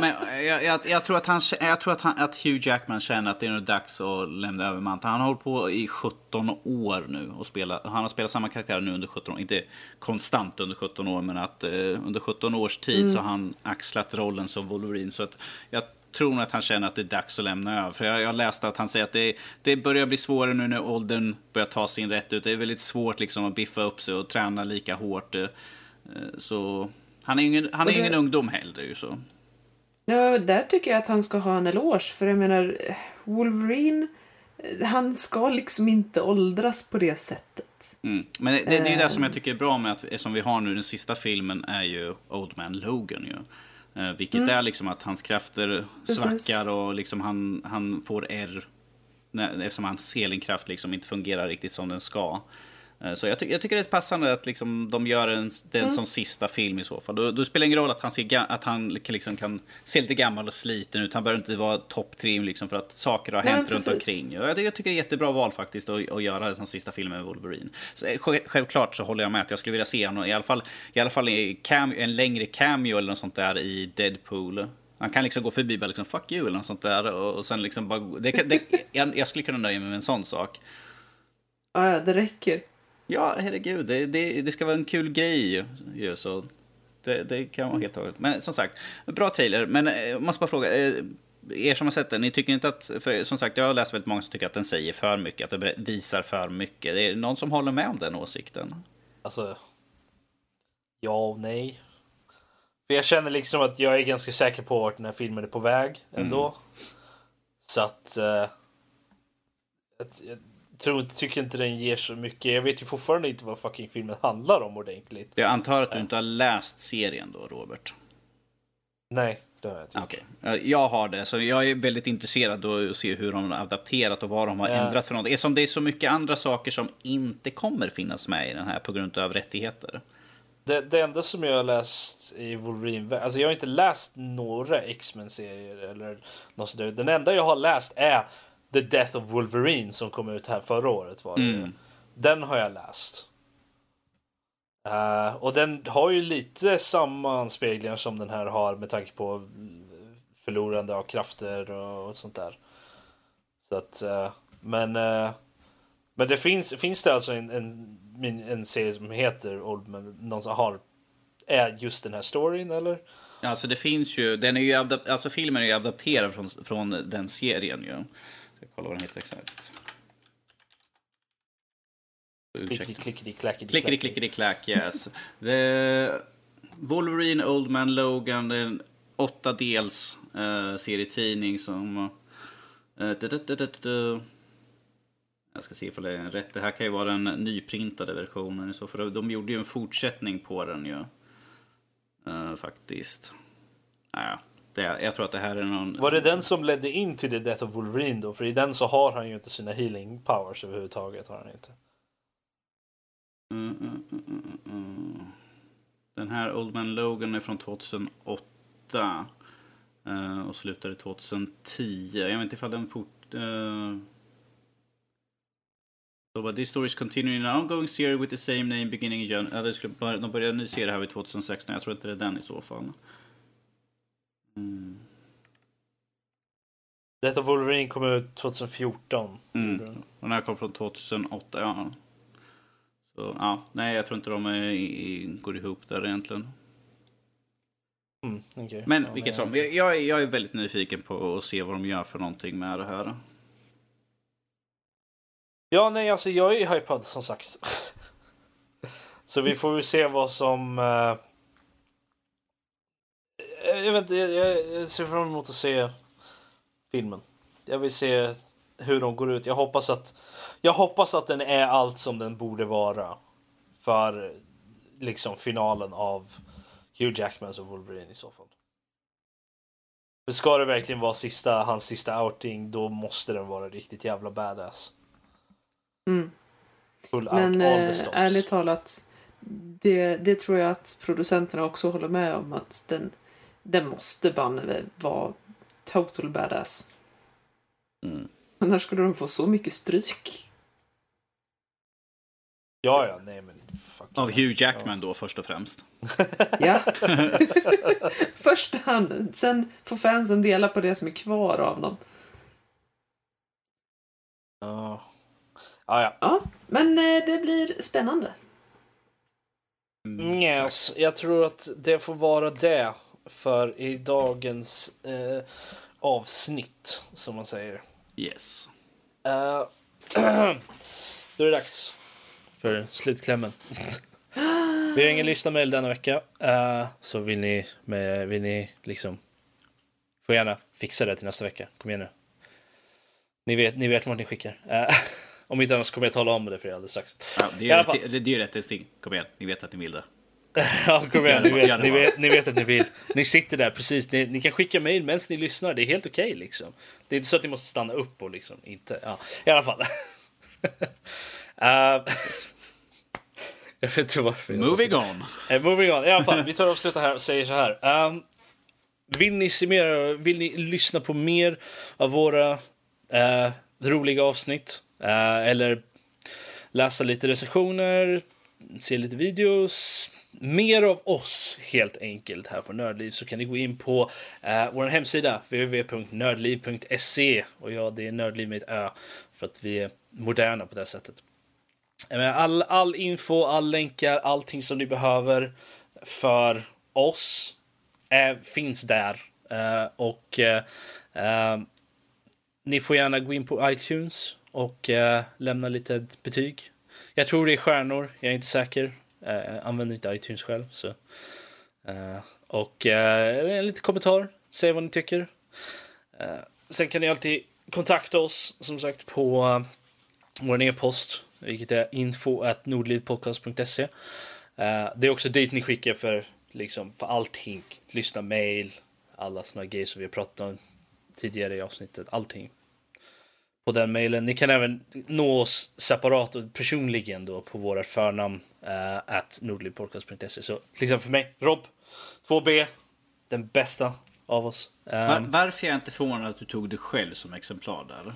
Men jag, jag, jag, tror, att, han, jag tror att, han, att Hugh Jackman känner att det är nog dags att lämna över manteln. Han har hållit på i 17 år nu och spela, han har spelat samma karaktär nu under 17 år. Inte konstant under 17 år, men att eh, under 17 års tid mm. så har han axlat rollen som Wolverine. Så att jag tror nog att han känner att det är dags att lämna över. För jag, jag läste att han säger att det, det börjar bli svårare nu när åldern börjar ta sin rätt ut. Det är väldigt svårt liksom att biffa upp sig och träna lika hårt. Eh, så han är ingen, han är det... ingen ungdom heller ju så. Ja, där tycker jag att han ska ha en eloge. För jag menar, Wolverine, han ska liksom inte åldras på det sättet. Mm. Men det, det, är ju det som jag tycker är bra med att, som vi har nu, den sista filmen är ju Old Man Logan ju. Eh, vilket mm. är liksom att hans krafter Precis. svackar och liksom han, han får R. Eftersom hans healingkraft liksom inte fungerar riktigt som den ska. Eh, så jag, ty jag, tycker det är passande att liksom de gör en, den mm. som sista film i så fall. Då, då spelar det ingen roll att han, ser att han liksom kan se lite gammal och sliten ut. Han behöver inte vara topptrim liksom för att saker har hänt ja, runt omkring. Jag, jag, tycker det är ett jättebra val faktiskt att, att göra den som sista filmen med Wolverine. Så, eh, självklart så håller jag med att jag skulle vilja se honom i alla fall, i alla fall en längre cameo eller något sånt där i Deadpool. Han kan liksom gå förbi bara liksom fuck you eller något sånt där och, och sen liksom bara, det, det, jag, jag skulle kunna nöja mig med en sån sak. Ja, det räcker. Ja, herregud. Det, det, det ska vara en kul grej ju. Så det, det kan vara helt taget. Men som sagt, bra trailer. Men jag eh, måste bara fråga. Eh, er som har sett den, ni tycker inte att... För som sagt, jag har läst väldigt många som tycker att den säger för mycket. Att den visar för mycket. Är det någon som håller med om den åsikten? Alltså... Ja och nej. För jag känner liksom att jag är ganska säker på vart den här filmen är på väg ändå. Mm. Så att... Uh, att tror, tycker inte den ger så mycket. Jag vet ju fortfarande inte vad fucking filmen handlar om ordentligt. Jag antar att du inte har läst serien då, Robert? Nej, det har jag inte. Okay. Jag har det, så jag är väldigt intresserad av att se hur de har adapterat och vad de har ja. ändrat för något. Eftersom det är så mycket andra saker som inte kommer finnas med i den här på grund av rättigheter. Det, det enda som jag har läst i Wolverine, alltså jag har inte läst några X-Men-serier eller något sådär. Den enda jag har läst är The Death of Wolverine som kom ut här förra året. Var mm. Den har jag läst. Uh, och den har ju lite samma anspeglingar som den här har med tanke på förlorande av krafter och, och sånt där. Så att, uh, men, uh, men det finns, finns det alltså en, en, en serie som heter Old Man, någon som har, är just den här storyn eller? Alltså det finns ju, den är ju alltså filmen är ju adapterad från, från den serien ju. Ska kolla vad den heter exakt. Klickety clackety Klickety clickety clack yes. The Wolverine, Old Man Logan, åtta dels eh, serietidning som... Du, du, du, du, du. Jag ska se ifall det är rätt. Det här kan ju vara den nyprintade versionen i så fall. De gjorde ju en fortsättning på den ju. Eh, faktiskt. Naja, det, jag tror att det här är någon... Var det den som ledde in till The Death of Wolverine då? För i den så har han ju inte sina healing powers överhuvudtaget. Har han inte. Mm, mm, mm, mm, mm. Den här Old Man Logan är från 2008. eh, och slutade 2010. Jag vet inte ifall den fort... Uh, så bara, this story is continuing an ongoing series with the same name beginning in January. Ja, skulle de började en ny serie här vid 2016. Jag tror inte det är den i så fall. Mm. Of Wolverine kom ut 2014. Mm. Den här kom från 2008. Ja. Så, ja, nej, jag tror inte de är, i, går ihop där egentligen. Mm, okay. Men ja, vilket som, jag, jag, är- jag är väldigt nyfiken på att se vad de gör för någonting med det här. Ja, nej, alltså jag är hypad som sagt. Så vi får väl se vad som... eh, jag vet inte, jag, ser fram emot att se filmen. Jag vill se hur de går ut. Jag hoppas att, jag hoppas att den är allt som den borde vara. För liksom finalen av Hugh Jackmans och Wolverine i så fall. För ska det verkligen vara sista, hans sista outing, då måste den vara riktigt jävla badass. Mm. Full out Men all the eh, ärligt talat, det, det tror jag att producenterna också håller med om att den, den måste banne vara total badass. Mm. Annars skulle de få så mycket stryk. Ja, ja, nej men fuck. Av Hugh Jackman då först och främst. Ja. Först han, sen får fansen dela på det som är kvar av dem. Ja. Ja, ja. Ja, men eh, det blir spännande. Mm, Yes, jag tror att det får vara det för i dagens eh, avsnitt, som man säger. Yes. Eh, då är det dags för slutklämmen. Vi har ingen lyssnarmail denna vecka, eh, så vill ni, med, vill ni liksom får gärna fixa det till nästa vecka. Kom igen nu. Ni vet, ni vet vart ni skickar. Eh, om inte annars kommer jag tala om det för er alldeles strax. Ja, det, är, det, det ju rätt sting. Kom igen, ni vet att ni vill det. Ja, kom igen. Ni vet, ni, vet, ni vet att ni vill. Ni sitter där precis. Ni, ni kan skicka mejl medan ni lyssnar. Det är helt okej liksom. Det är inte så att ni måste stanna upp och liksom inte. Ja, i alla fall. Eh, jag vet inte varför. Moving on. Eh, moving on. I alla fall, vi tar och avslutar här och säger så här. Um, vill ni se mer, vill ni lyssna på mer av våra eh, roliga avsnitt? Eller läsa lite recensioner, se lite videos. Mer av oss helt enkelt här på Nördliv så kan ni gå in på eh, vår hemsida www.nördliv.se och ja, det är Nördliv med ett ö för att vi är moderna på det sättet. Eh, all, all info, all länkar, allting som ni behöver för oss är, finns där. Eh, och eh, eh, ni får gärna gå in på iTunes och eh, lämna lite betyg. Jag tror det är stjärnor, jag är inte säker. Eh, använder inte iTunes själv. Så. Eh, och eh, en liten kommentar, säg vad ni tycker. Eh, sen kan ni alltid kontakta oss som sagt på uh, vår e-post, vilket är info.nordlivpodcast.se. Eh, det är också dit ni skickar för, liksom, för allting. Lyssna mail, alla såna grejer som vi har pratat om tidigare i avsnittet. Allting på den mailen. Ni kan även nå oss separat och personligen då på våra förnamn uh, at nordlivpodcast.se. Så till exempel för mig, Rob, 2B, den bästa av oss. Var, Um, varför är jag inte förvånad att du tog det själv som exemplar där?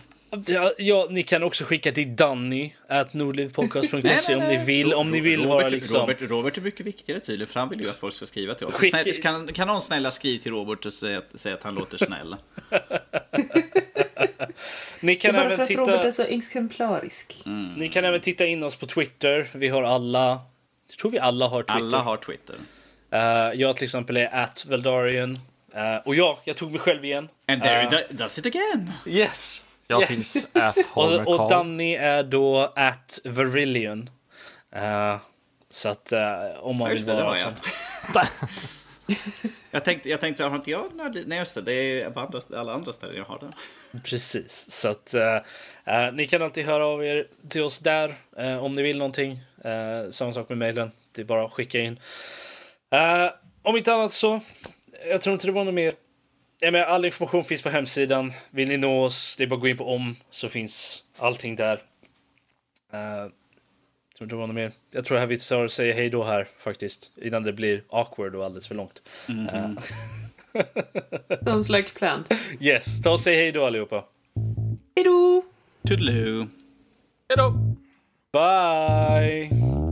Ja, ja, ni kan också skicka till Danny at nordlivpodcast.se om ni vill. Om ni vill Robert, vara liksom... Robert, Robert är mycket viktigare tydligen, för han vill ju att folk ska skriva till oss. Skicka- Snäll, kan, kan någon snälla skriva till Robert och säga, säga att han låter snäll? Ni Det kan, är bara även för att titta, Robert är så exemplarisk. ni kan även titta in oss på Twitter. Vi har alla... Jag tror vi alla har Twitter. Alla har Twitter. Eh, jag till exempel är at Veldarian. Eh, och ja, jag tog mig själv igen. And there it does it again! Yes! Jag Yeah. finns at Holmer Och, och. Danny är då at Verillion. Eh, så att om man vill just det, det vara var som... jag. Tänkte, jag tänkte så här, har inte jag Nej just det, det är på andra, alla andra ställen jag har det. Precis, så att uh, uh, ni kan alltid höra av er till oss där uh, om ni vill någonting. samma sak med mejlen, det är bara att skicka in. om inte annat så, jag tror inte det var något mer. Ja, men all information finns på hemsidan. Vill ni nå oss, det är bara att gå in på om så finns allting där. Uh, tror inte det var något mer. Jag tror att vi tar säger hej då här faktiskt. Innan det blir awkward och alldeles för långt. Mm -hmm. Sounds like plan. Yes, ta och säg hej då allihopa. Hej då! Toodaloo. Hej då! Bye!